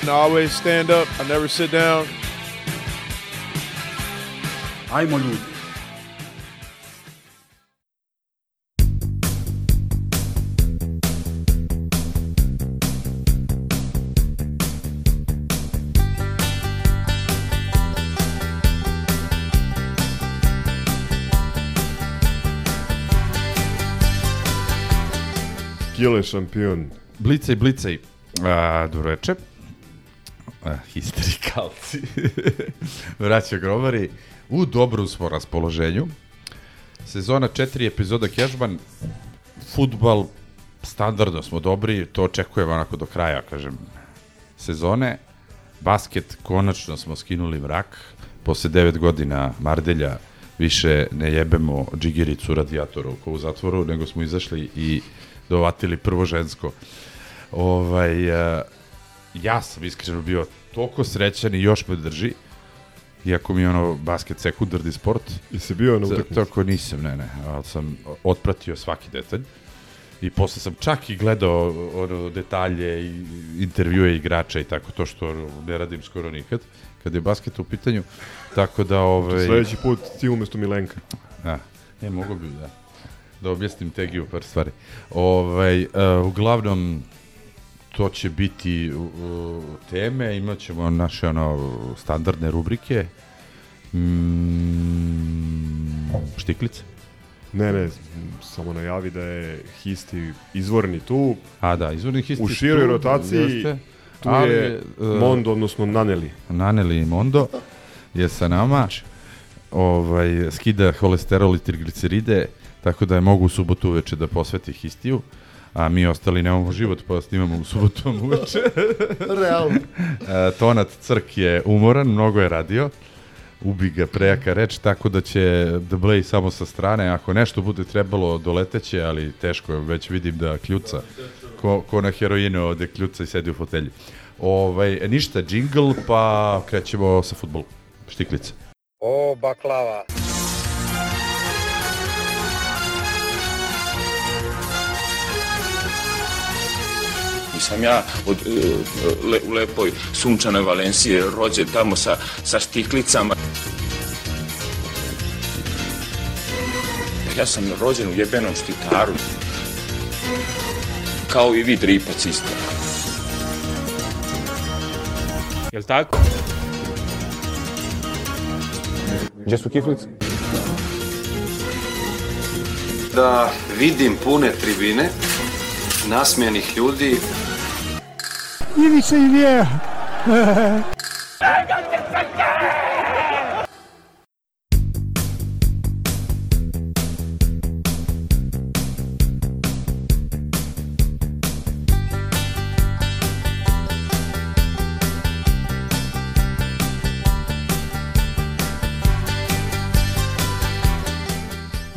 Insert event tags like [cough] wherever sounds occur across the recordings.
And I always stand up. I never sit down. Ajmo ljudi. Kile šampion. Blicej, blicej. A, dobro večer. A, histerikalci. [laughs] Vraća grobari. U dobrom smo raspoloženju. Sezona 4, epizoda Cashman. Futbal, standardno smo dobri, to očekujemo onako do kraja, kažem, sezone. Basket, konačno smo skinuli mrak. Posle 9 godina Mardelja više ne jebemo džigiricu radijatoru ko u zatvoru, nego smo izašli i dovatili prvo žensko. Ovaj, a, ja sam iskreno bio toliko srećan i još me drži, iako mi je ono basket sekundarni sport, Jesi bio na utakmici? Tako nisam, ne, ne, ali sam otpratio svaki detalj. I posle sam čak i gledao ono, detalje i intervjue igrača i tako to što ne radim skoro nikad kad je basket u pitanju. Tako da ovaj Sledeći put ti umesto Milenka. A, ne, mogu bi da da objasnim Tegiju par stvari. Ovaj, uh, uglavnom, to će biti uh, teme, imat ćemo naše ono, standardne rubrike. Mm, štiklice. Ne, ne, samo najavi da je Histi izvorni tu, A da, izvornih isti U široj rotaciji tu ali, je Mondo, odnosno Naneli. Naneli Mondo je sa nama. Ovaj, skida holesterol i trigliceride, tako da je mogu u subotu uveče da posveti histiju. A mi ostali nemamo život, pa snimamo u subotu uveče. [laughs] Realno. E, Tonat Crk je umoran, mnogo je radio. Ubi ga prejaka reč, tako da će The Blay samo sa strane. Ako nešto bude trebalo, doleteće, ali teško je, već vidim da kljuca. Ko, ko na heroinu ovde kljuca i sedi u fotelji. Ovaj, ništa, džingl, pa krećemo sa futbolom. Štiklice. O, baklava. Nisam ja od, e, le, u lepoj sunčanoj Valencije rođen tamo sa, sa štiklicama. Ja sam rođen u jebenom štitaru. Kao i vi dripac isto. Jel tako? Gdje su kiflice? da vidim pune tribine, nasmijenih ljudi,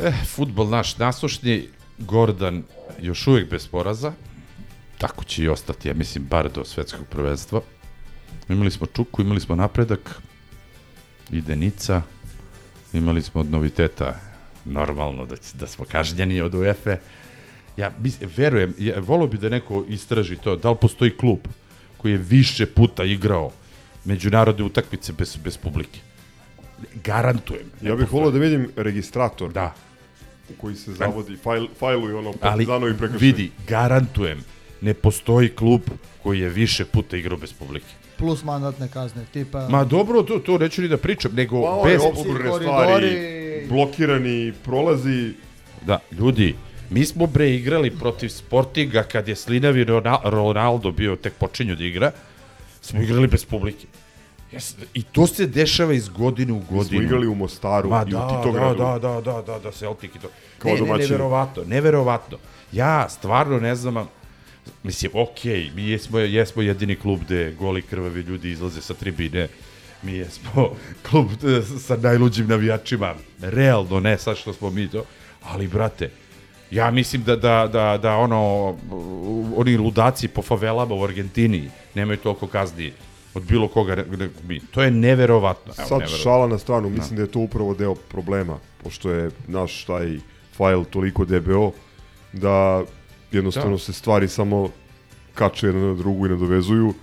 Eh, futbol naš nasušni, Gordan još uvijek bez poraza, tako će i ostati, ja mislim, bar do svetskog prvenstva. Imali smo Čuku, imali smo napredak, i Denica, imali smo od noviteta, normalno da, da smo kažnjeni od UEFA. Ja mis, verujem, ja, volio bi da neko istraži to, da li postoji klub koji je više puta igrao međunarodne utakmice bez, bez publike. Garantujem. Ja bih volio da vidim registrator Da, u koji se zavodi, fajl, fajluju ono ali partizanovi prekršaj. vidi, garantujem, ne postoji klub koji je više puta igrao bez publike. Plus mandatne kazne, tipa... Ma dobro, to, to neću ni da pričam, nego Pa bez... koridori. stvari, blokirani prolazi, Da, ljudi, mi smo bre igrali protiv Sportinga kad je Slinavi Rona- Ronaldo bio tek počinju da igra, smo igrali bez publike. Jes, I to se dešava iz godine u godinu. smo igrali u Mostaru Ma i da, u da, Titogradu. da, da, da, da, da, Celtic i to. Kao ne, ne, domaćini. neverovatno, neverovatno. Ja stvarno ne znam, Mislim, okej, mi jesmo, jesmo jedini klub gde goli krvavi ljudi izlaze sa tribine. Mi jesmo [laughs] klub e, sa najluđim navijačima. Realno, ne sad što smo mi to. Ali, brate, ja mislim da, da, da, da ono, oni ludaci po favelama u Argentini nemaju toliko kazni od bilo koga nego mi. To je neverovatno. Evo, Sad neverovatno. šala na stranu, mislim da je to upravo deo problema, pošto je naš taj fajl toliko debeo, da jednostavno Da. se stvari samo kače jedna na drugu i nadovezuju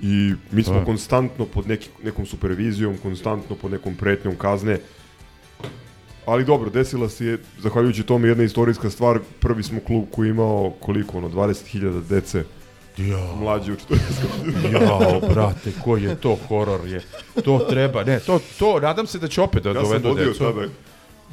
i mi smo Da. konstantno pod neki, nekom supervizijom, konstantno pod nekom pretnjom kazne, ali dobro, desila se je, zahvaljujući tome jedna istorijska stvar, prvi smo klub koji je imao koliko, ono, 20.000 dece Ja. mlađi od 40 Jao, brate, koji je to horor je. To treba, ne, to, to, nadam se da će opet da Ja sam dovedu vodio decu. tada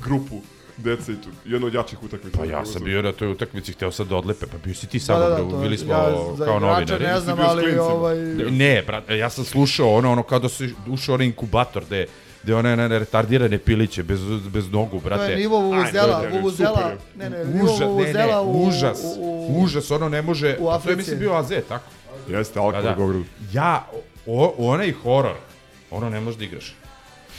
grupu dece i tu, jedno od jačih utakmica. Pa ja sam bio na toj utakmici, hteo sam da odlepe, pa bio si ti Da, sa da, da, mnom, to, bili smo ja kao novinari. ne znam, ali ovaj... Ne, brate, ja sam slušao ono, ono kao da se ušao onaj inkubator, gde, gde one ne, retardirane piliće, bez, bez nogu, To brate. je nivo vuvuzela, super ne, ne, nivo Užas, ne, ne, vuvuzela u... užas, u, u, užas, ono ne može, u to je Africi. mislim bio AZ, tako? Jeste, Alkmaar Da, da. Beograd. Ja, o, onaj horor, ono ne možeš da igraš.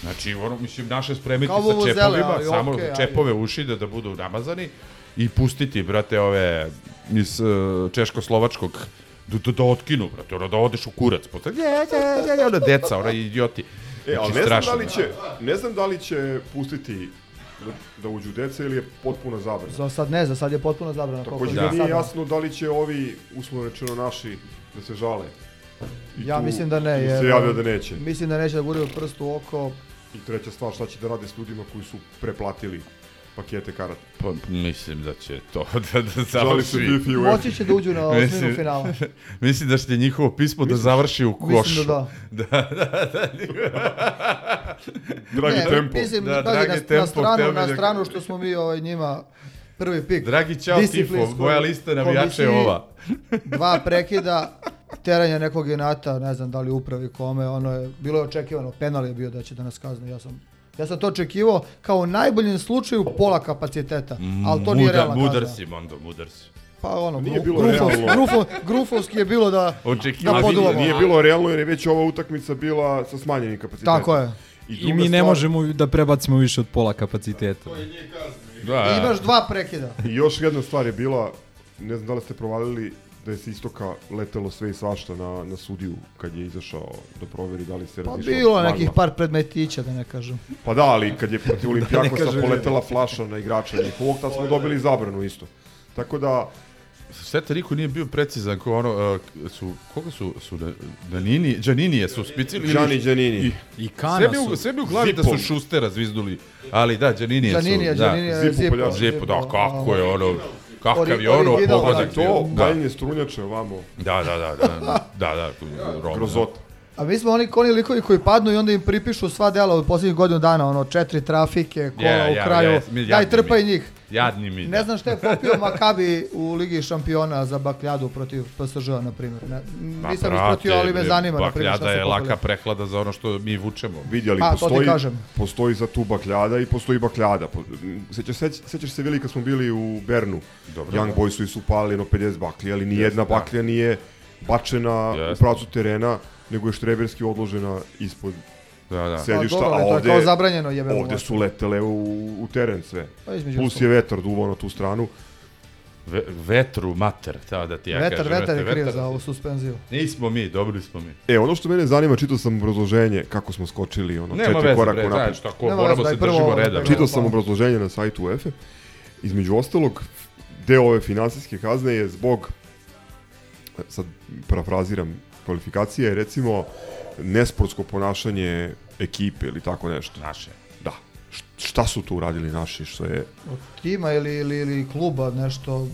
Znači, ono, mislim, naše spremiti Kao sa čepovima, ali samo okej, čepove uši da, da budu namazani i pustiti, brate, ove iz uh, češko-slovačkog da, da, da otkinu, brate, ono, da odeš u kurac. Posle, je, je, je, ona deca, ona idioti. E, ali Znači, ne znam, strašno. da li će, ne znam da li će pustiti da, da uđu deca ili je potpuna zabrana. Za sad ne, za sad je potpuno zabrano. koliko Takođe sad, nije da. jasno da li će ovi, uslovno rečeno naši, da se žale. I Ja tu mislim da ne, se jer- javlja da neće. Mislim da neće da guraju prst u oko. I treća stvar, šta će da rade s ljudima koji su preplatili pakete karata. Pa, mislim da će to [laughs] da, da Žali se završi. Moći će da uđu na osminu Mislim- finala. [laughs] Mislim da će njihovo pismo da završi u košu. Mislim [laughs] da da. da, da, da. Dragi Ne, tempo. Mislim, Da, pazi, dragi na, tempo, na stranu, na da- stranu što smo mi ovaj, njima prvi pik. Dragi čao Tifo, moja lista navijača je komisiji. ova. Dva prekida, teranje nekog inata, ne znam da li upravi kome, ono je, bilo je očekivano, penal je bio da će da nas kazne, ja sam Ja sam to očekivao kao u najboljem slučaju pola kapaciteta, ali to nije realna Mudar kazna. si, Mondo, mudar si. Pa ono, Nije bilo grufos, realno. grufo, grufovski je bilo da, da poduvamo. Nije bilo realno jer je već ova utakmica bila sa smanjenim kapacitetom. Tako je. I, I mi ne stvar- možemo da prebacimo više od pola kapaciteta. Da, I imaš dva prekida. I još jedna stvar je bila, ne znam da li ste provalili da je s istoka letelo sve i svašta na, na sudiju kad je izašao da proveri da li se Pa bilo je nekih par predmetića, da ne kažem. Pa da, ali kad je protiv [laughs] Olimpijakosa kažem poletela flaša na igrača njihovog, tad smo dobili zabranu isto. Tako da, Šteta niko nije bio precizan ko ono, uh, su, koga su, su na, Danini, Đaninije su spicili ili- Gianni Giannini. I Kana Sve su... sve mi u glavi da su. Šustera zvizduli, ali da, Đaninije su. Đaninije, da. Đaninije, Zipu Zipo. Poljac. Zipo, da, kako je ono, kakav Ori- je ono pogodak. ali to bio. da, baljenje strunjače ovamo, da, da, da, da, da, da, [laughs] Roma. grozota. A mi smo oni, oni likovi koji padnu i onda im pripišu sva dela od posljednjih godinu dana, ono, četiri trafike, kola Ja, u kraju, ja, mi- daj trpaj mi. njih. Jadni mi. Ne znam šta je popio Makabi u Ligi šampiona za bakljadu protiv PSG-a, na primjer. Ne, Ma, nisam ispratio, ali me zanima, na primjer, šta Bakljada je laka prehlada za ono što mi vučemo. Vidi, ali Pa, postoji, postoji za tu bakljada i postoji bakljada. Sećaš, seć, sećaš se veli kad smo bili u Bernu, Dobro, Young da. Boysu su palili jedno 50 baklji, ali ni jedna da. baklja nije bačena u Jeste. pravcu terena, nego je štreberski odložena ispod Da, da. Pa sedišta, dobro, a to je ovde, kao zabranjeno jebeno. ovde su letele u, u teren sve. Pa između Plus je vetar duvao na tu stranu. Ve, vetru mater, ta da ti ja Vetar, kažem. vetar je brate, kriv za ovu suspenziju. Nismo mi, dobili smo mi. E, ono što mene zanima, čitao sam obrazloženje kako smo skočili ono, Nema četiri veze, koraka bre, unapred. znaš šta, ko, Nema moramo veze, se držimo da reda. Čitao sam obrazloženje na sajtu UEFA. Između ostalog, deo ove finansijske kazne je zbog, sad parafraziram, kvalifikacije, je recimo nesportsko ponašanje ekipe ili tako nešto. Naše. Da. Šta su tu uradili naši, što je... Od tima ili, ili, ili kluba nešto,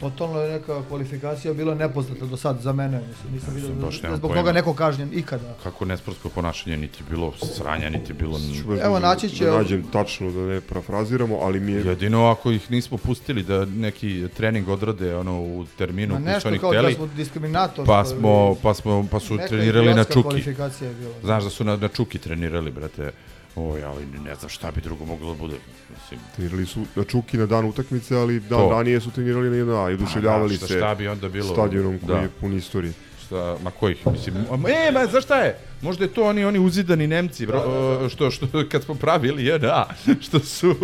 totalno je neka kvalifikacija bila nepoznata do sad za mene. Mislim, nisam vidio da, da zbog toga neko kažnjen ikada. Kako nesportsko ponašanje, niti bilo sranja, niti bilo... Evo, naći će- Da nađem tačno da ne parafraziramo, ali mi je... Jedino ako ih nismo pustili da neki trening odrade ono u terminu koji su nešto kao da hteli, smo diskriminator. pa smo, pa smo, pa su trenirali na čuki. kvalifikacija je bila. Znaš da su na, na čuki trenirali, brate. Oj, ali ne znam šta bi drugo moglo da bude. Mislim, Trenirali su na Čuki na dan utakmice, ali dan To. ranije su trenirali na jedna i oduševljavali šta- se šta bi onda bilo? stadionom koji Da. je pun istorije. Šta, ma kojih, mislim, e, ma, znaš šta je? Možda je to oni, oni uzidani Nemci, bro, o, što, što, kad smo pravili, je, da, [laughs] što su...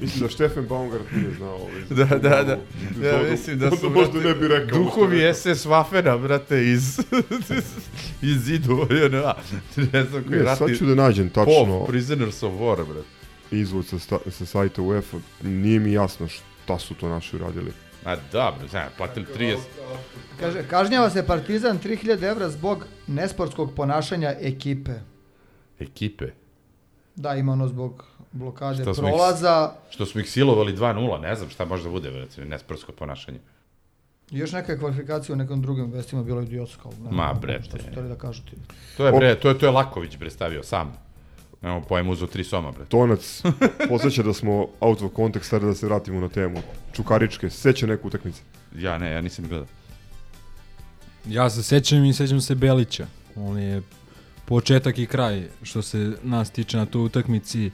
Mislim da Stefan Baumgart nije znao. ovaj, Da, da, da. To- Ja mislim da su, možda ne bi rekao. duhovi SS Waffena, brate, iz, [laughs] iz zidu, JNA. [laughs] Ne znam koji ratni... sad ću da nađem tačno Pop, Prisoners of War, brate. izvod sa, sa sajta UEFA. Nije mi jasno šta su to naši uradili. A bre, znam, platili 30... Kaže, kažnjava se Partizan 3000 evra zbog nesportskog ponašanja ekipe. Ekipe. Da, ima ono zbog blokade Što smo ih- prolaza. Što smo ih silovali 2-0, ne znam šta može da bude, brate, nesportsko ponašanje. Još neka kvalifikacija u nekom drugim vestima bilo idiotsko. ali ne Ma. Šta su htjeli da kažu ti. To je, bre, to je, to je Laković, bre, stavio sam. Evo, pojem uzo tri soma, bre. Tonac posjeća da smo out of context, da se vratimo na temu. Čukaričke, seća neku utakmice. Ja ne, ja nisam gledao. Ja se sećam i sećam se Belića. On je početak i kraj što se nas tiče na toj utakmici.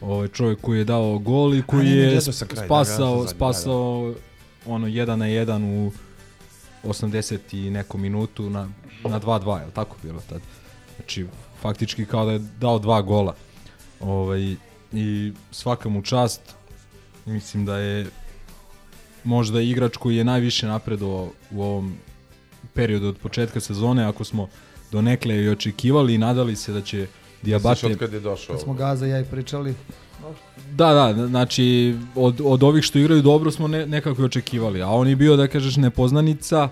Ovaj čovjek koji je dao gol i koji je kraj, da, spasao, spasao ono 1 na 1 u 80 i neku minutu na, na 2-2, je li tako bilo tad? Znači, faktički kao da je dao dva gola. Ovaj, I svaka mu čast, mislim da je možda igrač koji je najviše napredovao u ovom periodu od početka sezone, ako smo donekle i očekivali i nadali se da će Diabate... Od kad je došao? Kad smo Gaza i ja i pričali. Da, da, znači od, od ovih što igraju dobro smo ne, nekako i očekivali, a on je bio, da kažeš, nepoznanica,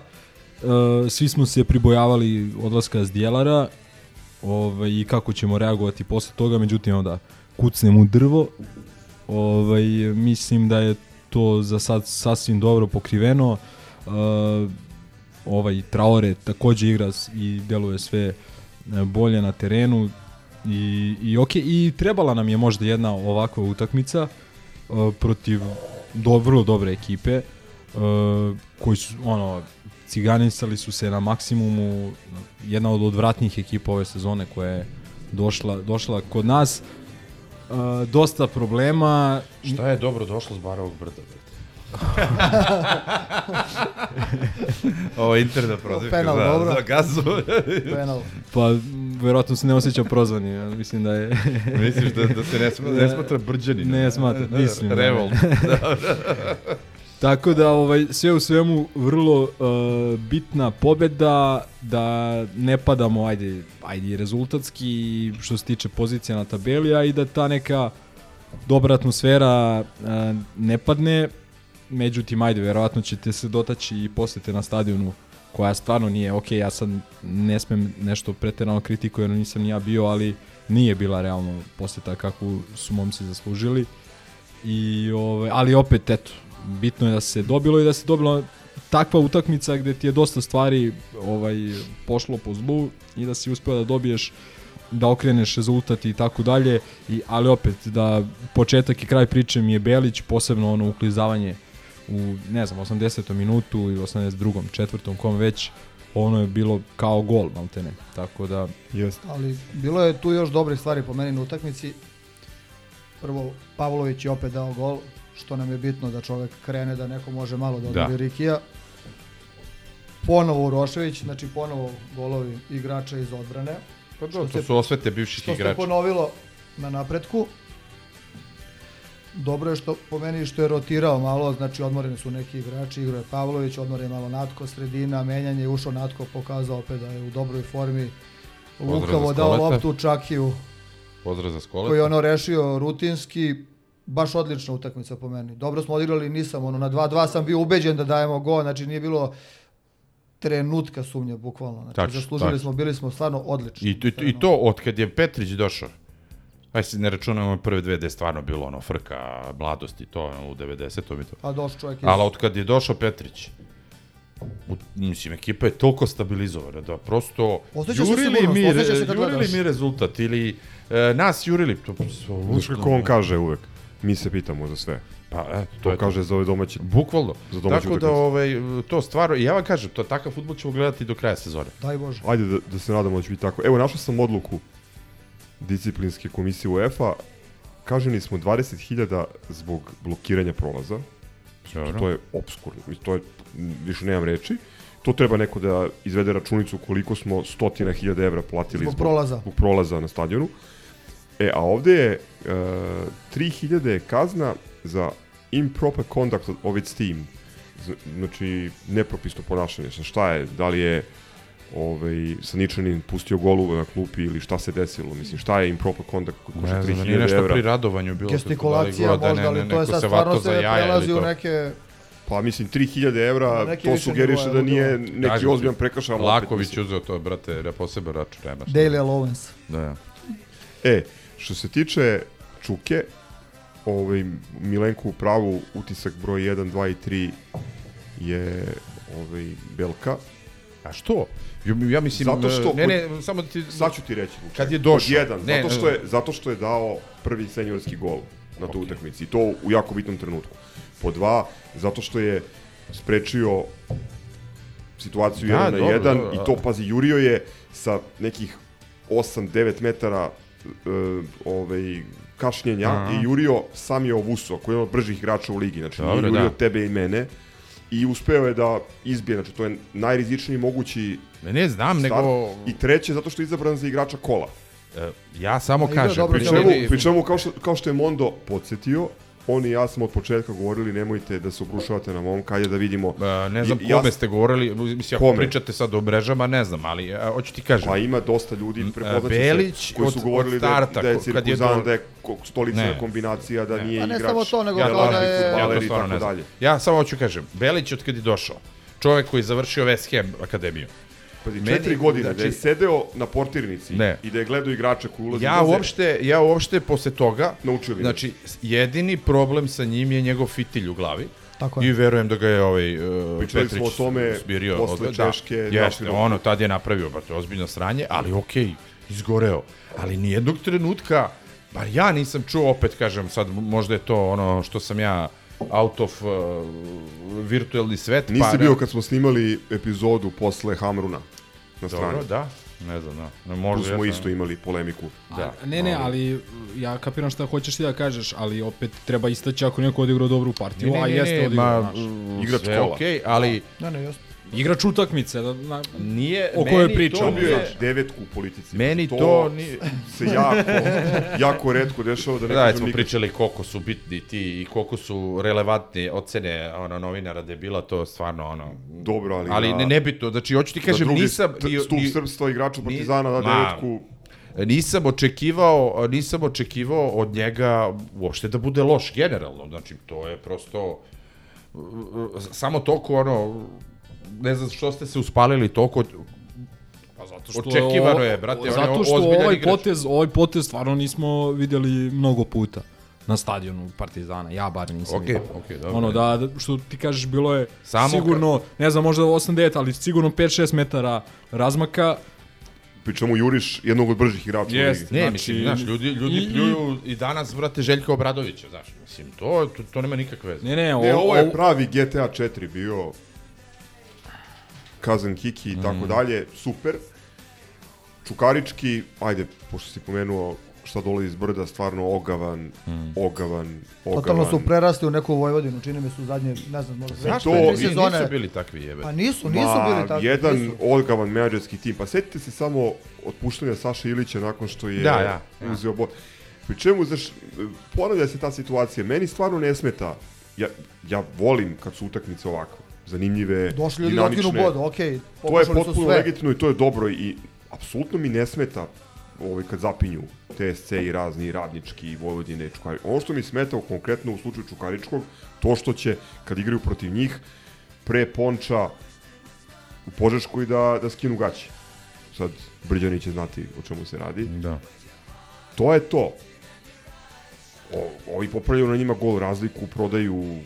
e, svi smo se pribojavali odlaska Zdjelara ovaj, i kako ćemo reagovati posle toga, međutim onda kucnem u drvo, ovaj, mislim da je to za sad sasvim dobro pokriveno, e, ovaj Traore takođe igra i deluje sve e, bolje na terenu. I, i ok, i trebala nam je možda jedna ovakva utakmica uh, protiv do, vrlo dobre ekipe uh, koji su ono ciganisali su se na maksimumu jedna od odvratnijih ekipa ove sezone koja je došla, došla kod nas uh, dosta problema Šta je dobro došlo s Barovog brda? [laughs] Ovo je internet prozivka Penal, za, dobro. za gazu. Penal. pa verovatno se ne osjeća prozvani ja mislim da je Misliš da, da se ne, sma, ne smatra brđanin? Ne smatra, mislim da ne. Revolt. [laughs] Tako da ovaj sve u svemu vrlo uh, bitna pobeda da ne padamo ajde ajde rezultatski što se tiče pozicija na tabeli a i da ta neka dobra atmosfera uh, ne padne. Međutim ajde verovatno ćete se dotaći i posete na stadionu koja stvarno nije ok. Ja sad ne smem nešto preterano kritikujem nisam ni ja bio ali nije bila realno poseta kakvu su momci zaslužili. I ovaj ali opet eto bitno je da se dobilo i da se dobila takva utakmica gde ti je dosta stvari ovaj pošlo po zlu i da si uspeo da dobiješ da okreneš rezultat i tako dalje i ali opet da početak i kraj priče mi je Belić posebno ono uklizavanje u ne znam 80. minutu ili 82. četvrtom kom već ono je bilo kao gol maltene tako da Jeste. Ali bilo je tu još dobrih stvari po meni na utakmici. Prvo, Pavlović je opet dao gol, što nam je bitno da čovek krene, da neko može malo da odbije Da. Rikija. Ponovo Urošević, znači ponovo golovi igrača iz odbrane. Pa da, to se- su osvete bivših što se igrača. ponovilo na napretku. Dobro je što po meni što je rotirao malo, znači odmoreni su neki igrači, igrao je Pavlović, odmoren je malo Natko, sredina, menjanje, ušao Natko, pokazao opet da je u dobroj formi. Lukavo dao loptu Čakiju, Pozdrav za Skoleta. koji je ono rešio rutinski, baš odlična utakmica po meni. Dobro smo odigrali, nisam ono, na 2-2 sam bio ubeđen da dajemo gol, znači nije bilo trenutka sumnje, bukvalno. Znači, Tačno, zaslužili tačno. smo, bili smo stvarno odlični. I, to, I to od kad je Petrić došao. Aj se ne računamo prve dve gde je stvarno bilo ono frka, mladosti, to ono, u 90-om i to. Pa došao čovjek iz... Ali od kad je došao Petrić, u, mislim, ekipa je toliko stabilizovana da prosto Osjeća se jurili mi, re, jurili mi rezultat ili e, nas jurili, to Znaš kako on kaže uvek? Mi se pitamo za sve. Pa, eto, To, to je to. kaže za ove domaće. Bukvalno. Za domaću Tako da, ovaj, to stvarno, ja vam kažem, to takav futbol ćemo gledati do kraja sezone. Daj Bože. Ajde da, da se nadamo da će biti tako. Evo, našao sam odluku disciplinske komisije UEFA, kaženi smo 20.000 zbog blokiranja prolaza. Dobro. To je obskurno, to je, više nemam reči. To treba neko da izvede računicu koliko smo stotina hiljada evra platili Zbog prolaza. zbog prolaza na stadionu. E, a ovde je e, 3000 je kazna za improper conduct of its team. Z- Znači, nepropisno ponašanje. Sa šta je? Da li je ovaj, Saničanin pustio golu na klupi ili šta se desilo? Mislim, šta je improper conduct koji košta Ne znam, da 3000 nije nešto evra? pri radovanju bilo. Gestikulacija da li možda, ne, ali ne, to je sad stvarno se prelazi u neke... Pa mislim 3000 evra, Neki to sugeriše da je nije neki Kažem ozbiljan prekršaj. opet, Laković uzeo to, brate, na poseban račun, nema šta. Daily allowance. Da, ja. E, što se tiče Čuke, ovaj, Milenku u pravu, utisak broj 1, 2 i 3 je ovaj, Belka. A što? Ja, ja mislim, Zato što ne, ne, samo da ti... Sad ću ti reći. Vuče. Kad je došao. Jedan, Ne, zato, što je, zato što je dao prvi seniorski gol na toj utakmici. I to u jako bitnom trenutku. Po dva, zato što je sprečio situaciju Da, 1 na dobro, 1 dobro, i da. to, pazi, jurio je sa nekih 8-9 metara uh, ovaj, kašnjenja Aha. i jurio sam je Ovuso, koji je jedan od bržih igrača u ligi. Znači, Dobro, nije jurio da. tebe i mene i uspeo je da izbije. Znači, to je najrizičniji mogući Ne, ne znam, start. nego... I treće, zato što je izabran za igrača kola. E, ja samo kažem, dobro Pri Pri čemu, čemu- pri čemu kao, što, kao što je Mondo podsjetio, on i ja smo od početka govorili nemojte da se obrušavate na momka, ajde da vidimo. E, ne znam I- ja- kome ste govorili, mislim, ako Kome? pričate sad o mrežama, ne znam, ali e, hoću ti kažem. Pa ima dosta ljudi, prepoznaće Belić se, koji su od- govorili od starta, da je, da je kad je cirkuzan, do- da je stolična Ne. kombinacija, da nije Pa ne igrač. samo to, nego ja, kao to, da ne- je- ja to stvarno ne znam. Ja samo hoću kažem, Belić od kad je došao, čovjek koji je završio West Ham akademiju. Pazi, Meni- četiri godine znači- da je sedeo na portirnici Ne. i da je gledao igrače koji ulaze Ja uopšte, ja uopšte posle toga, Naučili ga. znači, jedini problem sa njim je njegov fitilj u glavi. Tako I je. verujem da ga je ovaj uh, Pričali Petrić smo o tome smirio. posle od- da, Češke, Jeste, našli dobro. ono, tad je napravio, brate, ozbiljno sranje, ali okej, izgoreo. Ali nijednog trenutka, bar ja nisam čuo, opet kažem, sad možda je to ono što sam ja out of uh, virtualni svet. Nisi pa, bio kad smo snimali epizodu posle Hamruna na strani. Dobro, da, ne znam, da. Ne, Tu možda smo jesam. isto imali polemiku. Da. Ne, ne, ali ja kapiram šta hoćeš ti da kažeš, ali opet treba istaći ako neko odigrao dobru partiju, Ne, ne, a ne, jeste ne, odigrao, znaš. Igrač kola. okej, ali Ne, ne, jasno. Igrač utakmice, da, na, nije... O kojoj meni pričamo, bio je devetku u politici. Meni to, to nije- se jako, jako redko dešava da [laughs] ne Da, smo nikad. pričali koliko su bitni ti i koliko su relevantne ocene ono, novinara da je bila to stvarno ono... Dobro, ali Ali na- ne, nebitno, znači hoću ti kažem, drugi nisam... st- stup srpstva igrača Partizana da devetku. Nisam očekivao, nisam očekivao od njega uopšte da bude loš generalno, znači to je prosto samo toliko ono ne znam što ste se uspalili toliko Pa zato što Očekivano ovo- je, brate, on je Zato što ovaj igrač. potez, ovaj potez stvarno nismo videli mnogo puta na stadionu Partizana. Ja bar nisam Okej, vidio. okej, dobro. Ono da, da, što ti kažeš, bilo je Samo sigurno, ne znam, možda 8-9, ali sigurno 5-6 metara razmaka. Pričamo juriš jednog od bržih igrača u Jest. ligi. Ne, Znači, mislim, znaš, ljudi, ljudi i- pljuju i danas, brate, Željka Obradovića, znaš, mislim, to, to, to nema nikakve veze. Ne, ne, Ne, ovo je ovo, pravi GTA 4 bio Kazan Kiki i Mhm. tako dalje, super. Čukarički, ajde, pošto si pomenuo šta dolazi iz brda, stvarno ogavan, Mhm. ogavan, ogavan. Totalno su prerasli u neku Vojvodinu, čini mi se u zadnje, ne znam, možda Zašto? to- tri sezone. Nisu bili takvi jebe. Pa nisu, nisu Ma, bili tako. jedan nisu. ogavan menadžerski tim. Pa setite se samo otpuštanja Saše Ilića nakon što je Da, da, da. uzeo bod. Pri čemu, znaš, ponavlja se ta situacija. Meni stvarno ne smeta. Ja, ja volim kad su utakmice ovako. Zanimljive, Došli ljudi dinamične. otkinu bod, okej. To je potpuno sve. legitimno i to je dobro i apsolutno mi ne smeta ovaj, kad zapinju TSC i razni radnički i Vojvodine i Čukari. Ono što mi smeta u konkretno u slučaju Čukaričkog, to što će kad igraju protiv njih pre ponča u Požeškoj da, da skinu gaće. Sad Brđani će znati o čemu se radi. Da. To je to. O, ovi popravljaju na njima gol razliku, prodaju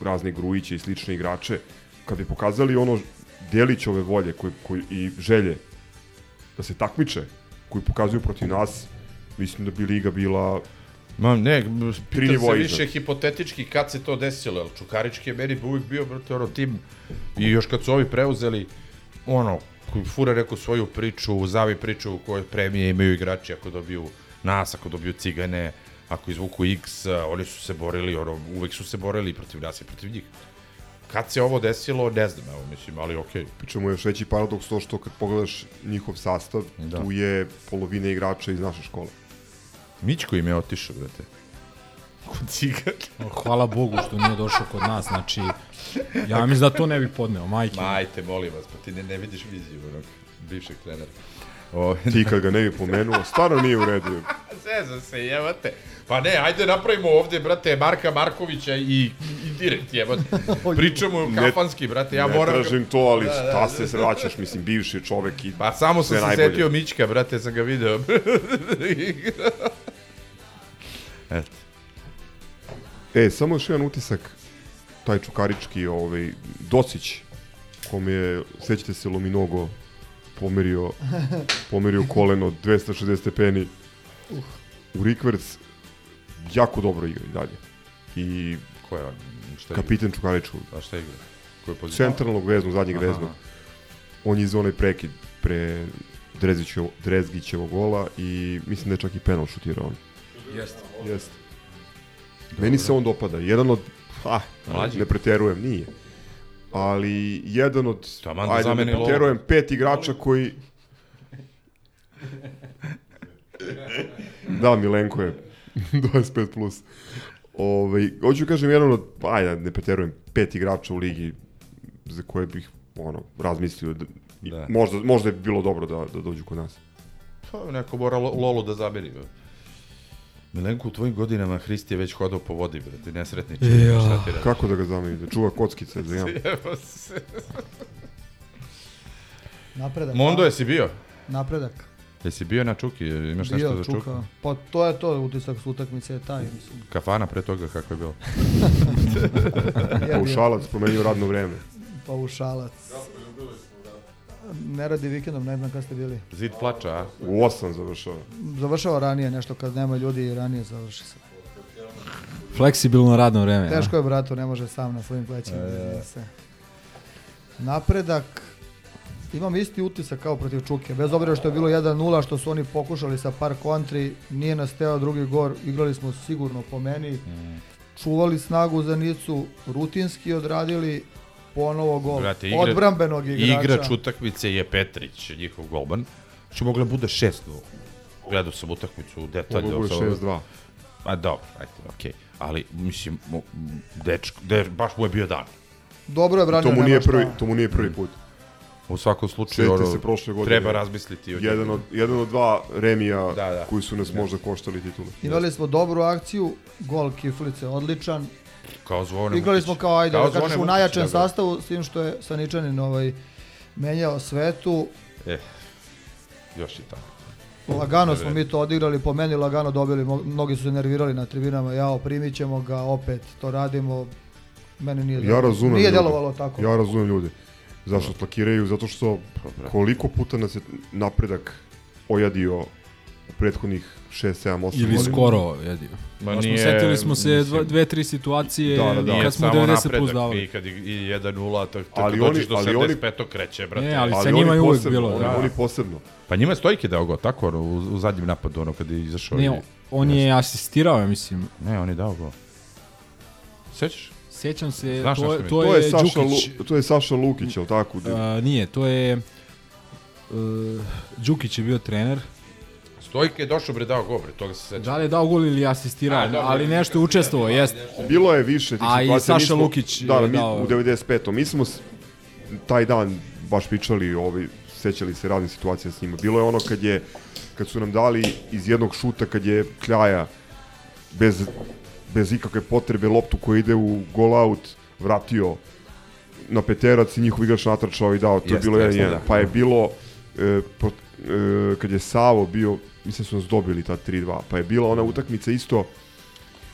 razne Grujiće i slične igrače. Kad bi pokazali ono Delićove volje koji, koji, i želje da se takmiče, koji pokazuju protiv nas, mislim da bi Liga bila Ma ne, Tri pitam se više hipotetički kad se to desilo, jer Čukarički je meni uvijek bio, brate, ono tim, i još kad su ovi preuzeli, ono, Fura rekao svoju priču, Zavi priču u kojoj premije imaju igrači ako dobiju nas, ako dobiju cigane, ako izvuku X, a, oni su se borili, ono, uvek su se borili protiv nas i protiv njih. Kad se ovo desilo, ne znam, evo, mislim, ali okej. Okay. Pričamo još veći paradoks to što kad pogledaš njihov sastav, Da. tu je polovina igrača iz naše škole. Mićko im je otišao, brate. Kod cigana. Hvala Bogu što nije došao kod nas, znači, ja mislim da to ne bih podneo, majke. Majte, molim vas, pa ti ne, ne vidiš viziju onog bivšeg trenera. O, Ti kad ga ne bi pomenuo, stvarno nije u redu. Zezam se, jebate. Pa ne, ajde napravimo ovde, brate, Marka Markovića i, i direkt, jebate. [laughs] Pričamo Ne- kafanski, brate, ja ne moram... tražim to, ali Da, da, šta da. se sraćaš, mislim, bivši čovek i Pa samo sam se najbolje. setio Mićka, brate, sam ga video. [laughs] Eto. E, samo još jedan utisak, taj čukarički, ovaj, Dosić, kom je, sećate se, Lominogo pomerio, pomerio koleno 260 stepeni u Rikverc, jako dobro igra i dalje. I Ko je on? Šta je kapitan Čukaričkog, A šta igra? Koju poziciju? centralnog veznog, zadnjeg Aha. veznog. On je izveo onaj prekid pre Drezgićevo, Drezgićevog gola i mislim da je čak i penal šutirao on. Jeste. Jeste. Meni se on dopada. Jedan od... Ah, Mlađi. ne preterujem, nije. Ali jedan od... Taman da ajde, ne preterujem, pet igrača koji... da, Milenko je [laughs] 25+. Plus. Ove, hoću kažem, jedan od... Ajde, ne preterujem, pet igrača u ligi za koje bih ono, razmislio da, Da. možda, možda je bilo dobro da, da dođu kod nas. Pa, neko mora lo- Lolu da zameri. Milenko, u tvojim godinama Hristi je već hodao po vodi, brate, nesretniče. Ja. Šta ti radi? Kako da ga zameni? Da čuva kockice za jam? Evo se. Napredak. Mondo, a? jesi bio? Napredak. Jesi bio na Čuki? Imaš nešto Bio za Čuku? čuka. Pa to je to, utisak s utakmice je taj, mislim. Kafana pre toga kako je bilo? [laughs] Paušalac promenio radno vreme. Paušalac. Ne radi vikendom, ne znam kad ste bili. Zid plača, a? U 8 završava. Završava ranije nešto, kad nema ljudi i ranije završi se. Fleksibilno radno vreme. Teško je, bratu, ne može sam na svojim plećima. E. da se. Napredak, imam isti utisak kao protiv Čuke, bez obzira što je bilo 1-0, što su oni pokušali sa par kontri, nije nas teo drugi gor, igrali smo sigurno po meni, Mm. čuvali snagu za Nicu, rutinski odradili ponovo gol Brate, igra- odbrambenog igrača. Igrač utakmice je Petrić, njihov golman. Što moglo da bude 6 Gledao sam utakmicu, detaljno. Moglo bude sam- 6-2. Ma dobro, ajde, okej. Ali, mislim, dečko, de, baš mu je bio dan. Dobro je branio, To mu nema nije šta. prvi, to mu nije prvi put. U svakom slučaju, ono, se prošle godine. treba razmisliti o Jedan od, jedan od dva remija Da, da. koji su nas možda koštali titule. Imali smo dobru akciju, gol Kiflice odličan. Kao zvone Igrali smo kao, ajde, Kao da kažeš, u najjačem da, da. sastavu, s tim što je Saničanin ovaj, menjao svetu. E, još i tako. Lagano smo mi to odigrali, po meni lagano dobili, mnogi su se nervirali na tribinama, jao, primit ćemo ga, opet to radimo, meni nije, Ja razumem nije ljude. delovalo tako. Ja razumem ljude. Zašto tlakiraju? Zato što koliko puta nas je napredak ojadio prethodnih 6, 7, 8 Ili godina. skoro, jedio. Ma Pa smo nije, setili smo se mislim- dva, dve, tri situacije Da, da, da. Kad smo samo 90 napredak, plus davali. i kad i i 1-0, tako, tako Ali dođeš oni- do ali 75. kreće, brate. Ne, ali sa Ali njima oni je uvek bilo, Oni, da. oni posebno. Pa njima je Stojke dao go, tako u, u zadnjem napadu, ono, kad je izašao. Ne, i- on je asistirao, ja mislim. Ne, on je dao go. Sećaš? Sećam se, Znaš na to, je- to, To je, je Saša, Đukić. Lu, to je Saša Lukić, jel tako? A, nije, to je... Uh, Đukić je bio trener. Stojke je došao bre dao go, bre, toga se sećam. Da li je dao gol ili asistirao, A, dobro. ali nešto je učestvovao, jeste. Bilo je više tih A i situacija. Saša Lukić Da, je da, mi, dao- u 95. Mi smo taj dan baš pričali, ovaj, sećali se raznih situacija s njima. Bilo je ono kad je kad su nam dali iz jednog šuta kad je Kljaja bez, bez ikakve potrebe loptu koja ide u gol out vratio na peterac i njihov igrač natrčao i dao, to je bilo jeste, 1-1. da. Pa je bilo e, pro, e, kad je Savo bio, mislim su nas dobili ta 3-2, pa je bila ona utakmica isto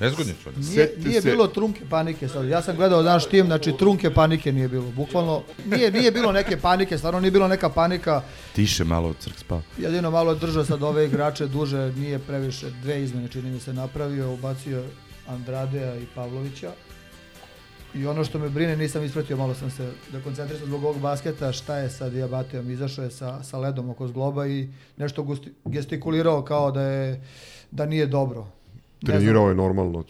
Nezgodni su oni. Nije, nije se- bilo trunke panike sad. Ja sam gledao naš tim, znači trunke panike nije bilo. Bukvalno nije nije bilo neke panike, stvarno nije bilo neka panika. Tiše malo crk spao. Jedino malo držao sad ove igrače duže, nije previše dve izmene čini mi se napravio, ubacio Andradea i Pavlovića. I ono što me brine, nisam ispratio, malo sam se da koncentrisao zbog ovog basketa, šta je sa Diabatejom, izašao je sa, sa ledom oko zgloba i nešto gusti, gestikulirao kao da je da nije dobro. Ne znam, Trenirao je normalno.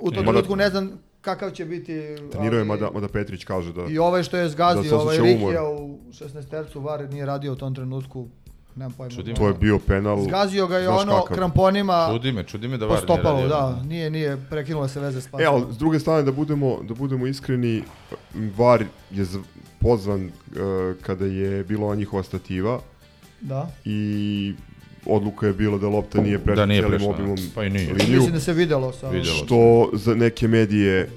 u tom trenutku ne znam kakav će biti... Trenirao je, mada, mada Petrić kaže da... I ovaj što je da zgazio, se ovaj umor. Rikija u 16 tercu, VAR nije radio u tom trenutku, nemam pojma. Čudi me. To je bio penal. Zgazio ga je znaš ono kakav. kramponima Čudi me, čudi me da po VAR nije stopalu, radio. da, nije, nije, prekinula se veze s E, pasom. ali s druge strane, da budemo, da budemo iskreni, VAR je pozvan e, kada je bila ona njihova stativa Da. i odluka je bila da lopta nije prešla Da nije cijelim prešla, obimom pa i nije. liniju. Mislim da se videlo sa... Videlo. Što za neke medije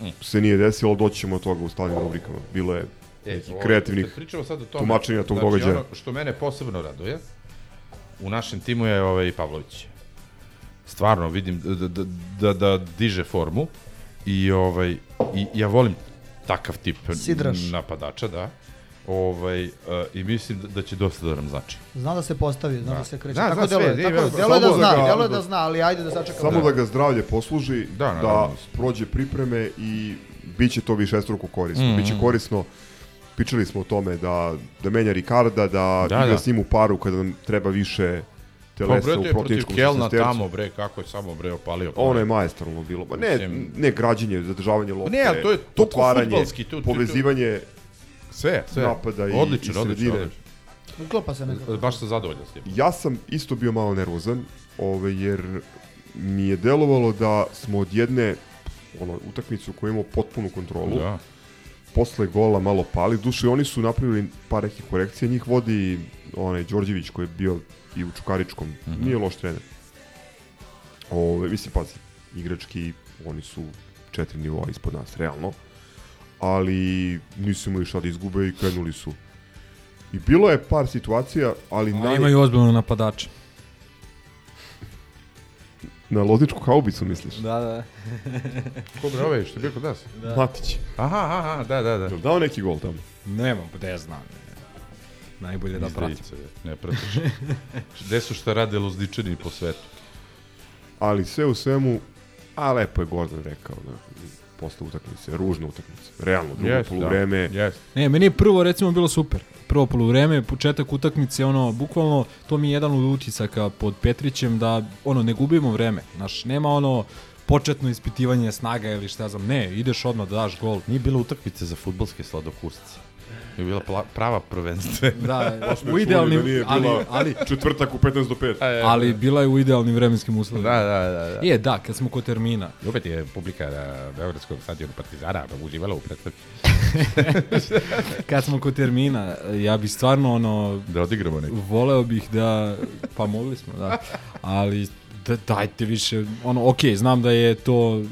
Mm. se nije desilo, ali doći ćemo od toga u stalnim rubrikama. Bilo je E, nekih ovo, kreativnih pričamo sad o tome, tumačenja tog znači, događaja. Ono što mene posebno raduje, u našem timu je ovaj Pavlović. Stvarno vidim da, da, da, da diže formu i ovaj i ja volim takav tip Sidraš. napadača, da. Ovaj uh, i mislim da, da će dosta da nam znači. Zna da se postavi, zna da, Da. se kreće. Zna, tako zna sve, tako nije- deluje da da zna, ga- deluje da zna, ali ajde da sačekamo. Samo Da. da ga zdravlje posluži, Da, da, prođe pripreme i bit će to višestruko korisno. Mm, Biće mm. korisno, pričali smo o tome da, da menja Ricarda, da, Da, igra da. s njim u paru kada nam treba više Pa telesa bre, u protiv protivničkom Kelna 16-tercu. tamo bre, kako je samo bre opalio. Ono je majestralno bilo. Ma ne, Mislim- ne građenje, zadržavanje lopte, Ne, ali to je otvaranje, tu- tu- tu- povezivanje sve, sve. napada i, odlično, i odlično, sredine. odlično. Uklopa se nekako. Baš sam zadovoljan s tim. Ja sam isto bio malo nervozan, ovaj, jer mi je delovalo da smo od jedne ono, utakmicu koju imamo potpunu kontrolu, Da. Posle gola malo pali. Duše, oni su napravili par nekih korekcija. Njih vodi onaj Đorđević koji je bio i u Čukaričkom. Mhm. Nije loš trener. Ove, mislim, pazi, igrački oni su četiri nivoa ispod nas, realno. Ali nisu imali šta da izgube i krenuli su. I bilo je par situacija, ali A naj... imaju ozbiljno napadača. Na Lozničku haubicu misliš? Da, da. [laughs] Ko bre ovaj, što je bio kod nas? Da. Matić. Aha, aha, da, da, da. Je li dao neki gol tamo? Nemam, pa ne znam. Najbolje da pratim. Izdajice, ne pratiš. [laughs] Gde su šta rade lozničani po svetu? Ali sve u svemu, a lepo je Gordon rekao, da, posle utakmice, ružna utakmica. Realno, drugo Jest, poluvreme. Da, jest. Ne, meni je prvo recimo bilo super. Prvo poluvreme, početak utakmice, ono, bukvalno, to mi je jedan od utisaka pod Petrićem da, ono, ne gubimo vreme. Znaš, nema ono početno ispitivanje snaga ili šta znam. Ne, ideš odmah da daš gol. Nije bilo utakmice za futbolske sladokursce. Je bila pla- prava prvenstva. Da, [laughs] u idealnim, da ali, ali, Četvrtak u 15 do 5. ali bila je u idealnim vremenskim uslovima. Da, da, da. da. Je, da, kad smo kod termina. I opet je publika na Beogradskog stadiona Partizana uživala u predstavi. [laughs] Kad smo kod termina, ja bi stvarno ono, Da odigramo neki. voleo bih da, pa mogli smo, da, ali da, dajte više, ono, ok, znam da je to,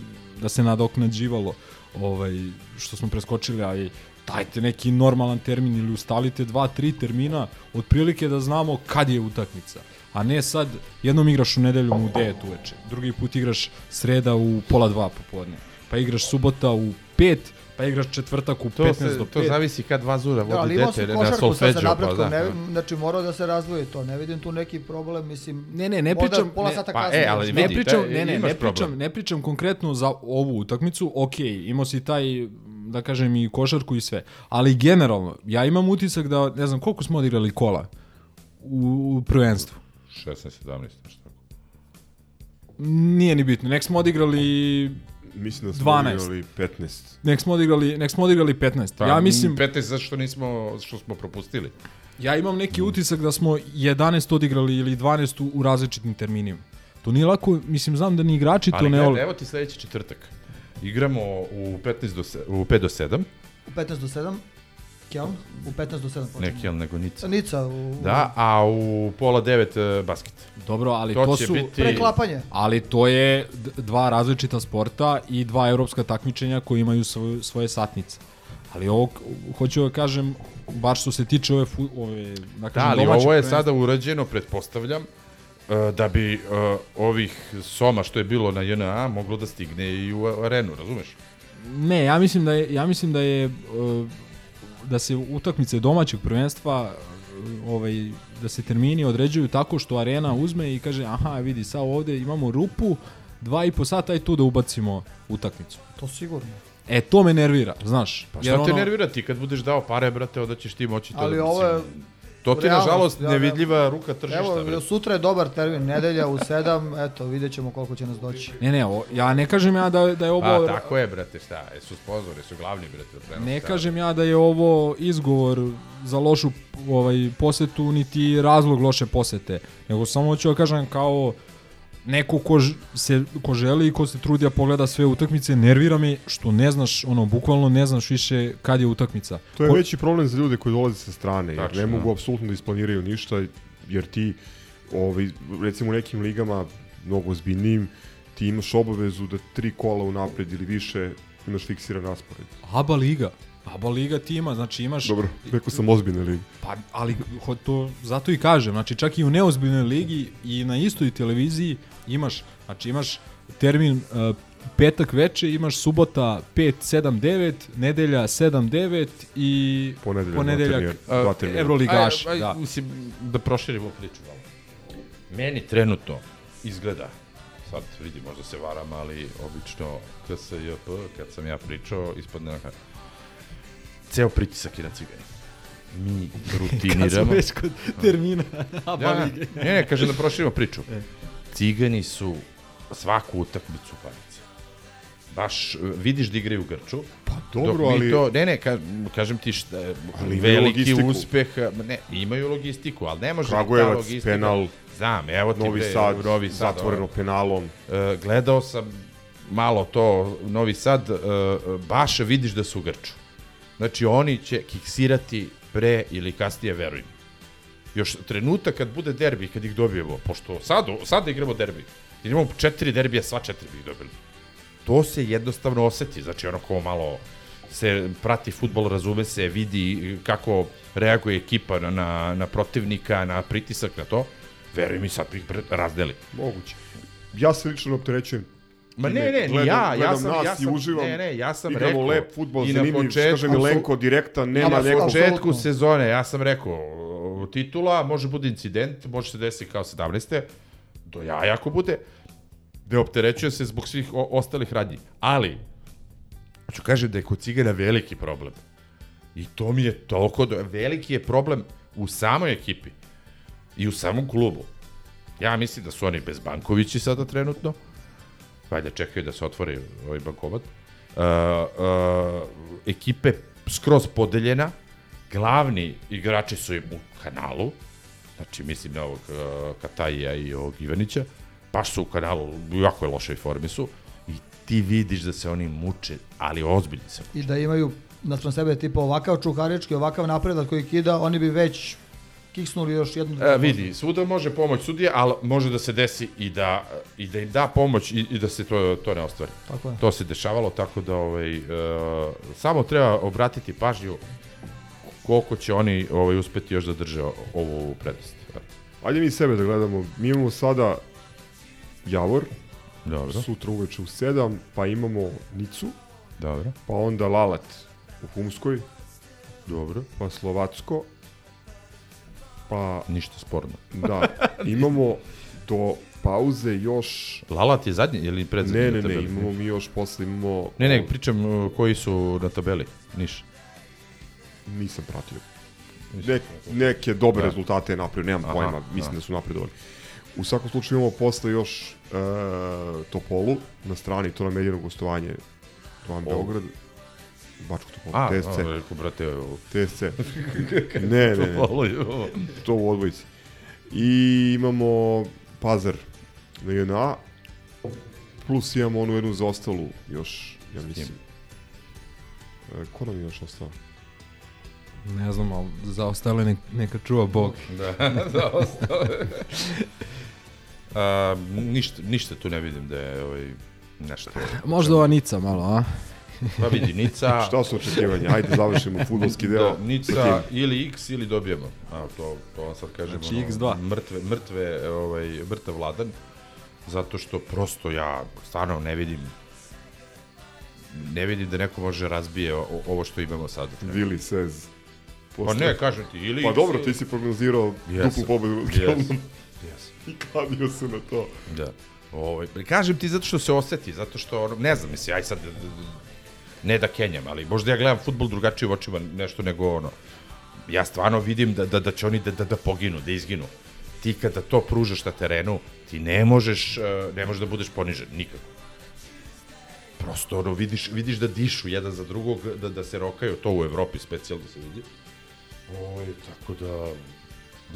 da se nadoknađivalo, ovaj, što smo preskočili, ali dajte neki normalan termin ili ustalite dva, tri termina, otprilike da znamo kad je utakmica. A ne sad, jednom igraš u nedeljom u 9 uveče, drugi put igraš sreda u pola dva popodne, pa igraš subota u 5, pa igraš četvrtak u 15 To, se, do to 5. zavisi kad vazura Da, ali vodi imao su dete na solfeđu. Pa, da. ne, znači morao da se razvoji to, ne vidim tu neki problem, mislim, Ne, ne, ne pričam, pola ne, sata pa, kasnije. e, ali znači, Ne vidi, pričam, ne, ne, ne pričam, problem. ne pričam konkretno za ovu utakmicu, ok, imao si taj, da kažem, i košarku i sve, ali generalno, ja imam utisak da, ne znam, koliko smo odigrali kola u, u prvenstvu. 16, 17, nešto tako. Nije ni bitno, nek smo odigrali, Mislim da smo 12. igrali 15. nek smo odigrali, nek smo odigrali 15. Pa, ja mislim, 15 zato što nismo, što smo propustili. ja imam neki utisak da smo 11 odigrali ili 12 u, različitim terminima. To nije lako, mislim, znam da ni igrači to Ali ne gledaj, vole. evo ti sledeći četvrtak. Igramo u 15 do se, u 5 do 7. U 15 do 7, Kjeln, u 15 do 7 Ne počinje. Kjel, nego Nica. Nica, u, Da, a u pola 9 basket. Dobro, ali To to, će su... biti- preklapanje. Ali to je dva različita sporta i dva evropska takmičenja koji imaju svoju, svoje satnice. Ali ovo, hoću da kažem, baš što se tiče ove, fu, ove da Da, kažem, ali domaćeg ovo je prvenstva. sada urađeno, pretpostavljam, e, da bi e, ovih soma što je bilo na JNA moglo da stigne i u arenu, razumeš? Ne, ja mislim da je, ja mislim da je, e, da se utakmice domaćeg prvenstva e, ovaj, da se termini određuju tako što arena uzme i kaže aha vidi sad ovde imamo rupu dva i po sata i tu da ubacimo utakmicu. To sigurno. E, to me nervira, znaš. Pa šta te nervira ti kad budeš dao pare, brate, onda ćeš ti moći to Ali da... ovo je To ti je, realnost, nažalost, ja, nevidljiva ruka tržišta. Evo, bre. sutra je dobar termin, nedelja u sedam, eto, vidjet ćemo koliko će nas doći. Ne, ne, o, ja ne kažem ja da, da je ovo... Pa, tako je, brate, šta, e, su sponzori, su glavni, brate, da prenosi, Ne šta. kažem ja da je ovo izgovor za lošu ovaj posetu niti razlog loše posete, nego samo hoću da kažem kao neko ko, se, ko želi i ko se trudi da pogleda sve utakmice, nervira me što ne znaš, ono, bukvalno ne znaš više kad je utakmica. To je Ko- veći problem za ljude koji dolaze sa strane, jer Tačno, ne mogu da. apsolutno da isplaniraju ništa, jer ti, ovaj, recimo u nekim ligama, mnogo ozbiljnijim, ti imaš obavezu da tri kola unapred ili više imaš fiksiran raspored. ABA liga. ABA liga ti ima, znači imaš... Dobro, rekao sam ozbiljne ligi. Pa, ali to, zato i kažem, znači čak i u neozbiljnoj ligi i na istoj televiziji imaš, znači imaš termin uh, petak veče, imaš subota 5, 7, 9, nedelja 7, 9 i Ponedeljak, ponedeljak dva termina, dva termina. Evroligaš. Aj, aj, da. Mislim, da proširimo priču malo. Meni trenutno izgleda, sad vidi, možda se varam, ali obično KSJP, kad sam ja pričao, ispadne na ceo pritisak je na cigani. Mi [laughs] rutiniramo. Kad smo već kod termina Ja, lige. ne, ne, kažem da proširimo priču. E. Cigani su svaku utakmicu panice. Baš vidiš da igraju u Grču. Pa dobro, ali... To, ne, ne, ka, kažem ti šta, Ali veliki uspeh, ne, imaju logistiku, ali ne može ta Kragujevac, logistika. penal, Znam, evo ti Novi bre, Sad, Novi Sad, zatvoreno penalom. E, gledao sam malo to Novi Sad, e, baš vidiš da su u Grču. Znači oni će kiksirati pre ili kasnije, verujem. Još trenutak kad bude derbi, kad ih dobijemo, pošto sad, sad igramo derbi, idemo četiri derbija, sva četiri bi ih dobili. To se jednostavno oseti, znači ono ko malo se prati futbol, razume se, vidi kako reaguje ekipa na, na, na protivnika, na pritisak na to, veruj mi sad ih bre- razdeli. Moguće. Ja se lično opterećujem Ma ne, ne, Gledam- ja, ja sam, nas ja i sam, uživam. ne, ne, ja sam Igramo rekao. lep futbol, na zanimljiv, što kaže početku- Milenko, direktan, nema na nekog... početku sezone, ja sam rekao, titula, može bude incident, može se desiti kao 17. Do jaja ako bude, da opterećuje se zbog svih o, ostalih radnji. Ali, hoću kažem da je kod Cigana veliki problem. I to mi je toliko, do... veliki je problem u samoj ekipi i u samom klubu. Ja mislim da su oni bez Bankovići sada trenutno, valjda čekaju da se otvori ovaj bankomat. Uh, uh, ekipe skroz podeljena, glavni igrači su im u kanalu, znači mislim na ovog uh, Katajija i ovog Ivanića, baš su u kanalu, u jako je lošoj formi su, i ti vidiš da se oni muče, ali ozbiljni se I da imaju naspram sebe tipa ovakav čukarički, ovakav napredak koji kida, oni bi već kiksnuli još jednu... E, vidi, svuda može pomoć sudije, ali može da se desi i da, i da im da pomoć i, i da se to, to ne ostvari. Tako je. To se dešavalo, tako da ovaj, e, samo treba obratiti pažnju koliko će oni ovaj, uspeti još da drže ovu prednost. Ajde mi sebe da gledamo. Mi imamo sada Javor, Dobro, sutra uveče u 7, pa imamo Nicu, dobro, pa onda Lalat u Humskoj, dobro. pa Slovacko, pa Ništa sporno. da, imamo do pauze još... Lalat je zadnji ili predzadnji? Ne, ne, ne, imamo mi još posle, imamo... Ne, ne, pričam uh, koji su na tabeli. Niš. Nisam pratio. Nek, neke dobre Da. rezultate je napravio, nemam Aha, pojma, mislim da. da su napredovali. U svakom slučaju imamo posle još e, Topolu na strani, to nam je jedino gostovanje Van Beograd, Bačko A, TSC, a, rekao, brate, u- TSC. ne, ne, ne, [laughs] to u odvojici. I imamo Pazar na JNA, plus imamo onu jednu zaostalu još, ja mislim. E, ko nam je još ostao? Ne znam, ali za ostale nek, neka čuva Bog. [laughs] Da, ostao. A, ništa, ništa tu ne vidim da je ovaj, nešto. Možda ova Nica malo, a? Pa vidi, Nica... [laughs] Šta su očekivanja? Ajde završimo futbolski deo. Da, Nica ili X ili dobijemo. A, to, to vam sad kažemo. Znači, X2. Mrtve, mrtve, ovaj, mrtav vladan. Zato što prosto ja stvarno ne vidim ne vidim da neko može razbije o- ovo što imamo sada. Vili Sez. Pa ne, kažem ti, ili Pa X dobro, ti si prognozirao Jesam. duplu pobedu. Kelnom. Yes. [laughs] I kladio se na to. Da. Ovaj, kažem ti zato što se oseti, zato što, ono, ne znam, misli, aj sad, ne da kenjam, ali možda ja gledam futbol drugačije u očima nešto nego ono. Ja stvarno vidim da, da, da će oni da, da, da poginu, da izginu. Ti kada to pružaš na terenu, ti ne možeš, e, ne možeš da budeš ponižen, nikako. Prosto ono, vidiš, vidiš da dišu jedan za drugog, da, da se rokaju, to u Evropi specijalno se vidi. Oj, tako da,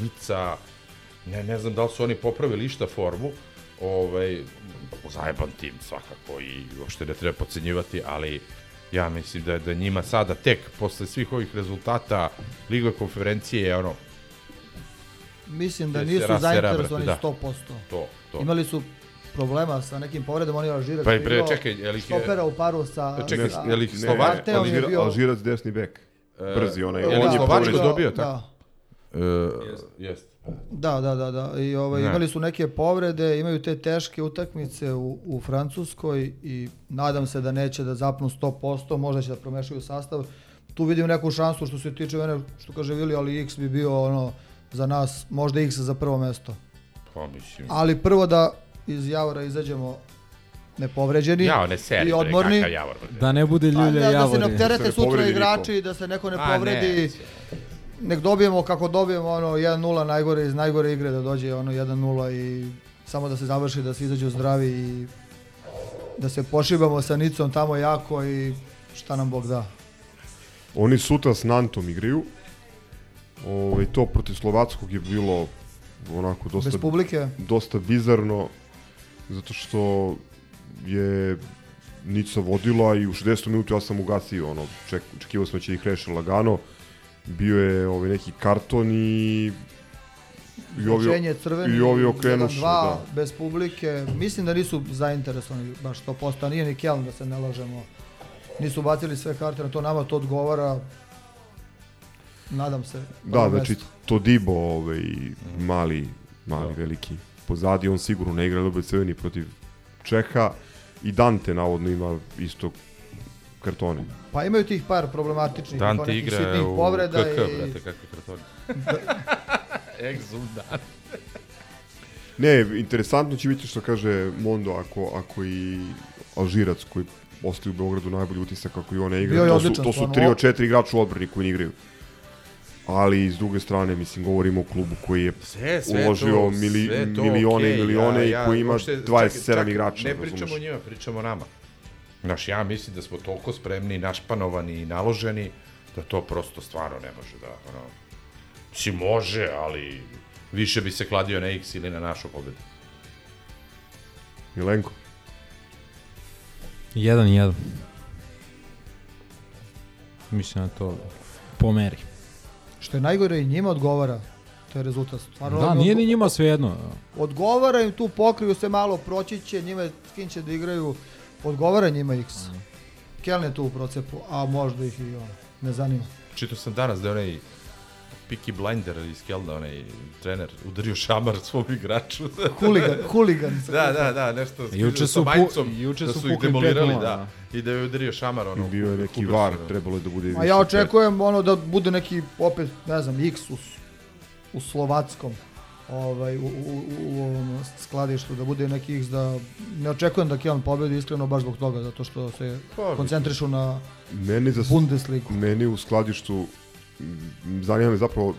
Nica, ne, ne znam da li su oni popravili išta formu, ovaj, zajeban tim svakako i uopšte ne treba pocenjivati, ali ja mislim da da njima sada tek posle svih ovih rezultata Liga konferencije je ono Mislim da nisu zainteresovani brate, 100%. to, to. Imali su problema sa nekim povredama, on je Alžirac Pa i bre, imao čekaj, je li štopera u paru sa... Čekaj, sa- je li Slovak- bio- Alžirac desni bek. Brzi onaj. je li on je Slovačko povređen. dobio, da. tako? E, jest. Da, da, da, da. I ovaj, Ne. imali su neke povrede, imaju te teške utakmice u, u Francuskoj i nadam se da neće da zapnu 100%, možda će da promešaju sastav. Tu vidim neku šansu što se tiče mene, što kaže Vili, ali X bi bio ono za nas, možda X za prvo mesto. Pa mislim. Ali prvo da iz Javora izađemo nepovređeni Jao, ne seri, i odmorni. Javor. Da ne bude Pa, ljulja da, da se javori. ne Da opterete se ne sutra povredi igrači, da se neko ne povredi. neće. Nek dobijemo kako dobijemo ono 1-0 najgore iz najgore igre da dođe ono 1-0 i samo da se završi da se izađu zdravi i da se pošibamo sa Nicom tamo jako i šta nam Bog da. Oni sutra s Nantom igraju. Ovaj to protiv Slovackog je bilo onako dosta Bez publike. dosta bizarno zato što je Nica vodila i u 60. minutu ja sam ugasio ono, ček, očekivao sam da će ih reši lagano. Bio je ovaj neki karton i i ovi, crveni, i ovi okrenuše, 1-2, da. bez publike. Mislim da nisu zainteresovani baš 100%, a nije ni Kelm da se ne lažemo. Nisu bacili sve karte na to, nama to odgovara. Nadam se. Da, znači mesto. to Dibo, ovaj, mali, mali, veliki. Pozadi on sigurno ne igra dobro crveni protiv Čeha i Dante navodno ima isto kartone. Pa imaju tih par problematičnih Dante nekih igra u povreda KK, i... brate, kakve kartoni. [laughs] Exultant. Ne, interesantno će biti što kaže Mondo ako, ako i Alžirac koji ostaje u Beogradu najbolji utisak kako i on ne igra. Bio je to su, to su tri od četiri igrača u odbrani koji ne igraju. Ali s druge strane, mislim, govorimo o klubu koji je Sve, sve uložio to, mili, sve to milione okej, i milione ja, ja, i koji ima uopšte- 27 čak- čak igrača. Ne pričamo o njima, pričamo o nama. Znaš, ja mislim da smo toliko spremni, našpanovani i naloženi, da to prosto stvarno ne može da, ono, si može, ali više bi se kladio na X ili na našu pobedu. Milenko. 1-1. Mislim da to pomeri. Što je najgore i njima odgovara. To je rezultat. Stvarno, Da, nije ni njima svejedno. Odgovara im tu, pokriju se malo, proći će, njima je s kim će da igraju. Odgovara njima X. Keln je tu u procepu, a možda ih i on. Ne zanima. Čitao sam danas da je onaj Peaky Blinder iz Kelda, onaj trener, udario šamar svom igraču. [laughs] Huligan, huligan. da, da, da, nešto Juče sa su pu- majicom, juče da su su ih demolirali, 5:0, da. I da je udario šamar, ono. Bio je neki var, da. trebalo je da bude više ja od očekujem ono da bude neki opet, ne znam, X u, u slovackom ovaj, u, u, u ovom skladištu, da bude neki X da ne očekujem da Keln pobedi iskreno baš zbog toga, zato što se Pa, koncentrišu na Meni, za, Bundesligu. meni u skladištu, zanima me zapravo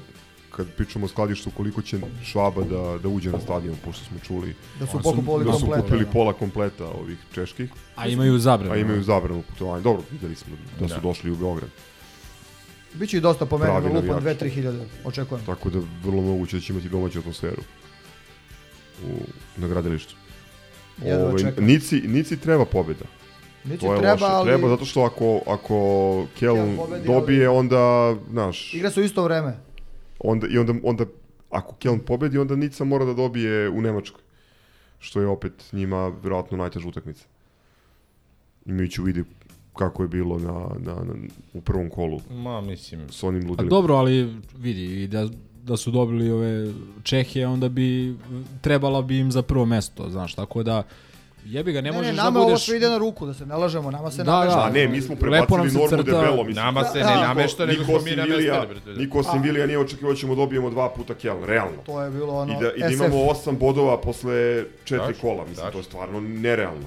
kad pričamo o skladištu koliko će Švaba da, da uđe na stadion, pošto smo čuli Da su Oni pokupovali da su kompletno. kupili pola kompleta ovih čeških, A imaju zabranu. a imaju zabranu putovanja. Dobro, videli smo da su Da. došli u Beograd, Biće i dosta po meni, Pravi da lupam navijači. 2-3 hiljade, očekujem. tako da vrlo moguće da će imati domaću atmosferu u, na gradilištu. Jedva Ovaj. Nici, Nici treba pobjeda. Nici To je treba, loše. ali Treba zato što ako, ako pobedi, dobije, onda, znaš, igra su isto vreme. onda, i onda, onda ako Keln pobedi, onda Nica mora da dobije u Nemačkoj. Što je opet njima vjerojatno najteža utakmica. Imajući u vidu kako je bilo na, na, na, u prvom kolu Ma, mislim, s onim A ludilim. dobro, ali vidi, i da, da su dobili ove Čehije, onda bi trebala bi im za prvo mesto, znaš, tako da jebi ga, ne, Ne, možeš ne, da nama budeš... ovo sve ide na ruku, da se ne lažemo, nama se Da, nameša. da. A ne, mi smo prebacili se normu crta- debelo. Mislim. nama se Da, ne da. namešta, nego Niko smo mi namestali, niko osim Vilija nije očekivao da ćemo dobijemo dva puta Keln, realno. To je bilo ono I da, i da SF. imamo osam bodova posle četiri Tačno, kola, mislim, tačno. to je stvarno nerealno.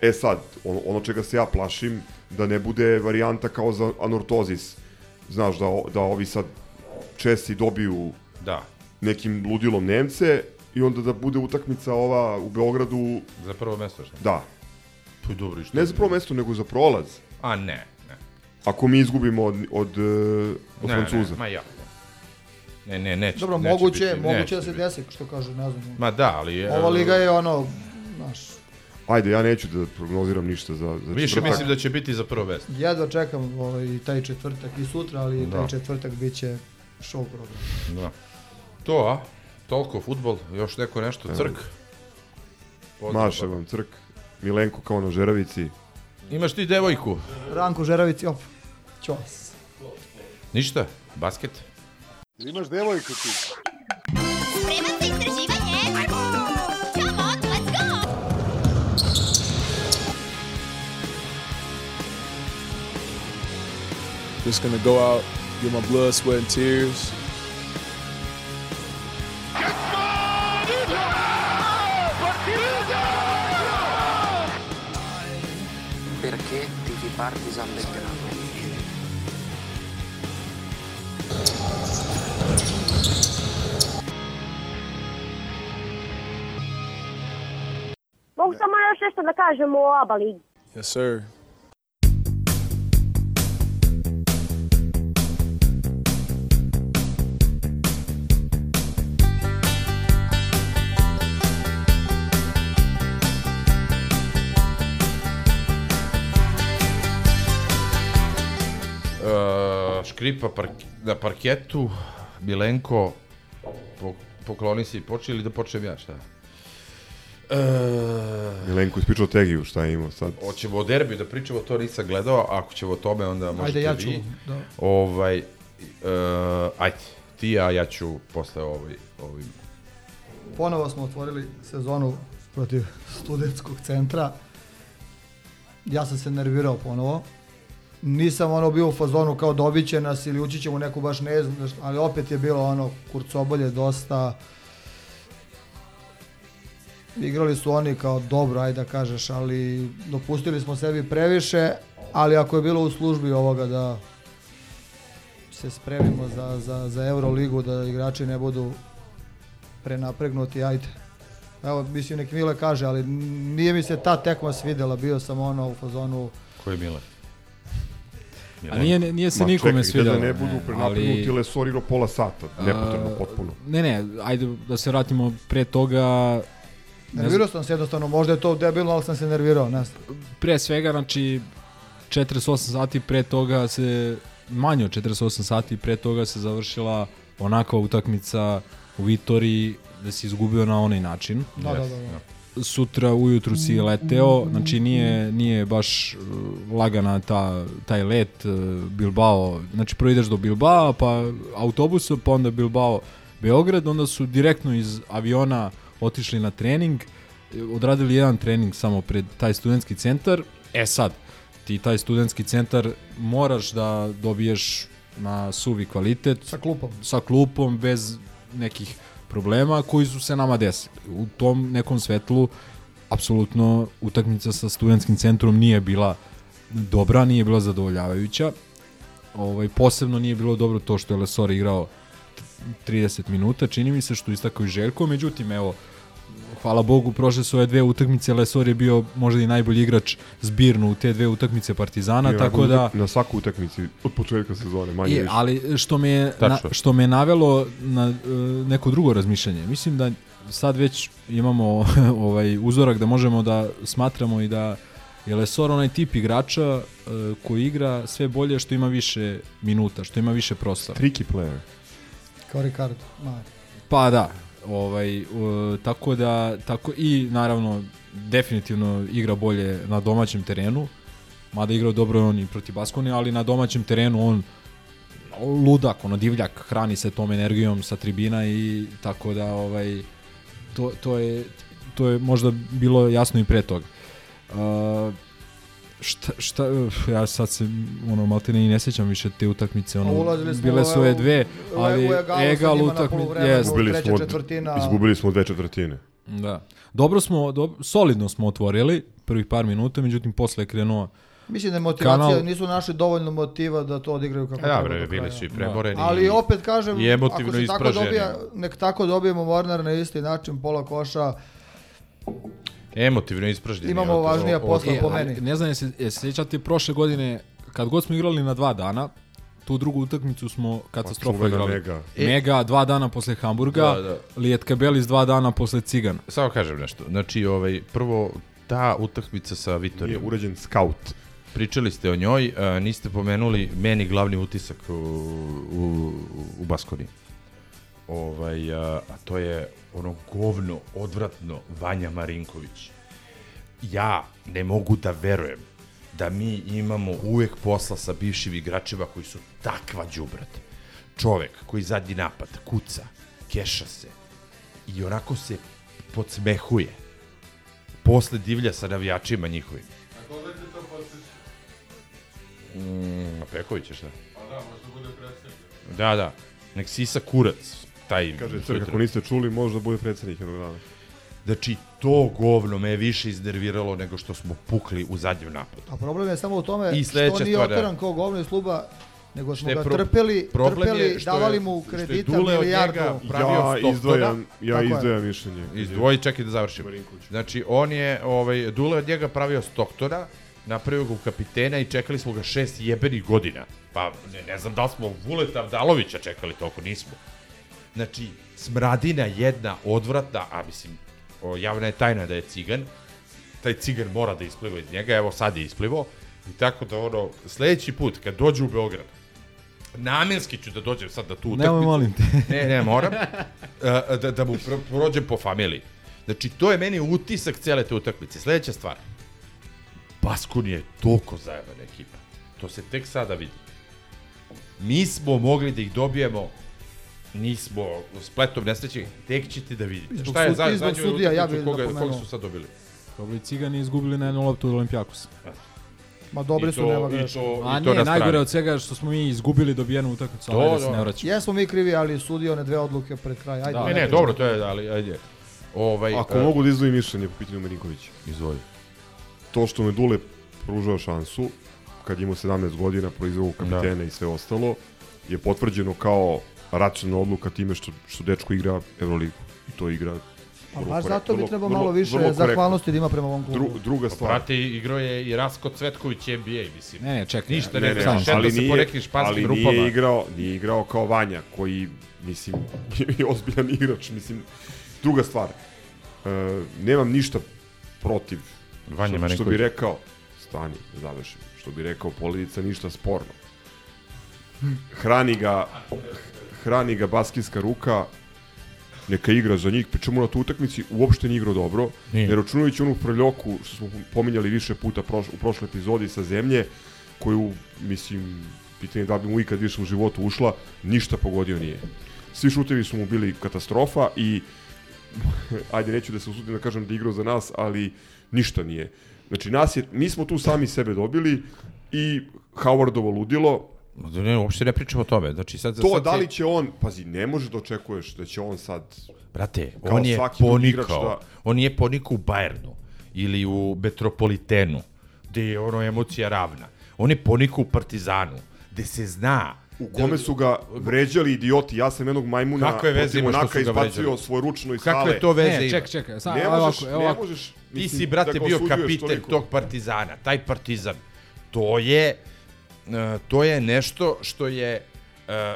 E sad, ono, ono čega se ja plašim, da ne bude varijanta kao za anortozis. Znaš, da, da ovi sad Česi dobiju Da. nekim ludilom Nemce i onda da bude utakmica ova u Beogradu, Za prvo mesto što? da. Pa dobro, i što? Ne za prvo mesto, nego za prolaz. A ne, ne. Ako mi izgubimo od, od, e, od ne, Francuza. Ne, ma ja. Ne, ne, neće. Dobro, neće moguće, biti, moguće neće da se desi, što kažu, ne znam. Ma da, ali... e, Ova liga je ono, znaš, Ajde, ja neću da prognoziram ništa za, za Više četvrtak. mislim da će biti za prvo mesto. jedva čekam ovaj, i taj četvrtak i sutra, ali Da. taj četvrtak bit će show program. Da. To, a? Toliko futbol, još neko nešto, crk. Pozdrav, Maše pa. vam crk, Milenko kao na žeravici. Imaš ti devojku? Ranko Žeravici, op, čos. Ništa? Basket? Imaš devojku ti. Just gonna go out, get my blood, sweat, and tears. Perché tifi Partizan Belgrado? Mogu samo još nešto da kažem o ABA ligi. Yes, sir. Škripa park, na parketu, Milenko, po, pokloni se i počne ili da počnem ja, šta? Uh, Milenko ispričao Tegiju, šta je imao sad. Hoćemo o derbiju da pričamo, to nisam gledao, ako ćemo o tome onda možete ja ću, vi. da. Ovaj, uh, ajde, ti, a ja ću posle ovaj, ovim. Ponovo smo otvorili sezonu protiv studentskog centra. Ja sam se nervirao ponovo. Nisam ono bio u fazonu kao dobit će nas ili ući ćemo u neku baš ne znam, ali opet je bilo ono kurcobolje dosta. Igrali su oni kao dobro, ajde da kažeš, ali dopustili smo sebi previše, ali ako je bilo u službi ovoga da se spremimo za, za, za Euroligu, da igrači ne budu prenapregnuti, ajde. Evo, mislim, nek Mile kaže, ali nije mi se ta tekma svidela, bio sam ono u fazonu... Ko je A nije, nije se Ma nikome čekaj, svidjelo. da ne budu ne, prenapregnuti, ali- Lesor igrao pola sata, nepotrebno, potpuno. Ne, ne, ajde da se vratimo pre toga... ne Nervirao sam se jednostavno, možda je to debilno, ali sam se nervirao, ne pre svega, znači 48 sati pre toga se manje od 48 sati pre toga se završila onakva utakmica u Vitoriji da si izgubio na onaj način. Da, da, da, da. Sutra ujutru si leteo, znači nije, nije baš uh, lagana ta, taj let uh, Bilbao, znači prvo ideš do Bilbao, pa autobusom, pa onda Bilbao Beograd, onda su direktno iz aviona otišli na trening, e, odradili jedan trening samo pred taj studentski centar. E sad, ti taj studentski centar moraš da dobiješ na suvi kvalitet. Sa klupom. Sa klupom, bez nekih problema koji su se nama desili. U tom nekom svetlu apsolutno utakmica sa studentskim centrom nije bila dobra, nije bila zadovoljavajuća. Ovaj, posebno nije bilo dobro to što je Lesor igrao 30 minuta, čini mi se što istakao i Željko, međutim, evo, hvala Bogu, prošle su ove dve utakmice, Lesor je bio možda i najbolji igrač zbirno u te dve utakmice Partizana, Bio tako da... Na svaku utakmici od početka sezone, manje Je, više. ali što me, je na, što me je navelo na e, neko drugo razmišljanje. Mislim da sad već imamo [laughs] ovaj uzorak da možemo da smatramo i da je Lesor onaj tip igrača e, koji igra sve bolje što ima više minuta, što ima više prostora. Tricky player. Kao Ricardo. Ma. Pa da, ovaj, u, tako da, tako i naravno definitivno igra bolje na domaćem terenu, mada igrao dobro on i protiv Baskoni, ali na domaćem terenu on ludak, ono divljak, hrani se tom energijom sa tribina i tako da ovaj to, to je to je možda bilo jasno i pre toga. Uh, šta, šta, ja sad se ono maltene i ne sećam više te utakmice, ono, bile su ove dve, ali egal utakmice, jest. Izgubili smo, četvrtina. izgubili smo dve četvrtine. Da. Dobro smo, dob solidno smo otvorili prvih par minuta, međutim posle je krenuo Mislim da je motivacija, Kanal- nisu našli dovoljno motiva da to odigraju kako da, treba bre, bili su i premoreni Ali i- opet kažem, i ako se tako ispraženi. dobija, nek tako dobijemo Warner na isti način, pola koša, Emotivno ispražnjeni. Imamo od- važnija posla E, po meni. Ne znam, jesi, jesi sjećate prošle godine, kad god smo igrali na dva dana, tu drugu utakmicu smo katastrofa čuvena igrali. Mega. Mega dva dana posle Hamburga, Da, da. Lijet Kabelis dva dana posle Cigana. Samo kažem nešto. Znači, ovaj, prvo, ta utakmica sa Nije Vitorijom. urađen scout. Pričali ste o njoj, a, niste pomenuli meni glavni utisak u, u, u Baskoni. Ovaj, a, a to je ono govno, odvratno Vanja Marinković. Ja ne mogu da verujem da mi imamo uvek posla sa bivšim igračima koji su takva đubrat. Čovek koji zadnji napad kuca, keša se i onako se podsmehuje. Posle divlja sa navijačima njihovim. Mm, a Peković je šta? Pa da, možda bude predsednik. Da, da. Nek sisa kurac. Taj Kaže, Crk, ako niste čuli, možda bude predsednik jednog dana. Znači, to govno me je više iznerviralo nego što smo pukli u zadnjem napadu. a problem je samo u tome I što nije stvar, da. oteran kao govno iz kluba, nego smo ga pro- trpeli, problem je trpeli, što je- davali mu što je kredita Dule od milijardu. Ja Stoktona. izdvajam, ja Tako je. izdvajam mišljenje. Izdvoji, čekaj da završim. Znači, on je, ovaj, Dule od njega pravio Stoktora, napravio ga u kapitena i čekali smo ga šest jebenih godina. Pa, ne, ne znam da li smo Vuleta Avdalovića čekali toliko, nismo. Znači, smradina jedna odvratna, a mislim, o, javna je tajna da je cigan, taj cigan mora da ispliva iz njega, evo sad je isplivo, i tako da ono, sledeći put kad dođe u Beograd, namjenski ću da dođem sad da tu utakmicu. Nemoj, molim te. [laughs] Ne, ne, moram. A, [laughs] da, da mu pro, prođem po familiji. Znači, to je meni utisak cele te utakmice. Sledeća stvar. Baskon je toliko zajebana ekipa. To se tek sada vidi. Mi smo mogli da ih dobijemo nismo spletom nesreće, tek ćete da vidite. Zbog Šta je za, zbog zadnju sudija, ja bih koga, napomenuo. koga su sad dobili? Dobili Cigani izgubili na jednu loptu od Olimpijakosa. Ma dobri I su, nema to- A i to ne, na najgore od svega što smo mi izgubili dobijenu utakmicu, ali To, ajde se da. ne vraćamo. Jesmo mi krivi, ali sudio one dve odluke pred kraj. Ajde, Da. Ne, ne, dobro, to je, ali ajde. Ovaj, Ako e, mogu da izdvojim mišljenje po pitanju Marinkovića. Izvoli. To što me Dule pružao šansu, kad imao 17 godina, proizvao kapitena i sve ostalo, je potvrđeno kao racionalna odluka time što, što dečko igra Euroligu. I to igra Pa vrlo baš korek- zato bi vrlo- trebao vrlo- malo više vrlo korektno. zahvalnosti da ima prema ovom klubu. Dru, druga Pa, stvar. brate, igrao je i Rasko Cvetković NBA, mislim. Ne, ne, čekaj. Ništa Ne, ne, ne, ne, ali da se nije, ali rupama. nije igrao, nije igrao kao Vanja, koji, mislim, [laughs] je ozbiljan igrač, mislim, druga stvar, e, nemam ništa protiv, Vanja što, što bi rekao, stani, završim, što bi rekao Poledica, ništa sporno. Hrani ga, hrani ga baskijska ruka, neka igra za njih, pričemu na tu utakmici uopšte nije igrao dobro, Nije. ne računajući onu prljoku što smo pominjali više puta proš, u prošloj epizodi sa zemlje, koju, mislim, pitanje je da bi mu ikad više u životu ušla, ništa pogodio nije. Svi šutevi su mu bili katastrofa i [laughs] ajde neću da se usudim da kažem da igrao za nas, ali ništa nije. Znači nas je, mi smo tu sami sebe dobili i Howardovo ludilo, Ne, uopšte ne pričamo o tome. Znači, sad, to sad da li će on, pazi, ne može da očekuješ da će on sad Brate, Kao on je ponikao. da- On nije ponikao u Bayernu ili u Metropolitenu, gde je ono emocija ravna. On je ponikao u Partizanu, gde se zna u kome su ga vređali idioti. Ja sam jednog majmuna veze protiv ima što Monaka su ga izbacio vređali? svoj ručno iz Kakve hale. to veze Ne, ima? čekaj, čekaj, sad, Ne možeš, ovako, evo ne ovako. možeš, Ti mislim, si, brate, da bio kapiten toliko. tog Partizana. Taj Partizan, to je, to je nešto što je, e, e,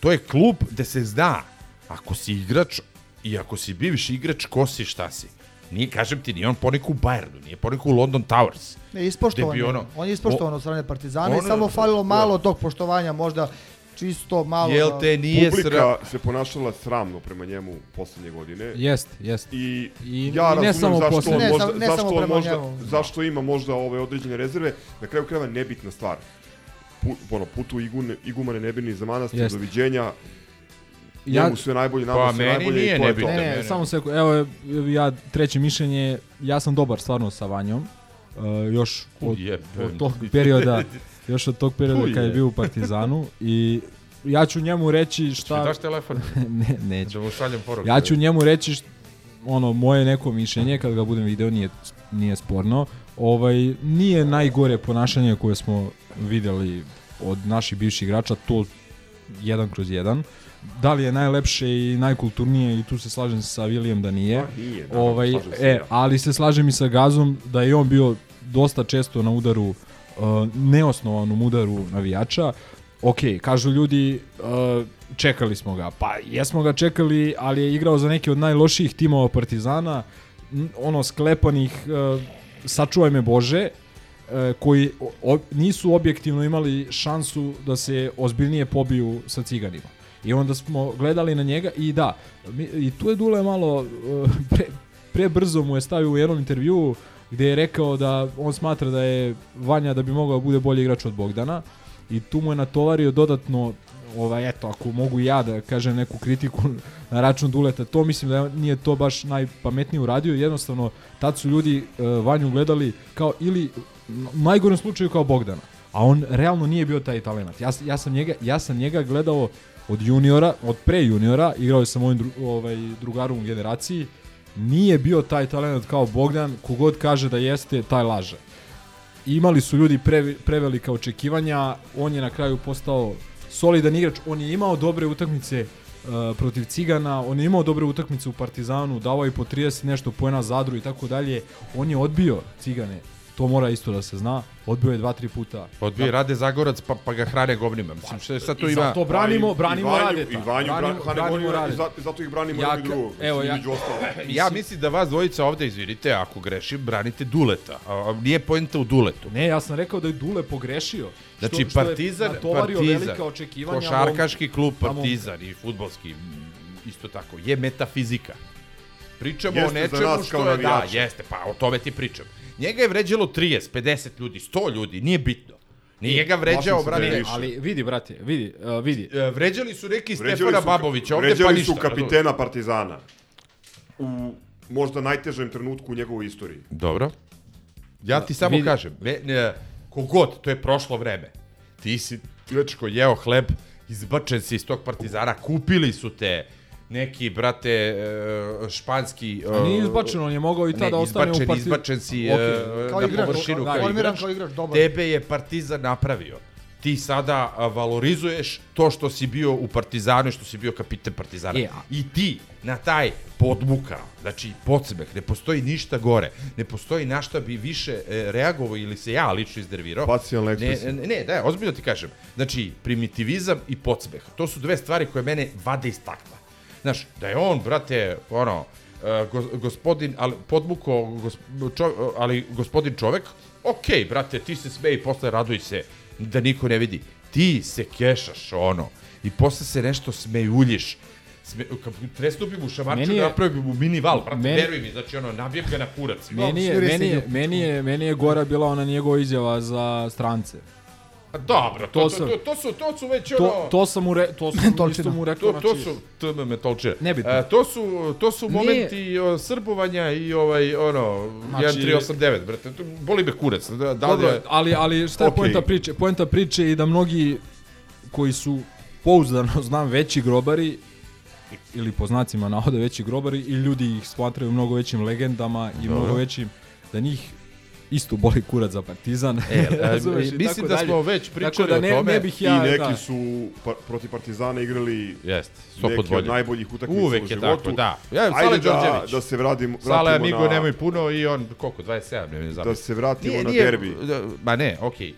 to je klub gde se zna, ako si igrač i ako si bivši igrač, ko si, šta si. Nije, kažem ti, nije on ponik u Bayernu, nije ponik u London Towers. Ne, ispoštovan je. ono- On je ispoštovan od strane Partizana i samo falilo malo tog poštovanja, možda čisto malo... Jel da- te nije Publika sra... se ponašala sramno prema njemu poslednje godine. Jest, jest. I, I- ja i ne samo zašto poslednje. on Ne, možda, sam- ne zašto samo on možda, njemu. zašto ima možda ove određene rezerve. Na kraju krajeva nebitna stvar. Pu, ono, putu igune, igumane ne brini za manastir, Jeste. doviđenja. Ja- Njemu sve najbolje, nama Pa, sve najbolje nije i to je to. Ne, ne, samo se, evo ja treće mišljenje, ja sam dobar stvarno sa Vanjom. Uh, još od, od tog perioda, [laughs] još od tog perioda kad je Uje. bio u Partizanu i ja ću njemu reći Šta? šta... daš telefon? [laughs] ne, neću. Da mu šaljem poruku. Ja ću njemu reći št- ono moje neko mišljenje kad ga budem video nije nije sporno. Ovaj nije najgore ponašanje koje smo videli od naših bivših igrača to jedan kroz jedan. Da li je najlepše i najkulturnije i tu se slažem sa Vilijem da nije. Pa nije, naravno, ovaj, e, ali se slažem i sa Gazom da je on bio dosta često na udaru uh, neosnovanom udaru navijača. Ok, kažu ljudi, uh, čekali smo ga. Pa jesmo ga čekali, ali je igrao za neki od najlošijih timova Partizana, ono sklepanih, uh, sačuvaj me Bože, uh, koji nisu objektivno imali šansu da se ozbiljnije pobiju sa ciganima. I onda smo gledali na njega i da, i tu je Dule malo uh, pre, pre brzo mu je stavio u jednom intervjuu gde je rekao da on smatra da je Vanja da bi mogao da bude bolji igrač od Bogdana i tu mu je natovario dodatno ovaj eto ako mogu ja da kažem neku kritiku [laughs] na račun Duleta to mislim da nije to baš najpametnije uradio jednostavno tad su ljudi uh, Vanju gledali kao ili u najgorem slučaju kao Bogdana a on realno nije bio taj talenat ja, ja sam njega ja sam njega gledao od juniora od pre juniora igrao je sa mojim dru, ovaj drugarom u generaciji nije bio taj talent kao Bogdan, kogod kaže da jeste, taj laže. Imali su ljudi pre, prevelika očekivanja, on je na kraju postao solidan igrač, on je imao dobre utakmice uh, protiv Cigana, on je imao dobre utakmice u Partizanu, davao je po 30 nešto poena Zadru i tako dalje, on je odbio Cigane, to mora isto da se zna, odbio je dva, tri puta. Odbio je Rade Zagorac pa, pa ga hrane govnima. Mislim, šta, šta tu I ima? zato branimo, Pa i- branimo i Vanju- Radeta. I Vanju branimo, branimo, branimo Radeta. i zato, zato ih branimo Ja ja, ka- drugo. evo, ja-. [laughs] Ja mislim da vas dvojica ovde, izvinite, ako grešim, branite Duleta. A, a nije poenta u Duletu. Ne, ja sam rekao da je Dule pogrešio. Znači, što, što Partizan, Partizan, velika očekivanja. košarkaški klub Partizan i futbolski, isto tako, je metafizika. Pričamo Jeste o nečemu što je, da, jeste, pa o tome ti pričam. Njega je vređalo 30, 50 ljudi, 100 ljudi, nije bitno. Nije ga vređao, da brate. Ali vidi, brate, vidi, uh, vidi. E, Vređali su neki Vređali Stefana su- Babovića, ovde vređali pa ništa. su kapitena Partizana. U možda najtežem trenutku u njegovoj istoriji. Dobro. Ja ti samo vidi- kažem, ne, ne, kogod, to je prošlo vreme. Ti si, dečko, jeo hleb, izbačen si iz tog partizana, kupili su te neki, brate, e, španski... A nije e, izbačen, on je mogao i ne, tada ostane u izbačen, Parti- izbačen si e, kao na igrač, površinu da, kao formiran igrač. kao igrač, dobar. Tebe je Partizan napravio. Ti sada valorizuješ to što si bio u Partizanu i što si bio kapiten Partizana. A- I ti na taj podmuka, znači podsmeh, ne postoji ništa gore, ne postoji na šta bi više e, reagovao ili se ja lično iznervirao. Facijalna Ne, ekspresija. ne, ne, da, ozbiljno ti kažem. Znači, primitivizam i podsmeh. To su dve stvari koje mene vade iz takla. Znaš, da je on, brate, ono, e, go, gospodin, ali podmuko, gos, čo, ali gospodin čovek, okej, brate, ti se smej i posle raduj se da niko ne vidi. Ti se kešaš, ono, i posle se nešto smejuljiš. Sme, kad prestupim u šamarču, je- napravim mu mini val, brate, meni- veruj mi, znači, ono, nabijem ga na kurac. Meni je, meni, je, meni, je, meni je gora bila ona njegova izjava za strance. Pa Dobro, to, To to, sam- to, to, su, to su već ono... To, to sam mu, re, to sam [laughs] isto mu rekao. To, to znači- su to me. Nebitno. E, to su to su Nije- momenti o, srbovanja i ovaj ono Znači- 1389, brate. To, boli me kurac. Da, da Dobro, je, ali, ali šta je Okej. poenta priče? Poenta priče je da mnogi koji su pouzdano, [laughs] znam, veći grobari ili po znacima navoda veći grobari i ljudi ih smatraju mnogo većim legendama i mnogo većim da njih isto boli kurac za Partizan. E, a, [laughs] Razumeš, i mislim da dalje. smo već pričali da o ne, tome. Ne bih I ja, neki da. su pa, protiv Partizana igrali Jeste, sto neki pod od najboljih utakmica Uvek u je životu. tako, da. Ja, Sale Ajde da, Đorđević. da se vratimo, Sale Amigo na, nemoj puno i on, koliko, 27, ne znam. da se vratimo na derbi, Da, ma ne, okej. e,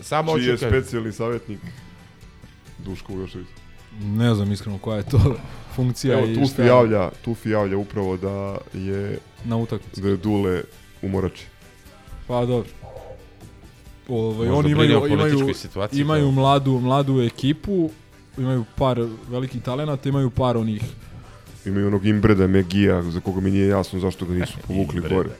samo čiji hoću je specijalni savjetnik Duško Ujošević. Ne znam iskreno koja je to [laughs] funkcija Evo, i Tufi je javlja, Tufi javlja upravo da je, na utakmici. da je Dule umorači. Pa dobro. Ovaj Možda oni imaju imaju situaciji, imaju da. mladu mladu ekipu, imaju par velikih talenata, imaju par onih Imaju onog Imbreda Megija, za koga mi nije jasno zašto ga nisu [laughs] povukli gore.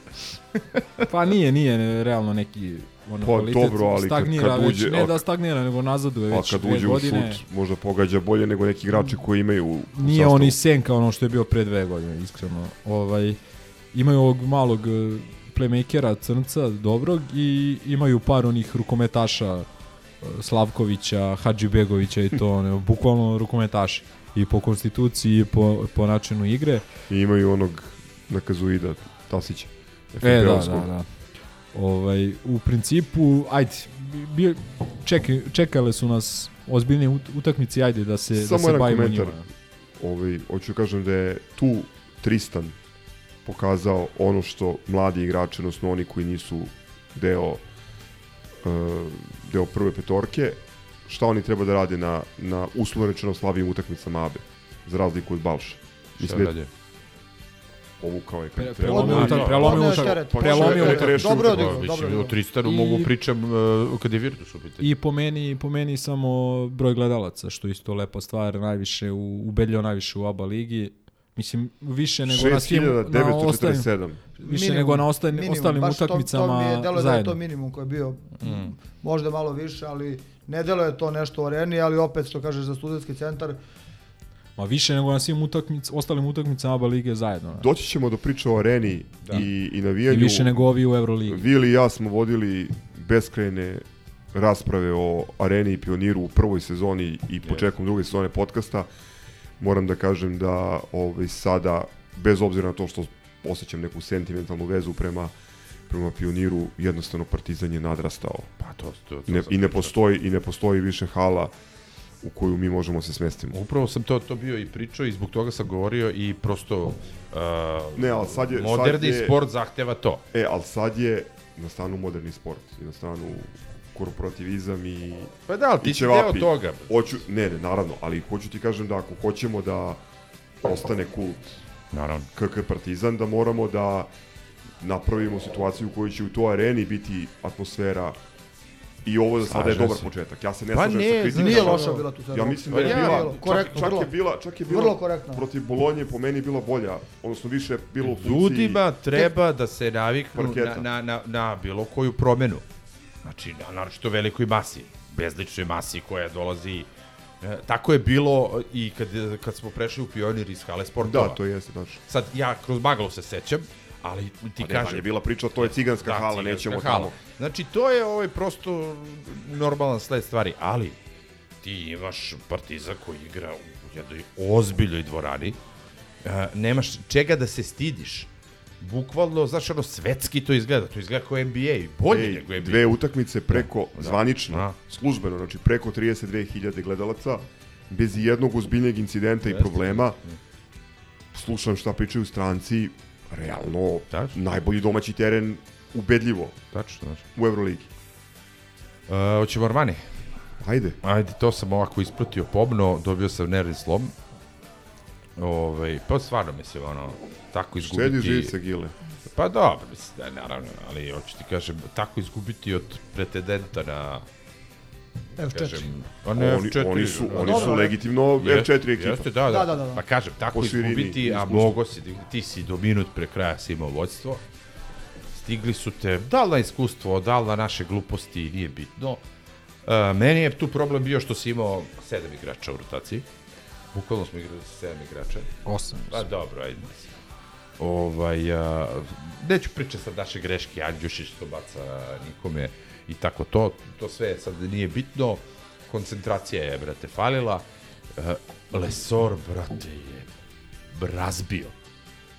pa nije nije ne, realno neki ono Pa kvalitet dobro, ali kad- stagnira kad već, uđe- ne a- da stagnira nego nazaduje Pa već kad dve uđe u godine. šut, možda pogađa bolje nego neki igrači koji imaju u, u Nije sastavu. on i senka ono što je bio pre dve godine, iskreno. Ovaj, imaju ovog malog playmakera, crnca, dobrog i imaju par onih rukometaša eh, Slavkovića, Hadžibegovića i to, ono, bukvalno rukometaši. I po konstituciji i po, po načinu igre. I imaju onog na Kazuida Tasića. E, da, da, da. Ovaj, u principu, ajde, bi, čekaj, čekale su nas ozbiljne ut- utakmice, ajde da se, da Samo se jedan bavimo komentar. njima. Ovaj, hoću da kažem da je tu Tristan pokazao ono što mladi igrači, odnosno oni koji nisu deo uh, deo prve petorke, šta oni treba da rade na, na uslovno rečeno slabijim utakmicama ABE, za razliku od Balša. Šta da je radi? povukao je kad Pre- je prelomio utak- prelomio utak- prelomio utak- Dobro odigrao, dobro Mislim, odigrao. o Tristanu I- mogu pričam uh, kad je Virtus u pitanju. I po meni, po meni samo broj gledalaca, što je isto lepa stvar, najviše u, ubedljivo najviše u ABA ligi. Mislim, više nego na svim, na ostalim, 6947. više Minimum, nego na ostalim, minimum, ostalim baš to- utakmicama to, mi je delo da je zajedno. to minimum koji je bio Mm. možda malo više, ali ne delo je to nešto u areni, ali opet što kažeš za studentski centar, Ma više nego na svim utakmic, ostalim utakmicama ABA lige zajedno. ne. Doći ćemo do priče o areni Da. i, i I navijanju. više nego ovi u Euroligi. Vili i ja smo vodili beskrajne rasprave o areni i pioniru u prvoj sezoni i početkom druge sezone podcasta. Moram da kažem da ovaj, sada, bez obzira na to što osjećam neku sentimentalnu vezu prema prema pioniru, jednostavno Partizan je nadrastao. Pa to, to, to Ne, I ne pričao. postoji i ne postoji više hala u koju mi možemo se smestimo. Upravo sam to to bio i pričao i zbog toga sam govorio i prosto uh, Ne, ali sad je- moderni sad je- sport zahteva to. E, ali sad je na stranu moderni sport i na stranu korporativizam i Pa da, ali ti si deo toga. Hoću, ne, ne, naravno, ali hoću ti kažem da ako hoćemo da ostane kult Naravno. KK Partizan, da moramo da napravimo situaciju u kojoj će u toj areni biti atmosfera i ovo za sada je dobar se. početak. Ja se ne Pa slažem ne, sa kritikama. nije loša bila tu sezona. Ja mislim Pa da je ja- bila, korektno, čak, čak vrlo. je bila, čak je bila Vrlo korektno. protiv Bolonje po meni bila bolja, odnosno više je bilo u funkciji Ljudima treba da se naviknu na, na, na, na bilo koju promenu. Znači, na, naročito velikoj masi, bezličnoj masi koja dolazi E, tako je bilo i kad, kad smo prešli u pionir iz hale sportova. Da, to jeste, znači. Sad, ja kroz maglu se sećam, ali ti Pa kažem... je bila priča, to je ciganska hala, ciganska nećemo hala. tamo. Znači, to je ovaj prosto normalan sled stvari, ali ti imaš Partiza koji igra u jednoj ozbiljnoj dvorani, e, nemaš čega da se stidiš. Bukvalno, znaš, ono, svetski to izgleda, to izgleda kao NBA, bolje Ej, nego NBA. Dve utakmice preko, Da, zvanično, da. službeno, znači preko 32.000 gledalaca, bez jednog ozbiljnijeg incidenta i Jeste. problema. Slušam šta pričaju stranci, realno najbolji domaći teren ubedljivo Tačno, tačno. u Euroligi. Uh, hoćemo Armani? Ajde. Ajde, to sam ovako ispratio pomno, dobio sam nervni slom. Ovaj, pa stvarno mislim, ono, tako izgubiti... Štedi živce, Gile. Pa dobro, mislim, da, naravno, ali hoću ti kažem, tako izgubiti od pretendenta na... F4. Kažem, a ne Oni- F4. oni su- oni su legitimno Jeste, F4 ekipa. Jeste, da, da. Da, da, da, da. Pa kažem, tako Po izgubiti, a mogo si, ti si do minut pre kraja si imao vođstvo. Stigli su te, da li na iskustvo, da li na naše gluposti, nije bitno. Uh, meni je tu problem bio što si imao sedam igrača u rotaciji. Bukvalno smo igrali sa sedam igrača. Osam. Pa dobro, ajde. Ovaj, a, neću pričati sad naše greške, Andjušić to baca nikome i tako to, to sve sad nije bitno, koncentracija je, brate, falila, uh, Lesor, brate, je razbio.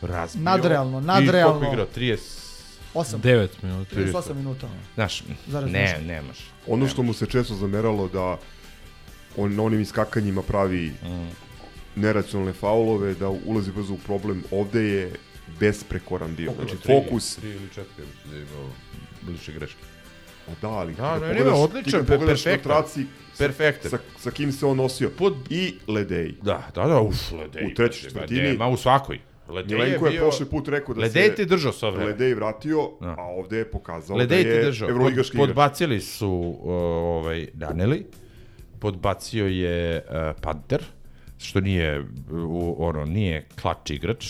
Razbio. Nadrealno, I nadrealno. koliko je igrao? 30... 8. 9 minuta. 38 minuta. Znaš, ne, nemaš. Ono što mu se često zameralo da on na onim iskakanjima pravi Mm. neracionalne faulove, da ulazi brzo u problem, ovde je besprekoran bio. Znači, Tri- fokus... Tri ili četiri, da je imao bliže greške. O da, ali Da, kada ne, pogledaš, ne, ti odličan, kad pogledaš perfektan. na traci, sa- Perfektan. Sa, sa kim se on nosio. Pod... I Ledej. Da, da, da, uf, Ledej. U trećoj četvrtini. Ma u svakoj. Ledej Milenko je, bio- prošli put rekao da Ledej se... ti držao sve vreme. Ledej vratio, Da. a ovde je pokazao Ledej da ti je držao. Pod, evroligaški igrač. podbacili su uh, ovaj, Daneli, podbacio je uh, Panter, što nije, uh, ono, nije klač igrač.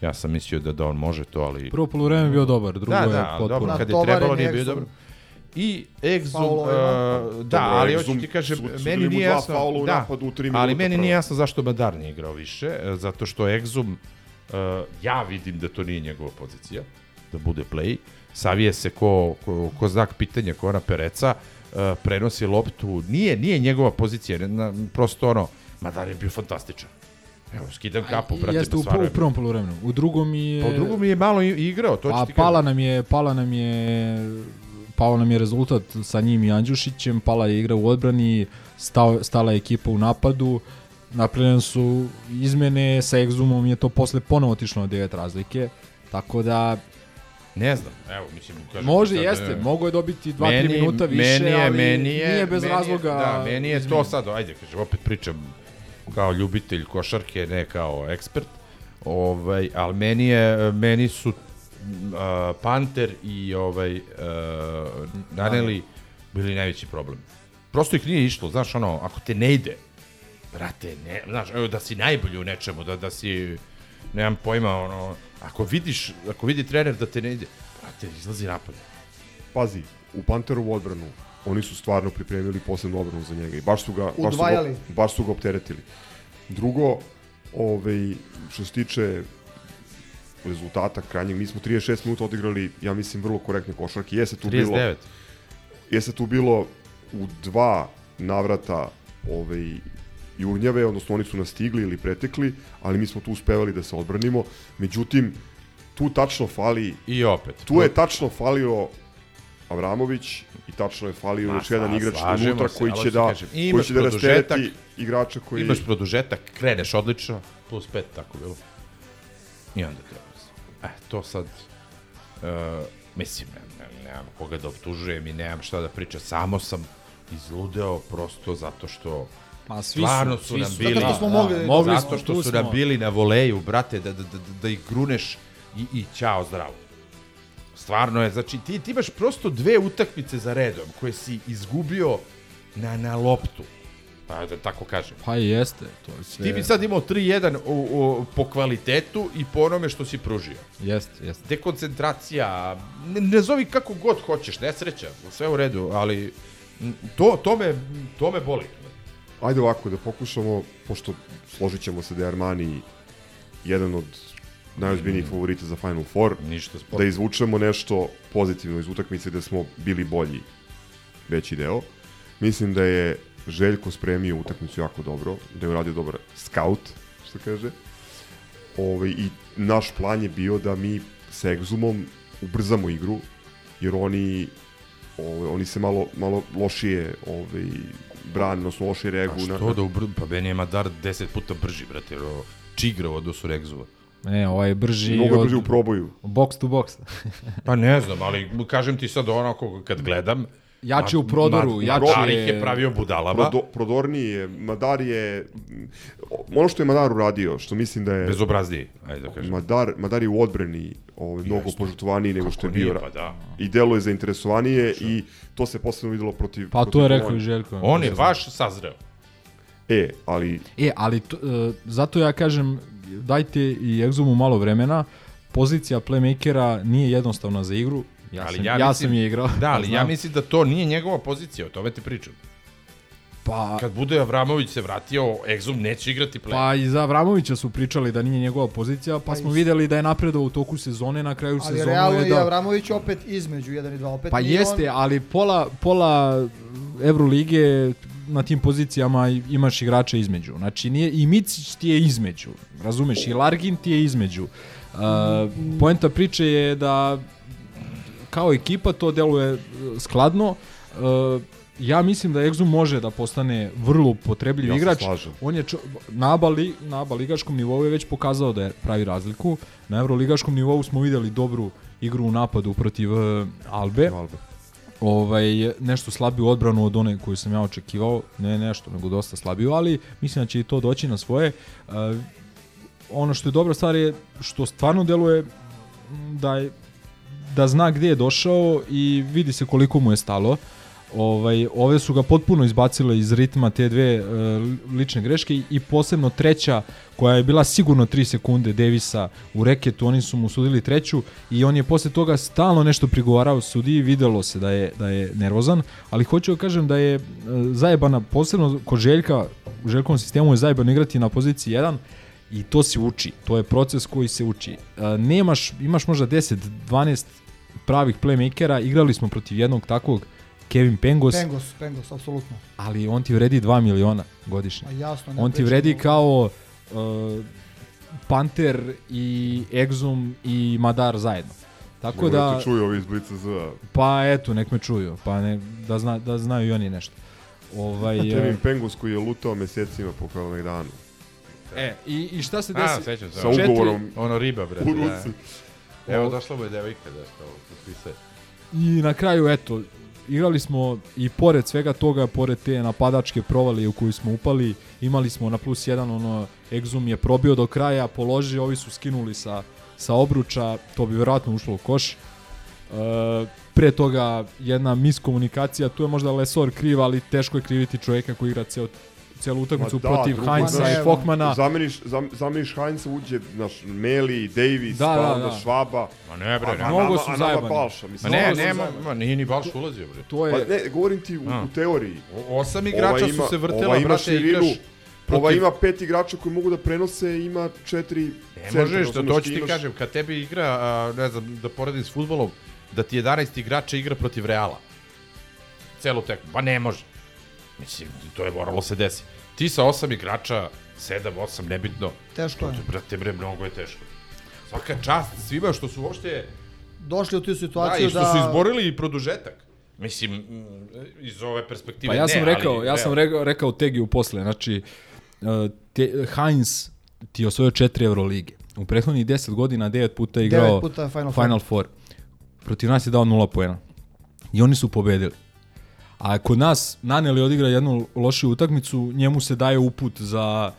Ja sam mislio da, da on može to, ali... Prvo polovreme je bio dobar, drugo da, je da, potpuno- dobro, kad je trebalo je nije bio dobro. I Exum, uh, da, Dobro, ali hoću ti kažem, sudili meni nije jasno, u da, u ali minuta meni nije jasno zašto Madar nije igrao više, e, zato što Exum, uh, ja vidim da to nije njegova pozicija, da bude play, savije se ko, ko, ko znak pitanja, ko ona pereca, uh, prenosi loptu, nije, nije njegova pozicija, na, prosto ono, Madar je bio fantastičan. Evo, skidam kapu, brate, Jeste u, u prvom poluvremenu. U drugom je... Pa u drugom je malo igrao, to Pa ti pala nam je, pala nam je pao nam je rezultat sa njim i Andjušićem, pala je igra u odbrani, stao, stala je ekipa u napadu, napravljene su izmene, sa Exumom je to posle ponovo otišlo na 9 razlike, tako da Ne znam, evo, mislim, kažem. Može, sad, jeste, e, mogo je dobiti 2-3 meni- minuta više, meni je, ali meni je, nije bez meni razloga Da, meni je to sad, ajde, kažem, opet pričam kao ljubitelj košarke, ne kao ekspert, ovaj, ali meni, je, meni su uh, Panter i ovaj, uh, Naneli bili najveći problem. Prosto ih nije išlo, znaš, ono, ako te ne ide, brate, ne, znaš, evo, da si najbolji u nečemu, da, da si, nemam pojma, ono, ako vidiš, ako vidi trener da te ne ide, brate, izlazi napolje. Pazi, u Panterovu odbranu oni su stvarno pripremili posebnu odbranu za njega i baš su ga, baš su ga, baš su ga opteretili. Drugo, ovaj, što se tiče rezultata krajnjeg, mi smo 36 minuta odigrali, ja mislim, vrlo korektne košarke. Jeste tu 39. bilo, jeste tu bilo u dva navrata ovaj, jurnjave, odnosno oni su nas stigli ili pretekli, ali mi smo tu uspevali da se odbranimo. Međutim, tu tačno fali... I opet. Tu je tačno falio Avramović i tačno je falio još jedan igrač unutra se, koji će ti da, kažem, koji će da rastereti igrača koji... Imaš produžetak, kreneš odlično, plus pet, tako bilo. I onda se. E, to sad, uh, mislim, ne, ne, nemam koga da optužujem i nemam šta da pričam, samo sam izludeo prosto zato što Pa svi stvarno su, svi nam bili, Zato što smo mogli- mogli zato što su nam bili na voleju, brate, da, da, da, da ih gruneš i, i ćao zdravo. Stvarno je, znači ti, ti imaš prosto dve utakmice za redom koje si izgubio na, na loptu. Pa da tako kažem. Pa jeste, to je sve. Ti bi sad imao 3-1 u, u, po kvalitetu i po onome što si pružio. Jeste, jeste. Dekoncentracija, ne, ne zovi kako god hoćeš, nesreća, sve u redu, ali to, to, me, to me boli. Ajde ovako, da pokušamo, pošto složit ćemo se da je Armani jedan od najozbiljnijih favorita za Final Four, Ništa sporno. da izvučemo nešto pozitivno iz utakmice gde smo bili bolji veći deo. Mislim da je Željko spremio utakmicu jako dobro, da je uradio dobar scout, što kaže. Ove, I naš plan je bio da mi sa Exumom ubrzamo igru, jer oni ove, oni se malo, malo lošije ove, brane, odnosno lošije A reaguju. na- što da ubr... Pa meni je Madar 10 puta brži, brate, jer ovo Čigrov od Osuregzova. Ne, ovaj je brži Mnogo je od- brži u proboju. Box to box. Pa ne znam, ali kažem ti sad onako kad gledam... Jači u prodoru, Ma- jači Madar je- ih je pravio budalama. Prodo, prodorniji je, Madar je, ono što je Madar uradio, što mislim da je... Bezobrazniji, ajde da kažem. Madar, Madar je u odbrani ovaj, mnogo Jeste. požrtvovaniji nego što je Kako bio. pa da. I deluje zainteresovanije i to se posebno videlo protiv... Pa to protiv je rekao i Željko. On je baš sazreo. E, ali E, ali to, e, zato ja kažem, dajte i Exumu malo vremena, pozicija playmakera nije jednostavna za igru, ja, ali sam, ja, ja, mislim, sam je igrao. Da, ali ja mislim da to nije njegova pozicija, o tome ti pričam. Pa, Kad bude Avramović se vratio, Exum neće igrati play. pa i za Avramovića su pričali da nije njegova pozicija, pa, Pa smo videli da je napredao u toku sezone, na kraju Ali sezone realno je i da... Avramović opet između 1 i 2. Opet Pa jeste, on- ali pola, pola Evrolige na tim pozicijama imaš igrača između. Znači, nije, i Micić ti je između, razumeš, i Largin ti je između. Uh, poenta priče je da kao ekipa to deluje uh, skladno. Uh, ja mislim da Exum može da postane vrlo potrebljiv Ja igrač. slažem. On je na, ABA, li, na ABA ligaškom nivou je već pokazao da je pravi razliku. Na Euroligaškom nivou smo videli dobru igru u napadu protiv uh, Albe. Albe. Ovaj, nešto slabiju odbranu od one koju sam ja očekivao. Ne nešto, nego dosta slabiju, ali mislim da će i to doći na svoje. Uh, ono što je dobra stvar je što stvarno deluje da je da zna gdje je došao i vidi se koliko mu je stalo. Ovaj, ove su ga potpuno izbacile iz ritma te dve e, lične greške i- posebno treća koja je bila sigurno 3 sekunde Davisa u reketu, oni su mu sudili treću i on je posle toga stalno nešto prigovarao sudiji, videlo se da je, da je nervozan, ali hoću da kažem da je e, zajebana, posebno kod Željka, u Željkovom sistemu je zajebano igrati na poziciji 1 i to se uči, to je proces koji se uči. E, nemaš, imaš možda 10, 12 pravih playmakera, igrali smo protiv jednog takvog Kevin Pengos, Pengos, Pengos, apsolutno. ali on ti vredi 2 miliona godišnje. A jasno, ne on ti vredi kao uh, Panter i Exum i Madar zajedno. Tako Mogu da... te čuju ovi iz Blica Z. Pa eto, nek me čuju, pa ne, da, zna, da znaju i oni nešto. Ovaj, Kevin e, Pengus koji je lutao mesecima po Kalemegdanu. E, i, i šta se A, desi? sećam se. Sa ugovorom Ono riba, bre. u Da. ruci. Evo, došla mu je devojka, da što potpisuje. I na kraju, eto, igrali smo i pored svega toga, pored te napadačke provalije u koju smo upali, imali smo na plus jedan, ono, Exum je probio do kraja, položio, ovi su skinuli sa, sa obruča, to bi vjerojatno ušlo u koš. E, pre toga jedna miskomunikacija, tu je možda Lesor kriv, ali teško je kriviti čovjeka koji igra ceo, celu utakmicu Ma da, protiv Heinza i Fokmana. Zameniš, zam, zameniš Heinza, uđe naš Meli, Davis, Da, da, da, pa da. Švaba. Ma ne, bre, a, ne. a Mnogo su a nama zajebani. Balša, Ma mislim. ne, Mnogo su nema, zajebani. ma nije ni baš ulazio, bre. To je, Pa ne, govorim ti u, u teoriji. O- Osam igrača Ova su ima- se vrtela, ova ima brate, širinu, igraš Ova protiv- ima pet igrača koji mogu da prenose, ima četiri Ne centra, možeš, da to ću ti kažem, kad tebi igra, a, ne znam, da poredim s futbolom, da ti 11 igrača igra protiv Reala. Celu tekmu, pa ne može. Mislim, to je moralo se desi. Ti sa osam igrača, 7, 8, nebitno. Teško je. Brate, bre, mnogo je teško. Svaka čast svima što su uopšte, Došli u tu da, situaciju i što da... su izborili i produžetak. Mislim, iz ove perspektive Pa ja ne, sam rekao, ali, ja sam rekao, rekao Tegiju posle, znači uh, te, Heinz ti je osvojio 4 Eurolige. U prethodnih 10 godina 9 puta je igrao puta Final Four. Final Four. Protiv nas je dao 0 poena. I oni su pobedili. A kod nas Naneli odigra jednu lošiju utakmicu, njemu se daje uput za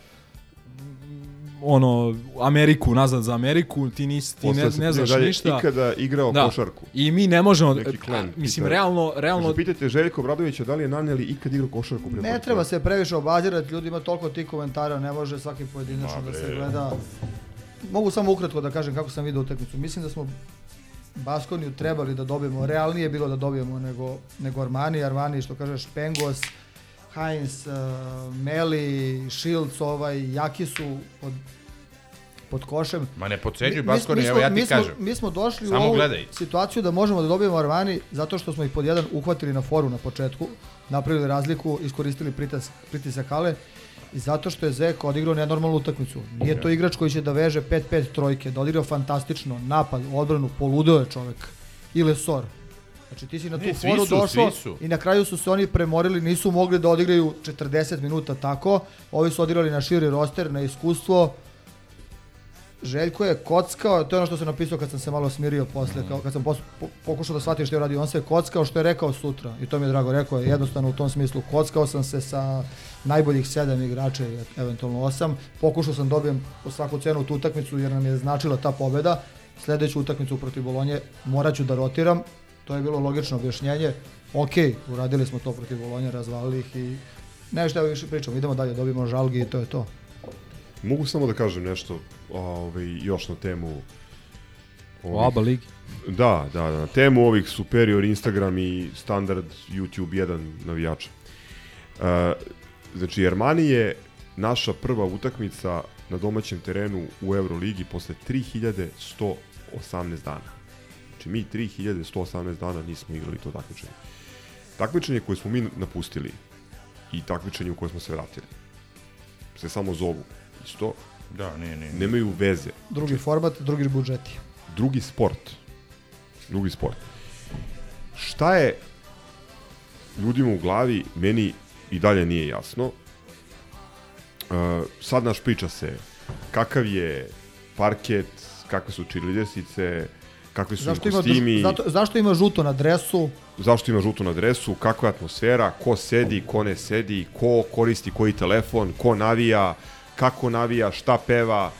ono Ameriku, nazad za Ameriku, ti nisi ti Posle ne, ne znaš da ništa. ikada igrao Da. košarku. I mi ne možemo, Neki a, mislim, pita. realno, realno, Kaže, pitajte Željko Bradovića da li je Naneli ikad igrao košarku pre Ne treba se previše obazirati, ljudi ima toliko tih komentara, ne može svaki pojedinačno da se gleda. Mogu samo ukratko da kažem kako sam vidio utakmicu. Mislim da smo Baskoniju trebali da dobijemo, realnije je bilo da dobijemo nego, nego Armani, Armani što kažeš Pengos, Heinz, uh, Meli, Shields, ovaj, jaki su pod, pod košem. Ma ne mi- Baskoni, evo ja ti mi smo- kažem. Mi smo došli Samo u ovu gledaj. situaciju da možemo da dobijemo Armani zato što smo ih pod jedan uhvatili na foru na početku, napravili razliku, iskoristili pritas, pritisak Ale zato što je Zeko odigrao nenormalnu utakmicu. Nije to igrač koji će da veže 5-5 trojke, da odigrao fantastično, napad, odbranu, poludeo je čovek. I Lesor. Znači ti si na tu Ne, foru su, došao i na kraju su se oni premorili, nisu mogli da odigraju 40 minuta tako. Ovi su odigrali na širi roster, na iskustvo. Željko je kockao, to je ono što sam napisao kad sam se malo smirio posle, kao kad sam pos, po, pokušao da shvatim što je radio, on se je kockao što je rekao sutra i to mi je drago, rekao je jednostavno u tom smislu, kockao sam se sa najboljih sedam igrača eventualno osam, pokušao sam dobijem po svaku cenu tu utakmicu jer nam je značila ta pobeda, sledeću utakmicu protiv Bolonje morat ću da rotiram, to je bilo logično objašnjenje, ok, uradili smo to protiv Bolonje, razvalili ih i ne šta više pričamo, idemo dalje, dobijemo žalgi i to je to. Mogu samo da kažem nešto ovaj, još na temu O ABA ligi. Da, da, da, na temu ovih superior Instagram i standard YouTube 1 navijača. Uh, znači, Armani je naša prva utakmica na domaćem terenu u Euroligi posle 3118 dana. Znači, mi 3118 dana nismo igrali to takmičenje. Takmičenje koje smo mi napustili i takmičenje u koje smo se vratili se samo zovu isto, Da, nije, nije. nemaju veze. Drugi format, drugi budžeti. drugi sport. Drugi sport. Šta je ljudima u glavi, meni i dalje nije jasno. Uh, sad naš priča se kakav je parket, kakve su čirlidersice, kakvi su Zašto im ima, kostimi, drž- zato, zašto ima žuto na dresu? zašto ima žuto na dresu, kakva je atmosfera, ko sedi, ko ne sedi, ko koristi koji telefon, ko navija, kako navija, šta peva,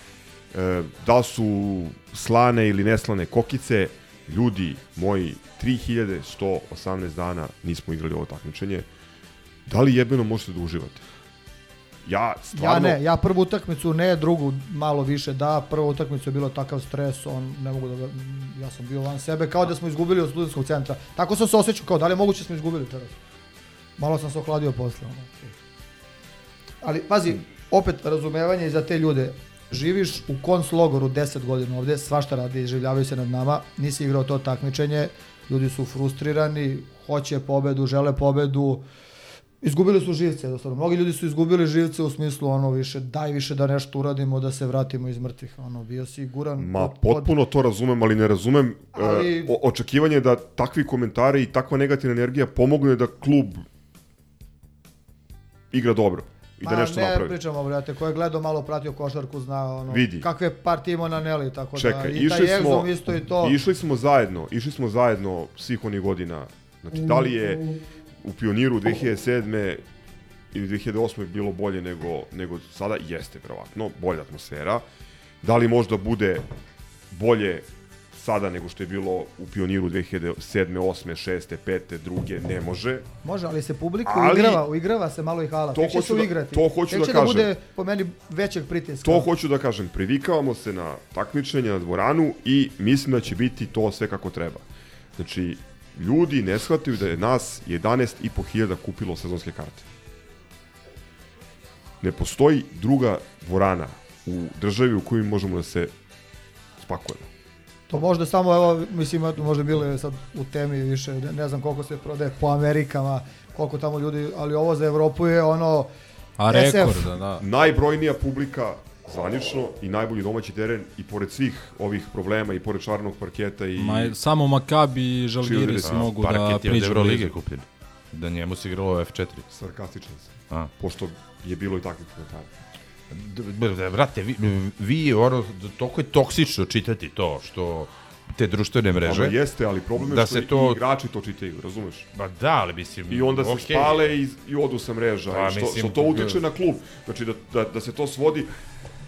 e, da li su slane ili neslane kokice, ljudi moji, 3118 dana nismo igrali ovo takmičenje. Da li jebeno možete da uživate? Ja stvarno... Ja ne, ja prvu utakmicu ne, drugu malo više da, prva utakmicu je bilo takav stres, on ne mogu da, ga- ja sam bio van sebe, kao da smo izgubili od studentskog centra. Tako sam se osjećao, kao da li je moguće da smo izgubili čovjek. Malo sam se ohladio posle. Ono. Ali, pazi, opet razumevanje i za te ljude. Živiš u konc logoru 10 godina ovde, svašta radi, življavaju se nad nama, nisi igrao to takmičenje, ljudi su frustrirani, hoće pobedu, žele pobedu, izgubili su živce, jednostavno. Mnogi ljudi su izgubili živce u smislu ono više, daj više da nešto uradimo, da se vratimo iz mrtvih. Ono, bio si guran. Ma, pod- potpuno to razumem, ali ne razumem Ali- e, o- očekivanje da takvi komentari i takva negativna energija pomogne da klub igra dobro i da Ma, nešto ne napravi. pričamo, brate, ko je gledao malo pratio košarku zna ono, Vidi. kakve partije imamo naneli, tako Čekaj, da i išli taj smo, egzom isto i to. išli smo zajedno, išli smo zajedno svih onih godina. Znači, da li je u Pioniru 2007. ili 2008. bilo bolje nego, nego sada? Jeste, verovatno, bolja atmosfera. Da li možda bude bolje sada nego što je bilo u Pioniru 2007. 8. 6. 5. 2. Ne može. Može, ali se publika Ali- uigrava, uigrava se malo i hala. To Tek hoću da- uigrati. to hoću Tek da će kažem. da bude po meni većeg pritiska. To hoću da kažem, privikavamo se na takmičenje na dvoranu i mislim da će biti to sve kako treba. Znači, ljudi ne shvataju da je nas 11.500 kupilo sezonske karte. Ne postoji druga dvorana u državi u kojoj možemo da se spakujemo. To možda samo, evo, mislim, eto, možda bile sad u temi više, ne, ne znam koliko se prodaje po Amerikama, koliko tamo ljudi, ali ovo za Evropu je ono... A SF. rekord, da, da. Najbrojnija publika zvanično i najbolji domaći teren i pored svih ovih problema i pored čarnog parketa i... Ma, samo Makabi i Žalgiris mogu da Parket je od priđu Eurolige kupljen. Da njemu se igralo u F4. Sarkastičan sam. A. Pošto je bilo i takvih komentara. Brate, vi, vi ono, toliko je toksično čitati to, što te društvene mreže. Ono jeste, ali problem je da što se i to... igrači to čitaju, razumeš? Ba da, ali mislim... I onda se okej. spale i, i odu sa mreža. Pa, što, mislim, što to utiče na klub. Znači da, da, da se to svodi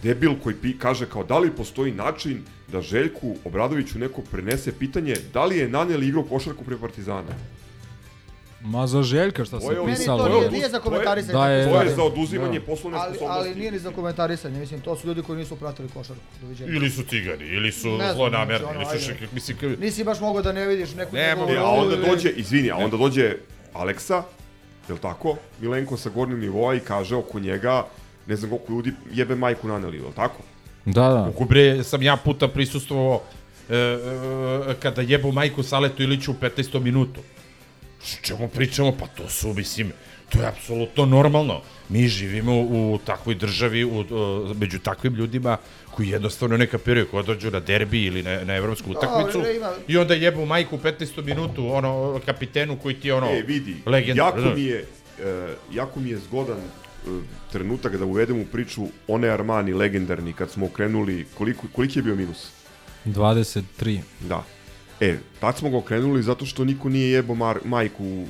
debil koji pi, kaže kao da li postoji način da Željku Obradoviću neko prenese pitanje da li je Naneli igrao košarku pre Partizana. Ma za Željka šta se je- Meni pisalo. to nije, nije za komentarisanje. Da je- To je stvari. za oduzimanje poslovne ali, sposobnosti. ali nije ni za komentarisanje, mislim, to su ljudi koji nisu pratili košarku. Doviđenja. Ili su cigani, ili su Ne zlonamerni, znači, ili su... šak- Mislim, Nisi baš mogao da ne vidiš neku Ne, njegovu E, a onda dođe, izvini, a onda dođe Aleksa, je tako? Milenko sa gornjeg nivoa i kaže oko njega, ne znam koliko ljudi jebe majku Naneli, je li tako? Da, da. Koliko bre sam ja puta prisustvovao e, e, kada jebu majku Saletu Iliću u 15. minutu. S čemu pričamo? Pa to su, mislim, to je apsolutno normalno. Mi živimo u takvoj državi, u, u, među takvim ljudima koji jednostavno ne kapiraju, koji dođu na derbi ili na, na evropsku utakmicu bre, ima- i onda jebu majku u 15. minutu ono, kapitenu koji ti ono, E, vidi, legenda. jako mi je, e, jako mi je zgodan e, trenutak da uvedem u priču one Armani legendarni kad smo okrenuli, koliko, koliki je bio minus? 23. Da. E, tad smo ga okrenuli zato što niko nije jebo mar, majku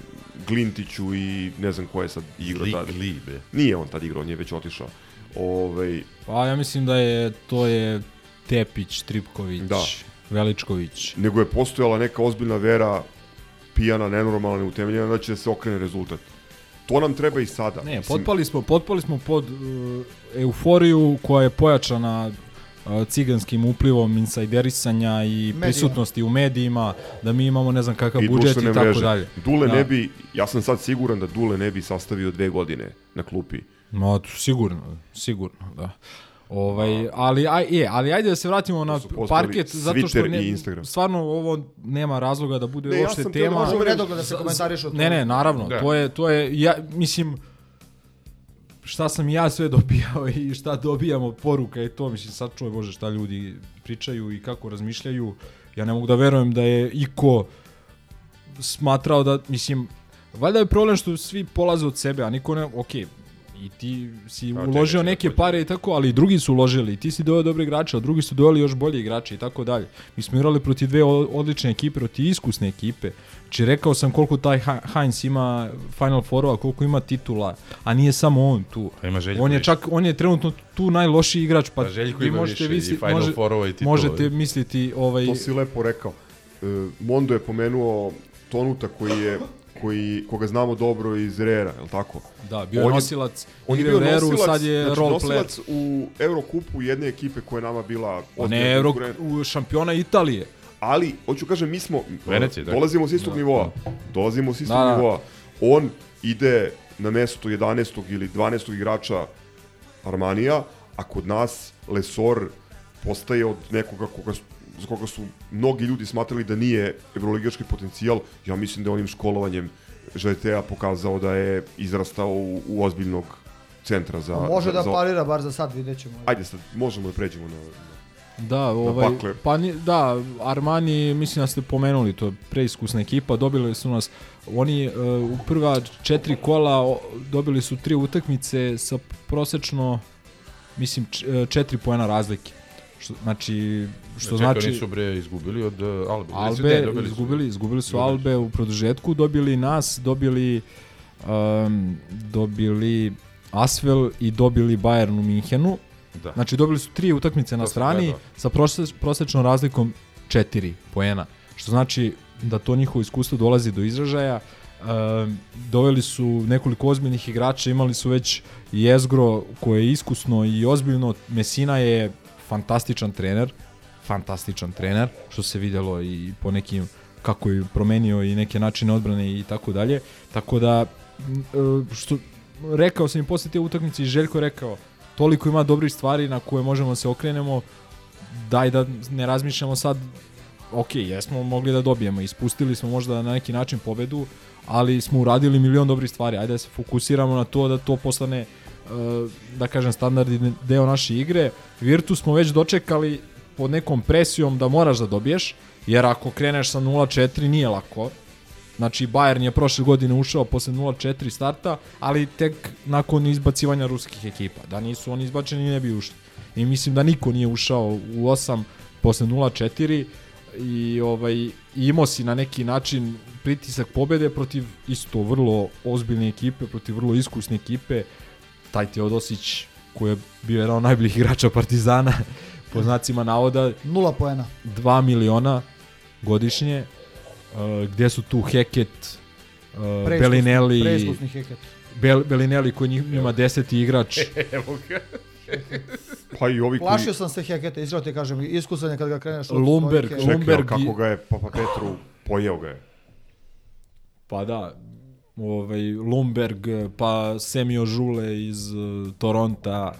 Glintiću i ne znam ko je sad igrao tad. Gli, be. Nije on tad igrao, on je već otišao. Ovaj, Pa ja mislim da je to je Tepić, Tripković, Da. Veličković. nego je postojala neka ozbiljna vera pijana, nenormalna, neutemeljena da će da se okrene rezultat. To nam treba i sada. Ne, Mislim, potpali smo, potpali smo pod uh, euforiju koja je pojačana ciganskim uplivom insajderisanja i Medijima. prisutnosti u medijima, da mi imamo ne znam kakav i budžet i tako mreže. dalje. Dule Da. ne bi, ja sam sad siguran da Dule ne bi sastavio dve godine na klupi. Ma, to sigurno, sigurno, da. Ovaj, ali, aj, je, ali ajde da se vratimo na parket, zato što ne, stvarno ovo nema razloga da bude Ne, ja uopšte sam htio da tema. možemo Može u nedogled da se komentariše o Ne, tome. ne, naravno, Da. to je, to je, ja, mislim, šta sam ja sve dobijao i šta dobijamo poruka i to, mislim, sad čuje Bože šta ljudi pričaju i kako razmišljaju. Ja ne mogu da verujem da je iko smatrao da, mislim, valjda je problem što svi polaze od sebe, a niko ne, okej, i ti si A, uložio čekaj, neke pare i tako, ali i drugi su uložili. I ti si doveo dobre igrače, a drugi su doveli još bolje igrače i tako dalje. Mi smo igrali protiv dve odlične ekipe, protiv iskusne ekipe. Znači rekao sam koliko taj Heinz ima Final Fourova, koliko ima titula, a nije samo on tu. Pa ima Željko on je čak on je trenutno tu najlošiji igrač, pa Pa Željko vi ima možete više i visi- Final može- Fourova i titula. Možete misliti ovaj To si lepo rekao. E, Mondo je pomenuo Tonuta koji je koji, koga znamo dobro iz Rera, je li tako? Da, bio je On nosilac on je u bio Reru, nosilac, sad je znači, role nosilac u Eurokupu jedne ekipe koja je nama bila ne Euro, u šampiona Italije. Ali, hoću kažem, mi smo, Venecije, da. dolazimo s istog nivoa. Dolazimo s istog Da, da. nivoa. On ide na mesto 11. ili 12. igrača Armanija, a kod nas Lesor postaje od nekoga koga, su- za koga su mnogi ljudi smatrali da nije evroligaški potencijal. Ja mislim da onim školovanjem Žetea pokazao da je izrastao u, u ozbiljnog centra za... A može za, da za- parira, bar za sad, vidjet ćemo. Ajde sad, možemo da pređemo na... Da, ovaj, pa ni, da, Armani, mislim da ste pomenuli, to je preiskusna ekipa, dobili su nas, oni uh, u prva četiri kola dobili su tri utakmice sa prosečno, mislim, č, e, četiri poena razlike. Što, znači, što Čekaj, znači... nisu bre izgubili od uh, Albe. Albe, Ne, dobili su. izgubili, izgubili su Albe u produžetku, dobili nas, dobili um, dobili Asvel i dobili Bayern u Minhenu. Da. Znači dobili su tri utakmice na To strani sa prose, prosečnom razlikom 4 poena. Što znači da to njihovo iskustvo dolazi do izražaja. Um, doveli su nekoliko ozbiljnih igrača, imali su već Jezgro koje je iskusno i ozbiljno. Mesina je fantastičan trener, fantastičan trener, što se videlo i po nekim kako je promenio i neke načine odbrane i tako dalje. Tako da e, što rekao sam i posle te utakmice i Željko rekao toliko ima dobrih stvari na koje možemo da se okrenemo daj da ne razmišljamo sad ok, jesmo mogli da dobijemo ispustili smo možda na neki način pobedu ali smo uradili milion dobrih stvari ajde da se fokusiramo na to da to postane e, da kažem standardni deo naše igre Virtus smo već dočekali pod nekom presijom da moraš da dobiješ jer ako kreneš sa 0-4 nije lako Znači, Bayern je prošle godine ušao posle 0-4 starta, ali tek nakon izbacivanja ruskih ekipa. Da nisu oni izbačeni, ne bi ušli. I mislim da niko nije ušao u 8 posle 0-4 i ovaj, imao si na neki način pritisak pobede protiv isto vrlo ozbiljne ekipe, protiv vrlo iskusne ekipe. Taj Teodosić koji je bio jedan od najboljih igrača Partizana, po znacima navoda, Nula poena. 2 miliona godišnje, uh, gdje su tu Heket, uh, Preiskusni- Belinelli, preiskusni Heket. Bel, Belinelli koji njima deseti igrač. [laughs] Evo ga. Pa i ovi Plašio sam se Heketa, iskreno ti kažem, iskusan je kad ga kreneš Lumberg. Čekaj, Lumberg i- kako ga je Papa Petru pojeo ga je. Pa da, ovaj, Lumberg, pa Semio Žule iz uh, Toronta.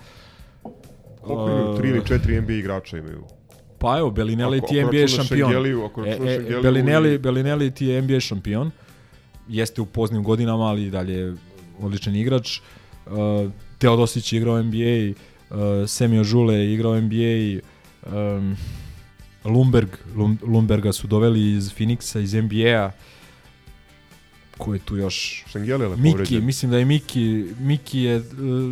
Koliko imaju? Tri ili četiri NBA igrača imaju. Pa evo, Belinelli Ako- ti je NBA šampion. Šengeliju, ako računaš Šengeliju Belinelli, i- Belinelli ti je NBA šampion. Jeste u poznim godinama, ali i dalje je odličan igrač. Uh, Teodosić je igrao NBA, uh, Semio Žule je igrao NBA, um, Lumberg, Lum, Lumberga su doveli iz Phoenixa, iz NBA-a. Ko je tu još? Šengeli je Miki, povređen. mislim da je Miki, Miki je uh,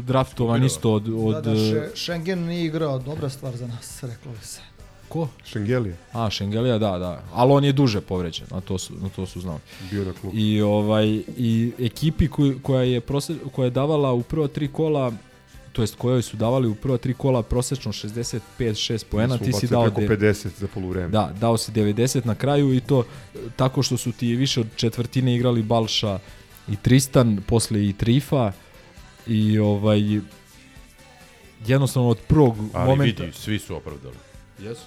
draftovan isto od... od Da, da, še, Schengen nije igrao, dobra stvar za nas, reklo bi se. Ko? Šengelija. A, Šengelija, da, da. Ali on je duže povređen, na to su, na to su znali. Bio na klubu. I, ovaj, i ekipi koj, koja, je prose, koja je davala u prva tri kola, to jest kojoj su davali u prva tri kola prosečno 65-6 poena, Smo ti si dao... preko 50 za poluvreme. Da, dao si 90 na kraju i to tako što su ti više od četvrtine igrali Balša i Tristan, posle i Trifa i ovaj jednostavno od prvog Ali momenta... vidi, svi su opravdali. Jesu.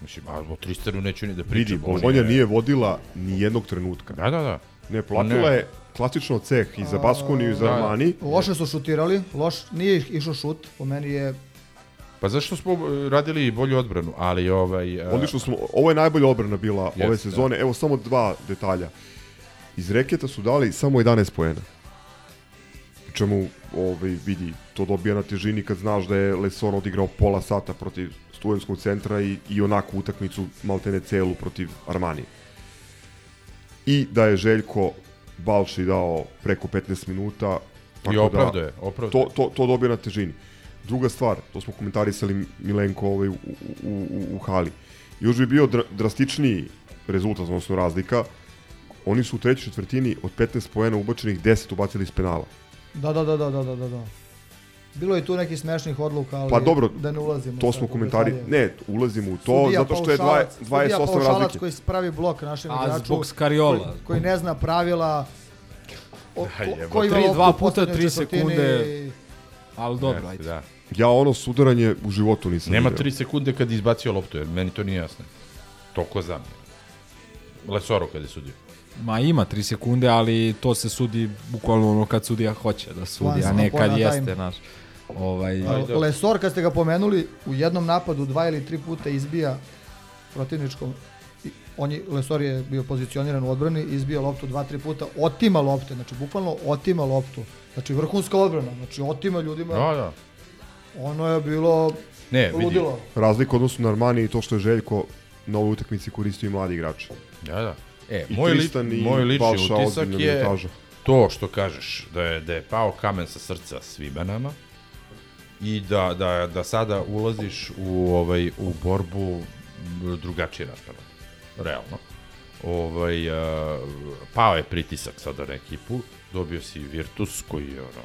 Mislim, a o Tristanu neću ni da pričam. Vidi, on Bolonja je- nije vodila ni jednog trenutka. Da, da, da. Ne, platila Ne. je klasično ceh i za Baskoniju i za Da. Armani. Loše su šutirali, loš, nije išao šut, po meni je Pa zašto smo e, radili bolju odbranu, ali ovaj... e, Odlično smo, ovo je najbolja odbrana bila Jeste, ove sezone. Evo samo dva detalja. Iz reketa su dali samo 11 poena. Čemu ovaj, vidi, to dobija na težini kad znaš da je Lesor odigrao pola sata protiv studentskog centra i, i onakvu utakmicu maltene celu protiv Armani. I da je Željko Balši dao preko 15 minuta. I opravdao je, opravdao To, to, to dobija na težini. Druga stvar, to smo komentarisali Milenko ovaj, u, u, u, u hali. Još bi bio dra, drastičniji rezultat, odnosno razlika. Oni su u trećoj četvrtini od 15 poena ubačenih 10 ubacili iz penala. Da, da, da, da, da, da, da, da. Bilo je tu nekih smešnih odluka, ali Pa dobro, da ne ulazimo. to smo komentari... detalje. Ne, ulazimo u to Sudija zato što je dva, paušalac- sudija 28 paušalac razlike. koji pravi blok našem A, igraču. zbog Skariola. Koji, koji ne zna pravila. O, ko, jebote. koji ima Tri, loptu dva u puta, poslednjoj tri četvrtini sekunde. i- Ali dobro, ajde. Da. Ja ono sudaranje u životu nisam Nema vidio. 3 sekunde kad je izbacio loptu, jer meni to nije jasno. Toliko znam. Lesoro kad je sudio. Ma ima 3 sekunde, ali to se sudi bukvalno ono kad sudija hoće da sudi, a Once ne kad a jeste, time. znaš. Ovaj, Ajde. Lesor, kad ste ga pomenuli, u jednom napadu dva ili tri puta izbija protivničkom on je, Lesor je bio pozicioniran u odbrani, izbio loptu dva, tri puta, otima lopte, znači bukvalno otima loptu. Znači vrhunska odbrana, znači otima ljudima. Da, da. Ono je bilo Ne, vidi. ludilo. Razlika u odnosu na Armani i to što je Željko na ovoj utakmici koristio i mladi igrači. Da, da. E, I moj, li, i moj lični utisak je minutaža. to što kažeš, da je, da je pao kamen sa srca svima nama i da, da, da sada ulaziš u, ovaj, u borbu drugačije raspored. Realno. Ovaj, a, pao je pritisak sada na ekipu, dobio si Virtus koji je ono,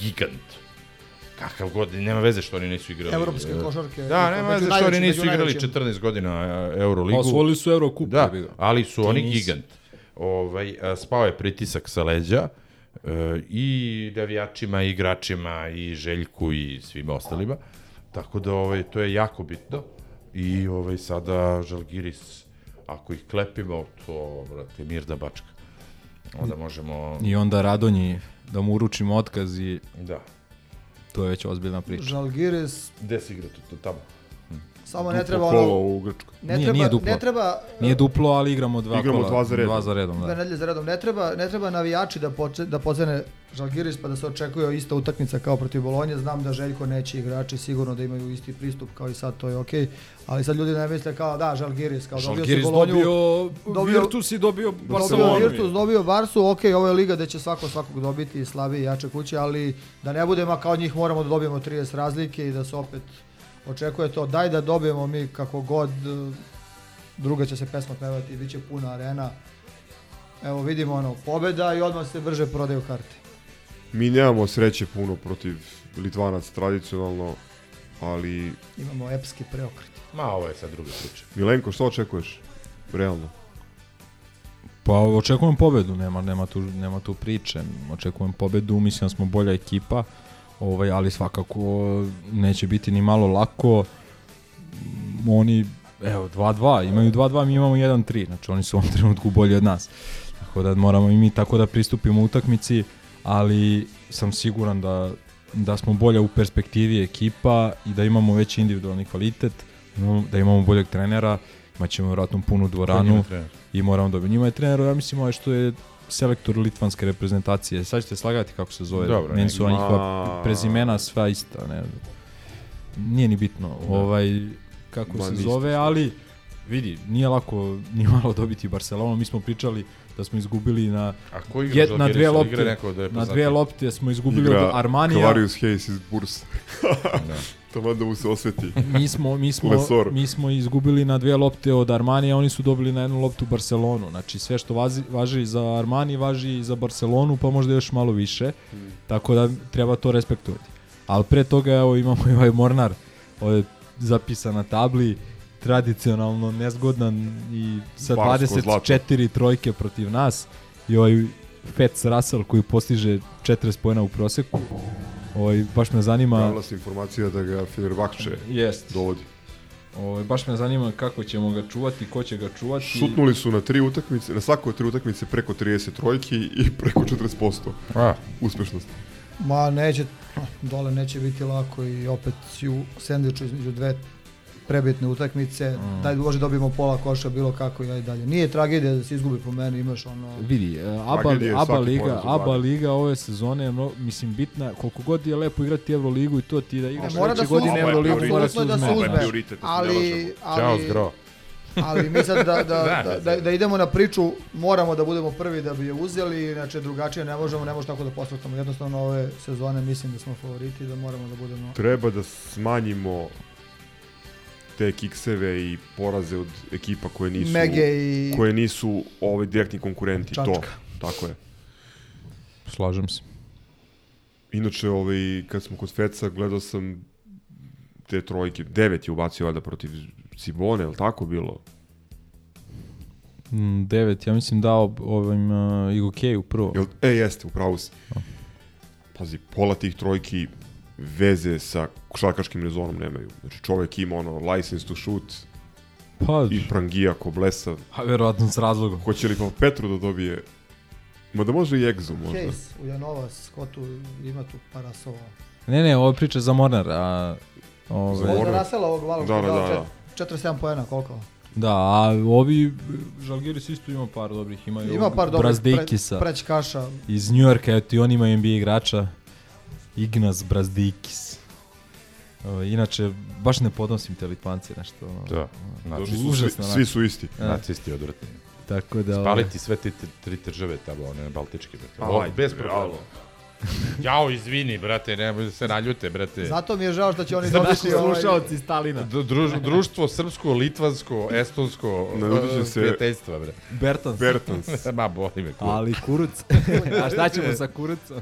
gigant. Kakav god, nema veze što oni nisu igrali. Evropske e, košarke, Da, nema veze što oni nisu igrali najvećim. 14 godina e, Euroligu. Osvojili su Eurocup, Da, ali su oni gigant. Ovaj, a, spao je pritisak sa leđa e, i devijačima, i igračima, i Željku, i svima ostalima. Tako da ovaj, to je jako bitno. I ovaj, sada Žalgiris, ako ih klepimo, to, brate, mir da bačka. Onda možemo... I onda Radonji da mu uručimo otkaz i Da. to je već ozbiljna priča. Žalgiris, Gde si igrao to, to tamo? Samo ne treba kolo ono... u Grčkoj. Ne nije, treba, nije duplo. ne treba... Nije duplo, ali igramo dva Igramo kola. dva za redom. Dva za redom, Dve da. nedelje za redom. Ne treba, ne treba navijači da, poče, da pozene Žalgiris pa da se očekuje ista utakmica kao protiv Bolonje. Znam da Željko neće igrači sigurno da imaju isti pristup kao i sad, to je okej. Ali sad ljudi ne misle kao da, Žalgiris, kao dobio si Žalgiris Bolonju. dobio, dobio- Virtus i dobio Dobio Barcelonu. Virtus, dobio Barsu, ok, ovo je liga gde će svako svakog dobiti slabije i jače kuće, ali da ne budemo kao njih moramo da dobijemo 30 razlike i da se opet očekuje to. Daj da dobijemo mi kako god, druga će se pesma pevati i bit će puna arena. Evo vidimo ono, pobeda i odmah se brže prodaju karte. Mi nemamo sreće puno protiv Litvanaca tradicionalno, ali Imamo epski preokret. Ma, ovo je sad druga priča. Milenko, što očekuješ? Realno. Pa očekujem pobedu, nema, nema, tu, nema tu priče. Očekujem pobedu, mislim da smo bolja ekipa, ovaj, ali svakako neće biti ni malo lako. Oni, evo, 2-2, imaju 2-2, mi imamo 1-3, znači oni su u ovom trenutku bolji od nas. Tako da moramo i mi tako da pristupimo utakmici, ali sam siguran da, da smo bolja u perspektivi ekipa i da imamo veći individualni kvalitet, da imamo boljeg trenera, imat ćemo vjerojatno punu dvoranu i moramo dobiti. Njima je trener, ja mislim, ovaj što je selektor litvanske reprezentacije. Sad ćete slagati kako se zove. Dobro, Meni su njihova prezimena sva ista. Ne. Nije ni bitno ovaj, kako Ma, se zove, ali vidi, nije lako [laughs] ni malo dobiti Barcelonu. Mi smo pričali da smo izgubili na, A ko igra jed- na dve lopte. neko da je na dve lopte smo izgubili Igra od Armanija. Kavarius Hayes iz Bursa. [laughs] Da. [laughs] Tamo da mu se osveti. mi smo, mi smo, Lesor. mi smo izgubili na dve lopte od Armanija, oni su dobili na jednu loptu Barcelonu. Znači sve što vazi, važi za Armani, važi i za Barcelonu, pa možda još malo više. Tako da treba to respektovati. Ali pre toga evo imamo i ovaj Mornar, ovo je zapisan na tabli, tradicionalno nezgodan i sa Barsko 24 trojke protiv nas i ovaj Fetz Russell koji postiže 40 pojena u proseku. Ovaj, baš me zanima... Pravila se informacija da ga Fenerbahče Jest. dovodi. Ovaj, baš me zanima kako ćemo ga čuvati, ko će ga čuvati. Šutnuli su na tri utakmice, na svakoj tri utakmice preko 30 trojki i [laughs] preko 40% A. uspešnost. Ma neće, dole neće biti lako i opet si u sendviču između dve prebitne utakmice, Mm. daj može dobijemo pola koša bilo kako i aj dalje. Nije tragedija da se izgubi po meni, imaš ono... Vidi, e, ABA, ABA, liga, ABA liga ove sezone je mislim bitna, koliko god je lepo igrati Euroligu i to ti da igraš Ne, mora sledeće da godine Euroligu mora se da se uzme. da ali, ali, ali mi sad da, da, [laughs] Da, da, da, idemo na priču, moramo da budemo prvi da bi je uzeli, znači drugačije ne možemo, ne možemo tako da posvetamo. Jednostavno ove sezone mislim da smo favoriti, da moramo da budemo... Treba da smanjimo te kikseve i poraze od ekipa koje nisu Mege i- koje nisu ove direktni konkurenti to. Čačka. Tako je. Slažem se. Inače, ovaj, kad smo kod Feca, gledao sam te trojke. Devet je ubacio valjda protiv Cibone, je li tako bilo? Mm, devet, ja mislim dao ovim uh, Igokeju prvo. Jel, e, jeste, upravo si. Pazi, pola tih trojki veze sa košarkaškim rezonom nemaju. Znači, čovek ima ono license to shoot Pa, i prangija ko blesa. a verovatno s razlogom. Hoće li pa Petru da dobije Ma da može i Egzu možda. Case, Ujanovac, ko tu ima tu parasova. Ne, ne, ovo priča za Mornar, a... Za Ove, Ovo Mornar. je Rasela ovog malog Da, da, da, čet- 47 poena, koliko? Da, a ovi Žalgiris isto ima par dobrih, ima, Ima par dobrih Brazdejkisa. pre- prećkaša. Iz Njujorka, eto i on ima NBA igrača. Ignaz Brazdejkis. O, inače, baš ne podnosim te Litvanci, nešto. Da, nacisti su užasno, svi- svi su isti. Da. Nacisti odvratni. Tako da... Spaliti sve te tri države tamo, one baltičke. Brate. Bez problema. Jao, izvini, brate, nemoj da se naljute, brate. Zato mi je žao što će oni dobiti ovaj... slušalci Stalina. Druž, društvo srpsko, litvansko, estonsko, e, se- prijateljstva, bre. Bertans. Bertans. [laughs] Ma, boli me kur. Ali kuruc. [laughs] A šta ćemo sa kurucom?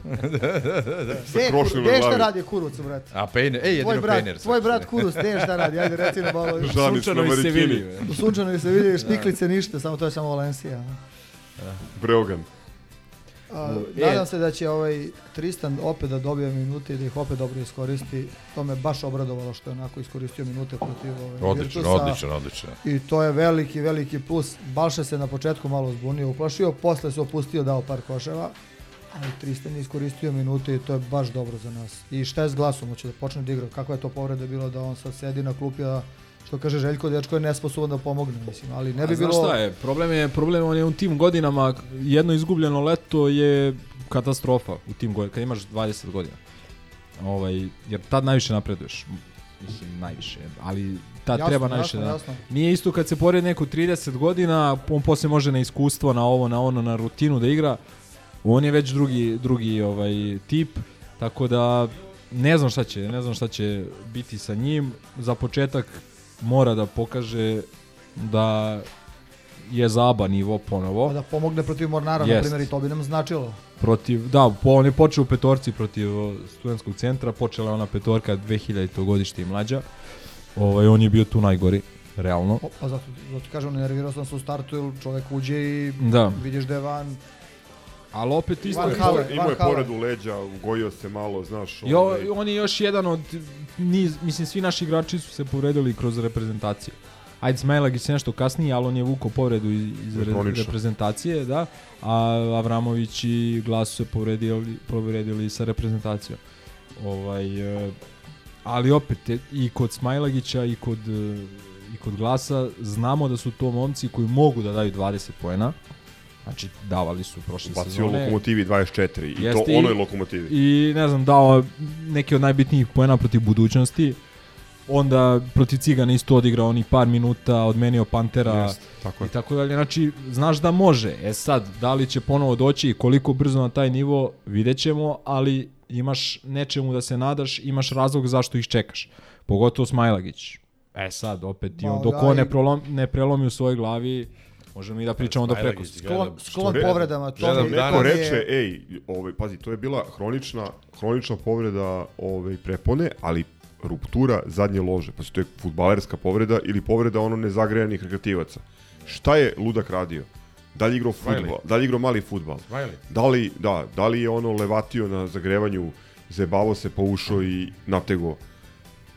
Je, krošnju kur, na gde je šta glavi. radi Kuruc, brate? A Pejner, ej, jedino brat, Pejner. tvoj brat Kuruc, gde je šta radi? Ajde, reci nam malo. Sunčano na i Marikini. Sevilji. U Sunčanoj se vidi štiklice ništa, samo to je samo Valencija. Breogan. A, E. nadam se da će ovaj Tristan opet da dobije minute i da ih opet dobro iskoristi. To me baš obradovalo što je onako iskoristio minute protiv ovaj, Odličan, Virtusa. odličan, odličan. I to je veliki, veliki plus. Balša se na početku malo zbunio, uplašio, posle se opustio, dao par koševa. Ali Tristan je iskoristio minute i to je baš dobro za nas. I šta je s glasom, hoće da počne da igra? Kakva je to povreda bilo da on sad sedi na klupi, a što kaže Željko, dečko je nesposoban da pomogne, mislim. Ali ne bi A znaš bilo... šta je, problem je, problem on je u tim godinama, jedno izgubljeno leto je katastrofa u tim godinama, kad imaš 20 godina. Ovaj, jer tad najviše napreduješ. Mislim, najviše, ali tad Jasno, treba najviše jasno, da... jasno. Nije isto kad se poredi neko 30 godina, on posle može na iskustvo, na ovo, na ono, na rutinu da igra. On je već drugi, drugi ovaj tip, tako da ne znam šta će, ne znam šta će biti sa njim. Za početak mora da pokaže da je za ABA nivo ponovo. Da pomogne protiv Mornara, na Jest. primjer, i to bi nam značilo. Protiv, da, on je počeo u petorci protiv studentskog centra, počela ona petorka 2000. godište i mlađa. Ovaj, on je bio tu najgori, realno. O, pa zato, zato kažem, nervirao sam se u startu, jer čovek uđe i Da. vidiš da je van. Ali opet isto... Van Imao je Hale, pored- Imao je Hale. poredu leđa, ugojio se malo, znaš. Jo, ovaj, on je još jedan od niz, mislim svi naši igrači su se povredili kroz reprezentaciju. Ajde Smajlagić je nešto kasnije, ali on je vukao povredu iz, iz re, reprezentacije, da. A Avramović i Glas su se povredili, povredili sa reprezentacijom. Ovaj, e, ali opet, e, i kod Smajlagića i kod, e, i kod Glasa znamo da su to momci koji mogu da daju 20 poena. Znači, davali su prošle Bacio sezone. Lokomotivi 24 i to Jeste i- onoj Lokomotivi. I ne znam, dao neke od najbitnijih poena protiv budućnosti. Onda protiv Cigana isto odigrao onih par minuta, odmenio Pantera Jest, tako je. i tako dalje. Znači, znaš da može. E sad, da li će ponovo doći i koliko brzo na taj nivo, vidjet ćemo, ali imaš nečemu da se nadaš, imaš razlog zašto ih čekaš. Pogotovo Smajlagić. E sad, opet, i on, dok da, on ne, prolom, ne prelomi u svojoj glavi, možemo i da pričamo do preko. Sklon, sklon što- povredama. To gledam danas- Neko je- reče, ej, ovaj, pazi, to je bila hronična, hronična povreda ovaj, prepone, ali ruptura zadnje lože. Pazi, to je futbalerska povreda ili povreda ono nezagrejanih rekreativaca. Šta je ludak radio? Da li igrao fudbal? Da li igrao mali fudbal? Smiley. Da li, da, da li je ono levatio na zagrevanju, zebavo se, poušao i natego?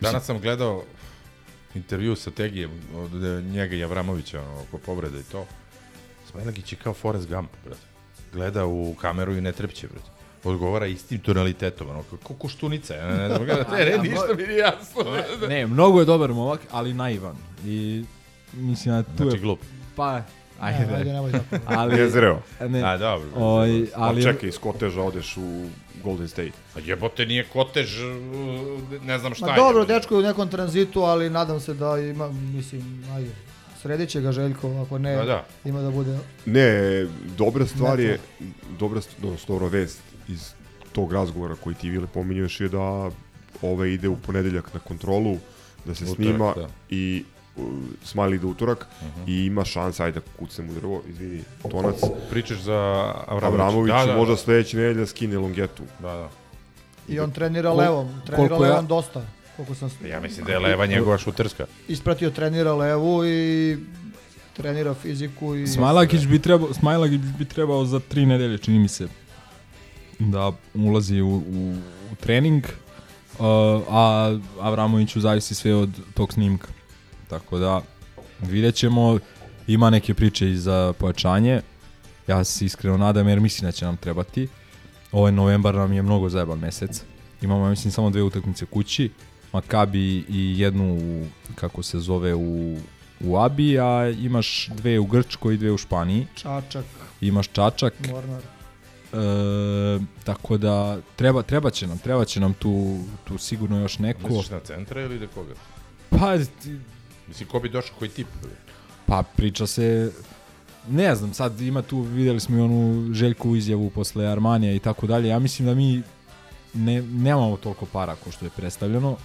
Danas sam gledao intervju sa Tegijem od e, njega i Avramovića ono, oko povrede i to. Smajlagić je kao Forrest Gump, brate. Gleda u kameru i ne trepće, brate. Odgovara istim tonalitetom, ono, kao koštunica, ja ne znam, gleda, [laughs] ne, ne, ništa mi nije jasno. Ne, mnogo je dobar momak, ali naivan. I mislim da tu Znači je... glup. Pa, ajde. Ajde, nemoj tako. [laughs] ali, Jezreo. Ne, A, dobro. Oj, Ali ali, čekaj, iz koteža odeš u Golden State. A jebote, nije kotež, uh, ne znam šta Ma je. dobro, jebote. dečko je u nekom tranzitu, ali nadam se da ima, mislim, ajde, sredit će ga Željko, ako ne, Da, da. ima da bude... Ne, dobra stvar Ne, je, dobra, dobro, vest iz tog razgovora koji ti Vile pominješ je da ove ide u ponedeljak na kontrolu, da se Utorak, snima da. i Smiley ide utorak i ima šansa, ajde da kucnem u drvo, izvini, tonac. Pričaš za Avramović. Avramović da, da, možda da. sledeće nedelje da skine longetu. Da, da. I on trenira Kol- levom, trenira koliko ja- levom dosta. Koliko sam Ja mislim da je leva njegova šuterska. ispratio, trenira levu i trenira fiziku i... Smajlagić bi trebao, Smajlagić bi trebao za tri nedelje, čini mi se, da ulazi u, u, u trening, uh, a Avramoviću zavisi sve od tog snimka. Tako da, vidjet ćemo, ima neke priče i za pojačanje, ja se iskreno nadam jer mislim da će nam trebati. Ovaj novembar nam je mnogo zajeban mesec. Imamo, ja mislim, samo dve utakmice kući. Makabi i jednu, u, kako se zove, u u Abi, a imaš dve u Grčkoj i dve u Španiji. Čačak, Imaš Čačak. Mornar. E, tako da treba, treba će nam, treba će nam tu, tu sigurno još neko. Misliš na centra ili da koga? Pa, Mislim, ko bi došao, koji tip? pa priča se, ne znam, sad ima tu, videli smo i onu Željku izjavu posle Armanija i tako dalje. Ja mislim da mi ne, nemamo toliko para ko što je predstavljeno.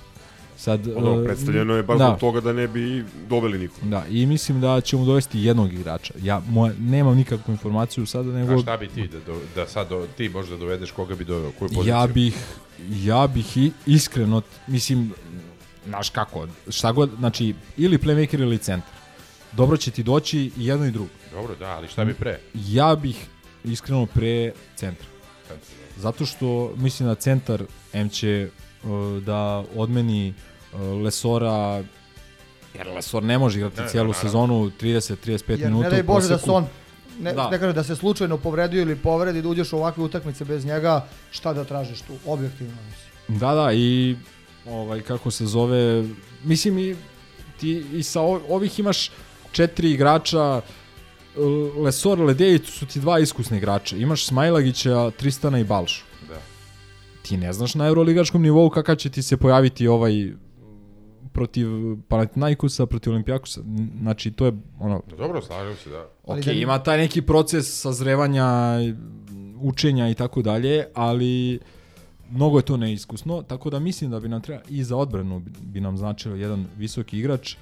Sad, dobro, e, predstavljeno je baš da. zbog toga da ne bi doveli nikog. Da, i mislim da ćemo dovesti jednog igrača. Ja moja, nemam nikakvu informaciju sada, nego A šta bi ti, da, do, da sad do, ti možda dovedeš koga bi doveo, koju poziciju? ja bih ja bih i, iskreno mislim znaš kako, šta god, znači ili playmaker ili centar. Dobro će ti doći i jedno i drugo. Dobro, da, ali šta bi pre? Ja bih iskreno pre centra. Centar, Zato što mislim da centar M će uh, da odmeni uh, Lesora jer Lesor ne može igrati Ne, cijelu naravno. sezonu 30-35 Jer minuta ne daj Bože da se on ne, Da. ne kažem da se slučajno povredio ili povredi da uđeš u ovakve utakmice bez njega, šta da tražiš tu, objektivno mislim. Da, da, i ovaj, kako se zove, mislim i ti i sa ovih imaš četiri igrača, L- Lesor, Ledejić su ti dva iskusne igrača. Imaš Smajlagića, Tristana i Balšu. Da. Ti ne znaš na euroligaškom nivou kakav će ti se pojaviti ovaj protiv Panathinaikosa, protiv Olimpijakosa. Znači, to je ono... Dobro, slažem se, da. Ok, da- ima taj neki proces sazrevanja, učenja i tako dalje, ali mnogo je to neiskusno, tako da mislim da bi nam treba i za odbranu bi- nam značilo jedan visoki igrač.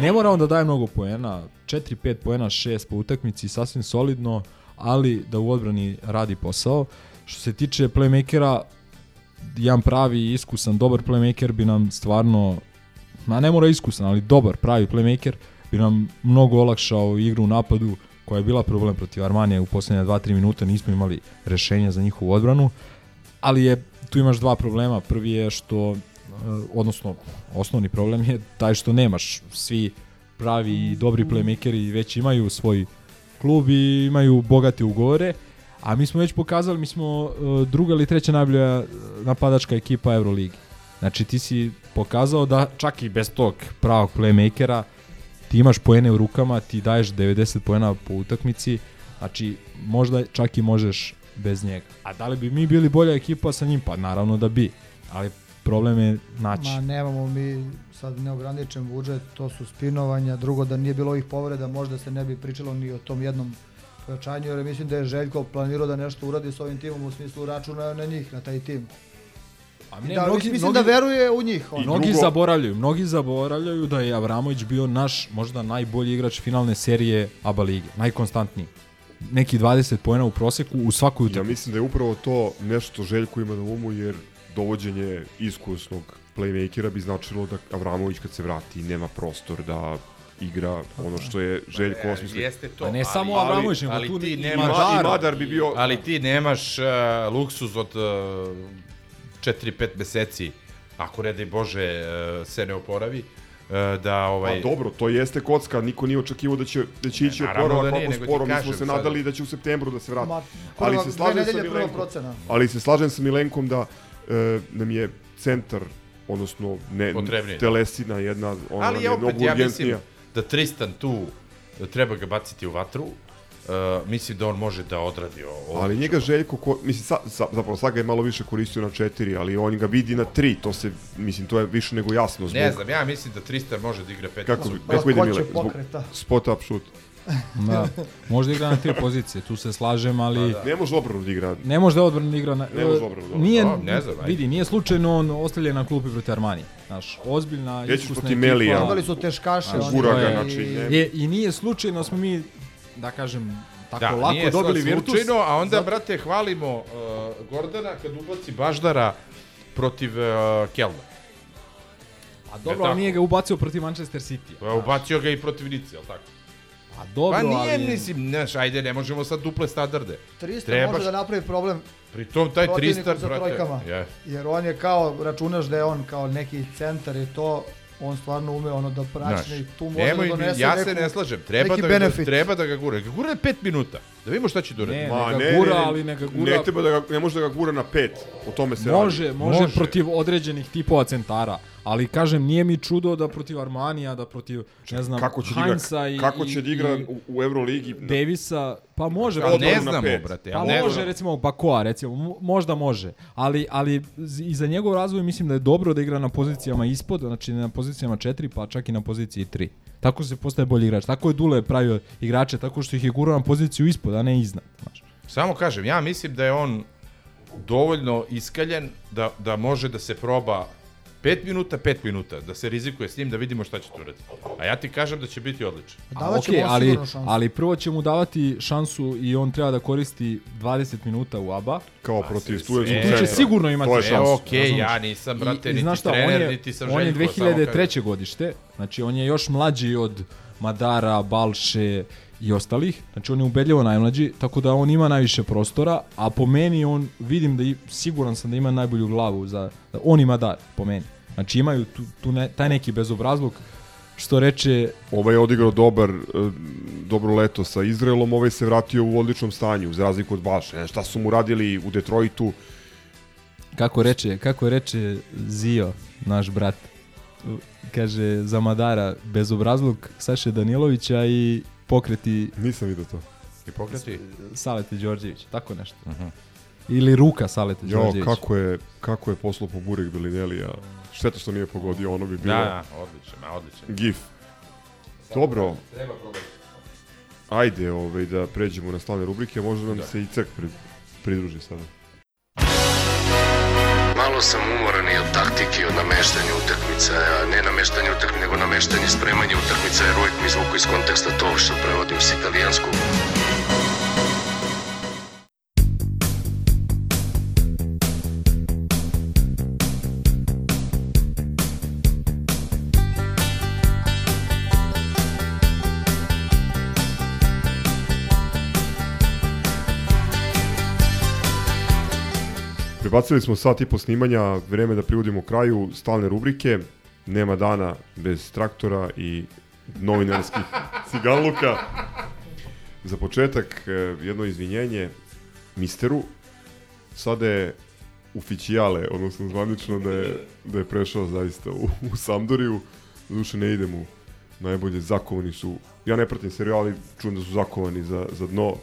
Ne mora on da daje mnogo poena, 4-5 poena, 6 po utakmici, sasvim solidno, ali da u odbrani radi posao. Što se tiče playmakera, jedan pravi, iskusan, dobar playmaker bi nam stvarno, ma ne mora iskusan, ali dobar, pravi playmaker bi nam mnogo olakšao igru u napadu koja je bila problem protiv Armanije u posljednje 2-3 minuta, nismo imali rešenja za njihovu odbranu, ali je tu imaš dva problema. Prvi je što, e, odnosno osnovni problem je taj što nemaš svi pravi i dobri playmakeri već imaju svoj klub i imaju bogate ugovore, a mi smo već pokazali, mi smo e, druga ili treća najbolja e, napadačka ekipa Euroligi. Znači ti si pokazao da čak i bez tog pravog playmakera ti imaš poene u rukama, ti daješ 90 poena po utakmici, znači možda čak i možeš bez njega. A da li bi mi bili bolja ekipa sa njim? Pa naravno da bi, ali problem je naći. Ma nemamo mi sad neograničen budžet, to su spinovanja, drugo da nije bilo ovih povreda, možda se ne bi pričalo ni o tom jednom pojačanju, jer mislim da je Željko planirao da nešto uradi s ovim timom u smislu računa na njih, na taj tim. A I da, mislim da veruje u njih. ono. Mnogi zaboravljaju, mnogi zaboravljaju da je Avramović bio naš možda najbolji igrač finalne serije ABA lige, najkonstantniji. Neki 20 poena u proseku u svakoj Ja utakmici. mislim da je upravo to nešto Željko ima na umu, jer dovođenje iskusnog playmakera bi značilo da Avramović kad se vrati nema prostor da igra ono što je Željko osmislio. Jeste to. Pa ne ali- samo Avramović, nego ali tu ti i nemaš, Madar. I Madar bi bio... Ali ti nemaš uh, luksuz od uh, 4-5 meseci, ako ne daj Bože uh, se ne oporavi, uh, da ovaj... Pa dobro, to jeste kocka, niko nije očekivao da će, da će ići oporavak da nije, sporo, mi smo se sad- nadali da će u septembru da se vrati. Ma, ali se slažem sa Milenkom, ali se slažem sa Milenkom da e, nam je centar, odnosno ne, Potrebniji. telesina jedna, ona Ali je je opet, mnogo ja urgentnija. mislim da Tristan tu treba ga baciti u vatru. Uh, mislim da on može da odradi ovo. Ali njega Željko, ko, mislim, sa, sa, zapravo Saga je malo više koristio na četiri, ali on ga vidi na tri, to se, mislim, to je više nego jasno. Zbog, Ne znam, ja mislim da Tristan može da igra pet. Kako, Zbog kako ide lakoće Mile? Zbog pokreta. spot up shoot. Da, možda igra na tri pozicije, tu se slažem, ali Ne može obranu da igra. ne može da odbrani igra na... Ne može odbranu da odbrani. Nije, A, ne znam, vidi, nije slučajno on ostavljen na klupi protiv Armani. Znaš, ozbiljna, Nećeš iskusna ekipa. Melija. Imali su teškaše. Znaš, oni gura ga, i- znači, ne- Je, I nije slučajno smo mi, da kažem, tako Da, lako nije dobili Virtus. slučajno, a onda, zato- brate, hvalimo uh, Gordana kad ubaci Baždara protiv uh, Kelna. A dobro, tako? ali nije ga ubacio protiv Manchester City. Pa ubacio ga i protiv Nice, jel tako? A dobro, pa nije, ali... mislim, znaš, ajde, ne možemo sad duple standarde. Tristan Trebaš- može da napravi problem Pri tom taj protivniku Tristan, sa brate, trojkama. je. Jer on je kao, računaš da je on kao neki centar i to, on stvarno ume ono da praćne Znaš, i tu može nemoj, da donese ja neku, se ne slažem, treba da, ga, treba da ga gura. Ga gura 5 minuta, da vidimo šta će da uradi. Ne, Ma, neka gura, ali neka gura- Ne, treba da ga, ne može da ga gura na pet, o tome se Može, radi. može, Može. protiv određenih tipova centara, Ali kažem, nije mi čudo da protiv Armanija, da protiv, ne znam, kako će da Heinza igra, i... kako će da igra i u, u Euroligi? Davisa, pa može. Pa ne znamo, brate. Pa ne može, znam. recimo, Bakoa, recimo, mo- možda može, ali, ali i za njegov razvoj mislim da je dobro da igra na pozicijama ispod, znači na pozicijama 4, pa čak i na poziciji 3. Tako se postaje bolji igrač. Tako je Dule pravio igrače, tako što ih je gurao na poziciju ispod, a ne iznad. Znaš. Samo kažem, ja mislim da je on dovoljno iskaljen da, da može da se proba 5 minuta, 5 minuta, da se rizikuje s njim da vidimo šta će tu raditi. A ja ti kažem da će biti odličan. A, mu ali, ali prvo će mu davati šansu i on treba da koristi 20 minuta u ABA. Kao protiv E, Tu će centra. sigurno imati To je šansu. E, okej, razumeš? ja nisam, brate, I- niti šta, trener, on je, niti sam On je Željko, samo 2003. godište, znači on je još mlađi od Madara, Balše i ostalih, znači on je ubedljivo najmlađi, tako da on ima najviše prostora, a po meni on, vidim da i, siguran sam da ima najbolju glavu, za, da on ima dar, po meni. Znači imaju tu, tu ne, taj neki bezobrazluk, što reče Ovaj je odigrao dobar, e, dobro leto sa Izraelom, ovaj se vratio u odličnom stanju, za razliku od Baše. Ne, šta su mu radili u Detroitu, Kako reče, kako reče Zio, naš brat, kaže za Madara bezobrazluk Saše Danilovića i pokreti nisam vidio to. I pokreti. Salete Đorđević, tako nešto. Mhm. Ili ruka Salete Jo, Đorđević. kako je, kako je poslao po Burek Belinelija. Šteta što nije pogodio, ono bi bilo Da, da, odličan, odličan. gif. Dobro, Treba probati. ajde ovaj, da pređemo na slavne rubrike, možda nam se i crk pri, pridruži sada. Malo sam umoran i od taktike i od nameštanja utakmica, a ne nameštanja utakmica, nego nameštanje spremanja utakmica, jer uvijek mi izvuku iz konteksta to što prevodim s italijanskog. Prebacili smo sat i po snimanja, vreme da privodimo kraju stalne rubrike. Nema dana bez traktora i novinarskih [laughs] ciganluka. Za početak, eh, jedno izvinjenje misteru. Sada je uficijale, odnosno zvanično da je, da je prešao zaista u, u Sampdoriju. Duše ne idem u najbolje, zakovani su. Ja ne pratim serijal, ali čujem da su zakovani za, za dno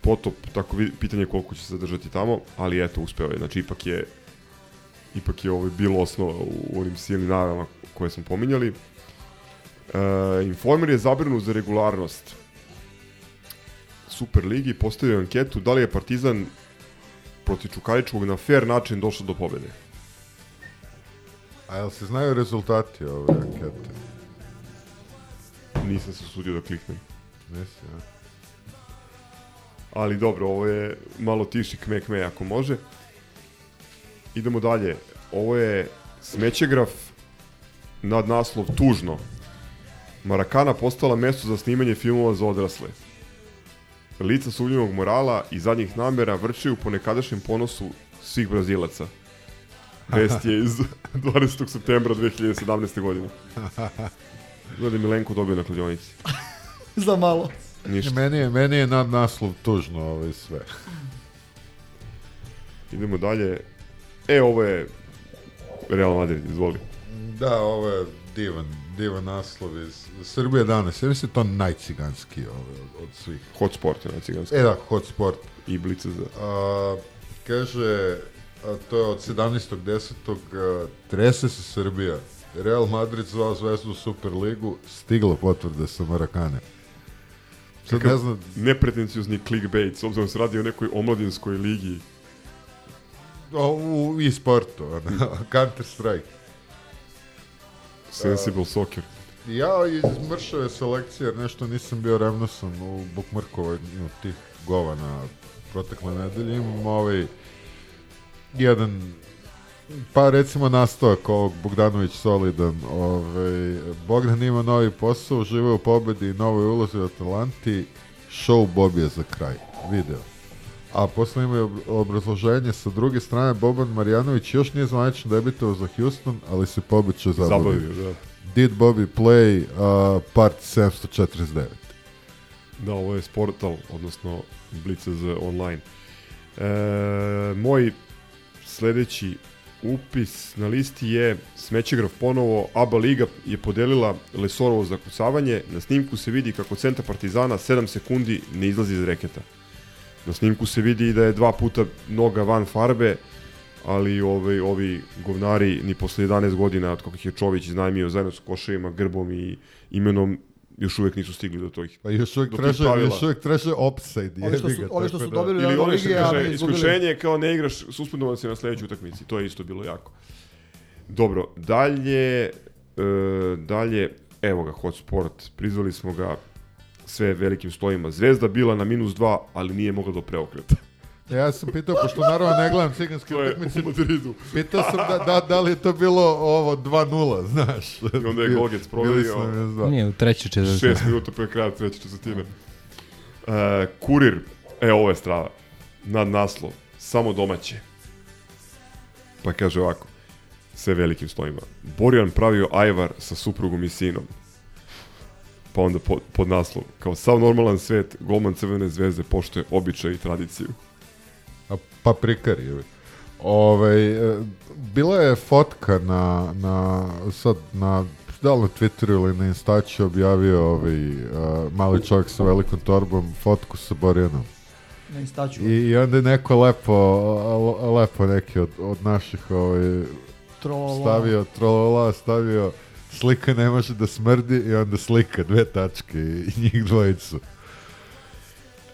potop, tako pitanje je koliko će se zadržati tamo, ali eto, uspeo je. Znači, ipak je ipak je ovaj bilo osnova u, onim silnim najavama koje smo pominjali. E, Informer je zabrinut za regularnost Super Ligi, postavio anketu da li je Partizan protiv Čukaričkog na fair način došao do pobede. A jel se znaju rezultati ove ankete? Nisam se usudio da kliknem. Nisi, a? Ali dobro, ovo je malo tiši kme kme ako može. Idemo dalje. Ovo je smećegraf nad naslov Tužno. Marakana postala mesto za snimanje filmova za odrasle. Lica sumnjivog morala i zadnjih namera vrčaju po nekadašnjem ponosu svih Brazilaca. Vest je iz [laughs] 20. septembra 2017. godine. Je Milenko dobio na kladionici. [laughs] Za malo. Ništa. Meni je, meni je nad naslov tužno ovo sve. Idemo dalje. E, ovo je Real Madrid, izvoli. Da, ovo je divan, divan naslov iz Srbije danas. Ja mislim da to najciganski ovaj, od, svih. Hot sport je najciganski. E da, hot sport. I blice za... A, kaže, a to je od 17.10. a, Trese se Srbija. Real Madrid zvao zvezdu u Super ligu, stigla potvrda sa Marakane. Sad ne znam, nepretenciozni clickbait, s obzirom da se radi o nekoj omladinskoj ligi. o, u e-sportu, [laughs] Counter Strike. Sensible soccer. Ja iz mršave selekcije, jer nešto nisam bio revnosan u bukmarkovanju tih govana protekle nedelje. Imam ovaj jedan pa recimo nastavak ovog Bogdanović solidan. Ovaj, Bogdan ima novi posao, žive u pobedi i novoj ulozi u Atalanti. Show Bobije za kraj. Video. A posle ima i ob- obrazloženje sa druge strane Boban Marjanović još nije zvanično debitovao za Houston, ali se pobeće zabavio. Zabavio, da. Did Bobby play uh, part 749? Da, ovo je Sportal, odnosno Blitzes online. E, moj sledeći upis na listi je Smećegraf ponovo, ABA Liga je podelila Lesorovo zakucavanje, na snimku se vidi kako centar Partizana 7 sekundi ne izlazi iz reketa. Na snimku se vidi da je dva puta noga van farbe, ali ovi, ovi govnari ni posle 11 godina od kako ih je Čović iznajmio zajedno sa koševima, grbom i imenom još uvek nisu stigli do tih Pa još tih traže, još uvijek traže offside. Ovi što su- ga, ovi što su da- dobili Ili Evo oni što kaže, mi izgubili. isključenje je kao ne igraš, suspendovan si na sledećoj utakmici. To je isto bilo jako. Dobro, dalje, e, dalje, evo ga, Hot Sport, prizvali smo ga sve velikim stojima. Zvezda bila na minus 2, ali nije mogla do preokreta. Ja sam pitao, pošto naravno ne gledam ciganske utakmice, pitao sam da, da, da li je to bilo ovo 2-0, znaš. I onda je Gogec dva. Nije, u trećoj četvrtini. Šest minuta pre kraja treće četvrtine. E, kurir, e, ovo je strava. Nad naslov, samo domaće. Pa kaže ovako, sve velikim slovima. Borjan pravio ajvar sa suprugom i sinom. Pa onda pod, pod naslov, kao sav normalan svet, golman Crvene zvezde poštuje običaj i tradiciju. A paprikar je. Ovaj, bila je fotka na, na, sad na, da li na Twitteru ili na Instači objavio ovaj, uh, mali čovjek sa velikom torbom fotku sa Borjanom. Na Instaću. I, I onda je neko lepo, lepo neki od, od naših ovaj, Trolala. stavio, trolala, stavio slika ne može da smrdi i onda slika, dve tačke i, i njih dvojicu.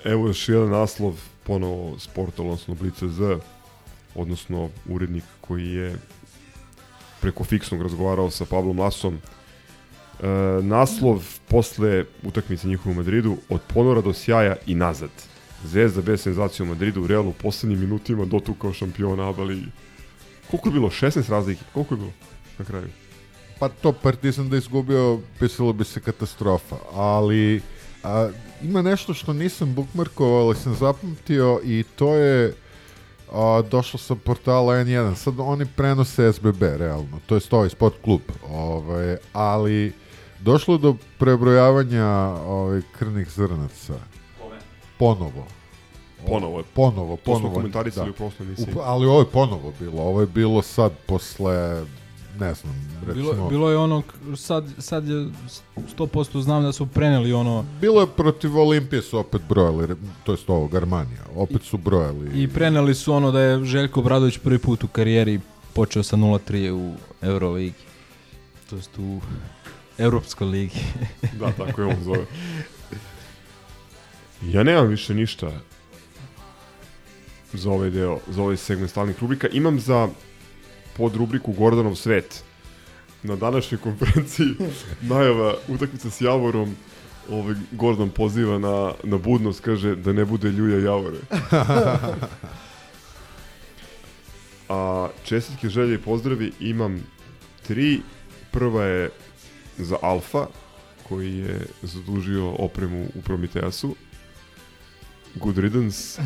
Evo još jedan naslov, ponovo sport, odnosno Blice Z, odnosno urednik koji je preko fiksnog razgovarao sa Pablom Lasom. E, naslov posle utakmice njihove u Madridu, od ponora do sjaja i nazad. Zvezda bez senzacije u Madridu, u poslednjim minutima dotukao šampiona ABA ligi. Koliko je bilo? 16 razlike? Koliko je bilo na kraju? Pa to Partizan da izgubio, pisalo bi se katastrofa, ali a, ima nešto što nisam bookmarkovao, ali sam zapamtio i to je a, došlo sa portala N1. Sad oni prenose SBB, realno, to je ovaj sport klub, ovaj, ali došlo do prebrojavanja ovaj, krvnih zrnaca. Ponovo. Ponovo je. Ponovo, To smo ponovo. komentarisali u prošloj emisiji. Ali ovo je ponovo bilo, ovo je bilo sad posle, ne znam, recimo... Bilo, bilo je ono, sad, sad je 100% znam da su preneli ono Bilo je protiv Olimpije su opet brojali, to jest ovog Armanija, opet su brojali. i preneli su ono da je Željko Bradović prvi put u karijeri počeo sa 0-3 u Euroligi. To jest u Europskoj ligi. [laughs] Da, tako je on zove. Ja nemam više ništa za ovaj deo, za ovaj segment stalnih rubrika. Imam za pod rubriku Gordanov svet. Na današnjoj konferenciji [laughs] najava utakmica s Javorom ovaj, Gordon poziva na, na budnost, kaže da ne bude Ljuja Javore. [laughs] A čestitke želje i pozdravi imam tri. Prva je za Alfa, koji je zadužio opremu u Prometeasu. Good riddance.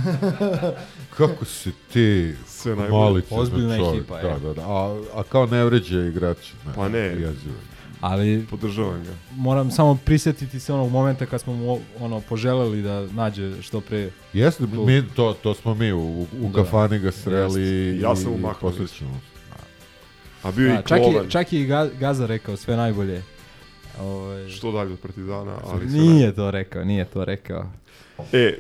[laughs] Kako si ti Sve najbolje. mali Ozbiljna čovjek. ekipa, Da, je. da, da. A, a kao ne vređa igrače. Ne, Pa ne. Jezivo. Ali Podržavam ga. moram samo prisjetiti se onog momenta kad smo mu ono poželeli da nađe što pre. Jeste, mi, to, to smo mi u, u Da. kafani ga sreli Jeste. Ja i, sam i umaknuo posvećeno. A bio Da, i čak, Klovan. i, čak i Gaza rekao sve najbolje. Ovaj, Što dalje od Partizana, ali sve nije to rekao, nije to rekao. E, e,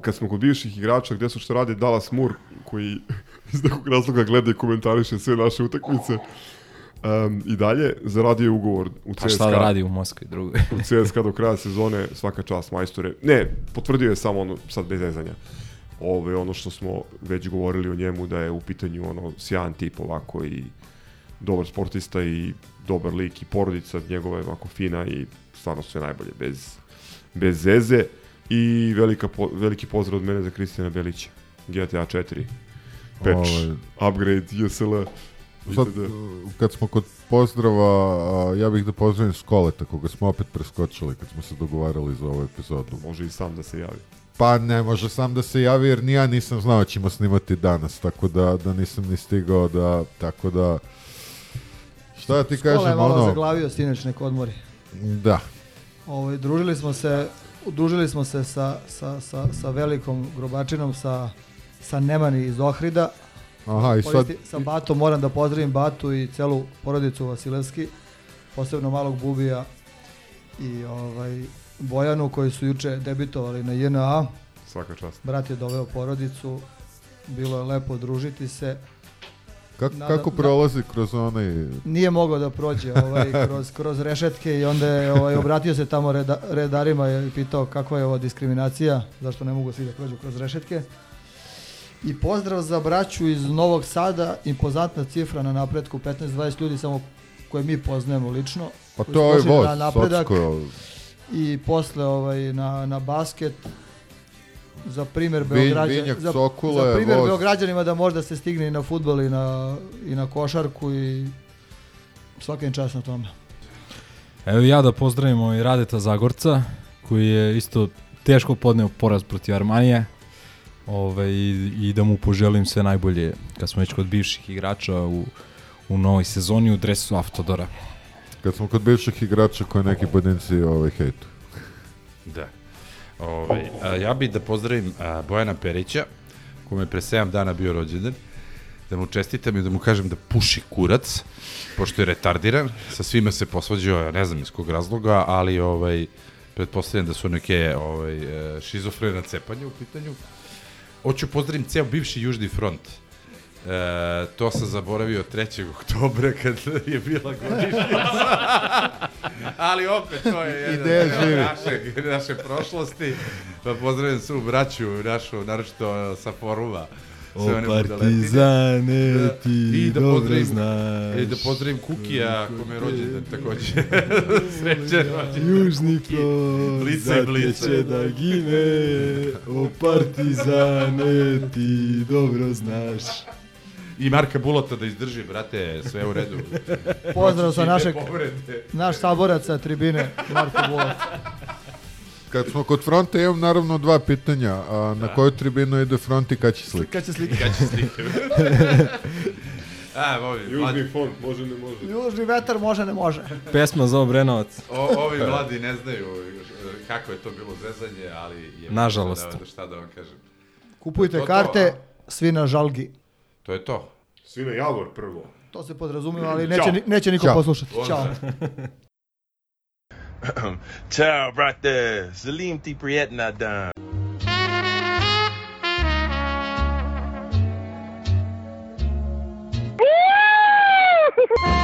kad smo kod bivših igrača, gde su što radi Dallas Moore, koji [laughs] iz nekog razloga gleda i komentariše sve naše utakmice, um, i dalje zaradio ugovor u CSKA. Pa šta da radi u Moskvi drugoj? u CSKA do kraja sezone, svaka čast majstore. Ne, potvrdio je samo ono, sad bez zezanja. Ove, ono što smo već govorili o njemu, da je u pitanju ono, sjajan tip ovako i dobar sportista i dobar lik i porodica njegova je ovako fina i stvarno sve najbolje, bez, bez zeze. I velika, po, veliki pozdrav od mene za Kristijana Belića. GTA 4. Patch, Ovaj. upgrade, JSL. Sad, itd. kad smo kod pozdrava, ja bih da pozdravim Skoleta, koga smo opet preskočili kad smo se dogovarali za ovu epizodu. Može i sam da se javi. Pa ne može sam da se javi jer ni ja nisam znao da ćemo snimati danas, tako da, da nisam ni stigao da, tako da... Šta da ti Skola je kažem, malo ono... zaglavio sinoć nek odmori. Da. Ovaj, družili smo se, udružili smo se sa, sa, sa, sa velikom grobačinom, sa, sa Nemani iz Ohrida. Aha, i sad- sa Batom, moram da pozdravim Batu i celu porodicu Vasilevski, posebno malog Bubija i ovaj, Bojanu koji su juče debitovali na JNA. Svaka čast. Brat je doveo porodicu, bilo je lepo družiti se. Kako, Nada- kako prolazi kroz onaj... Nije mogao da prođe ovaj, [laughs] kroz, kroz rešetke i onda je ovaj, obratio se tamo reda, redarima i pitao kakva je ovo diskriminacija, zašto ne mogu svi da prođu kroz rešetke. I pozdrav za braću iz Novog Sada, impozantna cifra na napretku, 15-20 ljudi samo koje mi poznajemo lično. Pa to je došli voz, na napredak. I posle ovaj, na, na basket, za primjer Vinj- Beograđa, Vinjak za, za je primjer voz. Beograđanima da možda se stigne i na futbol i na, i na košarku i svaka im čast na tome. Evo ja da pozdravim ovaj Radeta Zagorca, koji je isto teško podneo poraz protiv Armanije. Ove, i, I da mu poželim sve najbolje kad smo već kod bivših igrača u, u novoj sezoni u dresu Автодора. Kad smo kod bivših igrača koje neki pojedinci ovaj, hejtu. Da. Ovaj, a, ja bih da pozdravim a, Bojana Perića, kome je pre 7 dana bio rođendan, da mu čestitam i da mu kažem da puši kurac, pošto je retardiran, sa svima se posvađao, ne znam iz kog razloga, ali ovaj, pretpostavljam da su neke ovaj, e, šizofrena cepanja u pitanju. Hoću pozdravim ceo bivši Južni front. E, to sam zaboravio 3. oktobra [laughs] kad je bila godišnjica. [laughs] Ali opet to je jedan deo živi. našeg, naše prošlosti. Pa pozdravim svu braću našu, naročito sa foruma. O, partizane, Da, ti I da dobro pozdravim, znaš. I da pozdravim Kukija, kome je rođendan takođe. [laughs] Srećan rođendan. Južni front, Blica i blica. će da gine, o partizane, ti dobro znaš. I Marka Bulota da izdrži, brate, sve u redu. [laughs] Pozdrav sa našeg, povrede. naš saborac sa tribine, Marko Bulac. Kad smo kod fronta, imam naravno dva pitanja. A, na koju tribinu ide front i kad će slike? Kad će slike? Kad će slike? [laughs] A, ovi, mladi, Južni fond, može ne može. Južni vetar može, ne može. Pesma za Obrenovac. o, ovi mladi ne znaju e, kako je to bilo zezanje, ali je... [laughs] Nažalost. Da, šta da vam kažem. Kupujte To karte, svi na žalgi. To je to. Svine Javor prvo. To se podrazumeva, ali neće, Ćao. neće niko Ćao. poslušati. Ćao. [clears throat] Ćao, brate. Zalim ti prijetna dan. Woo! [laughs]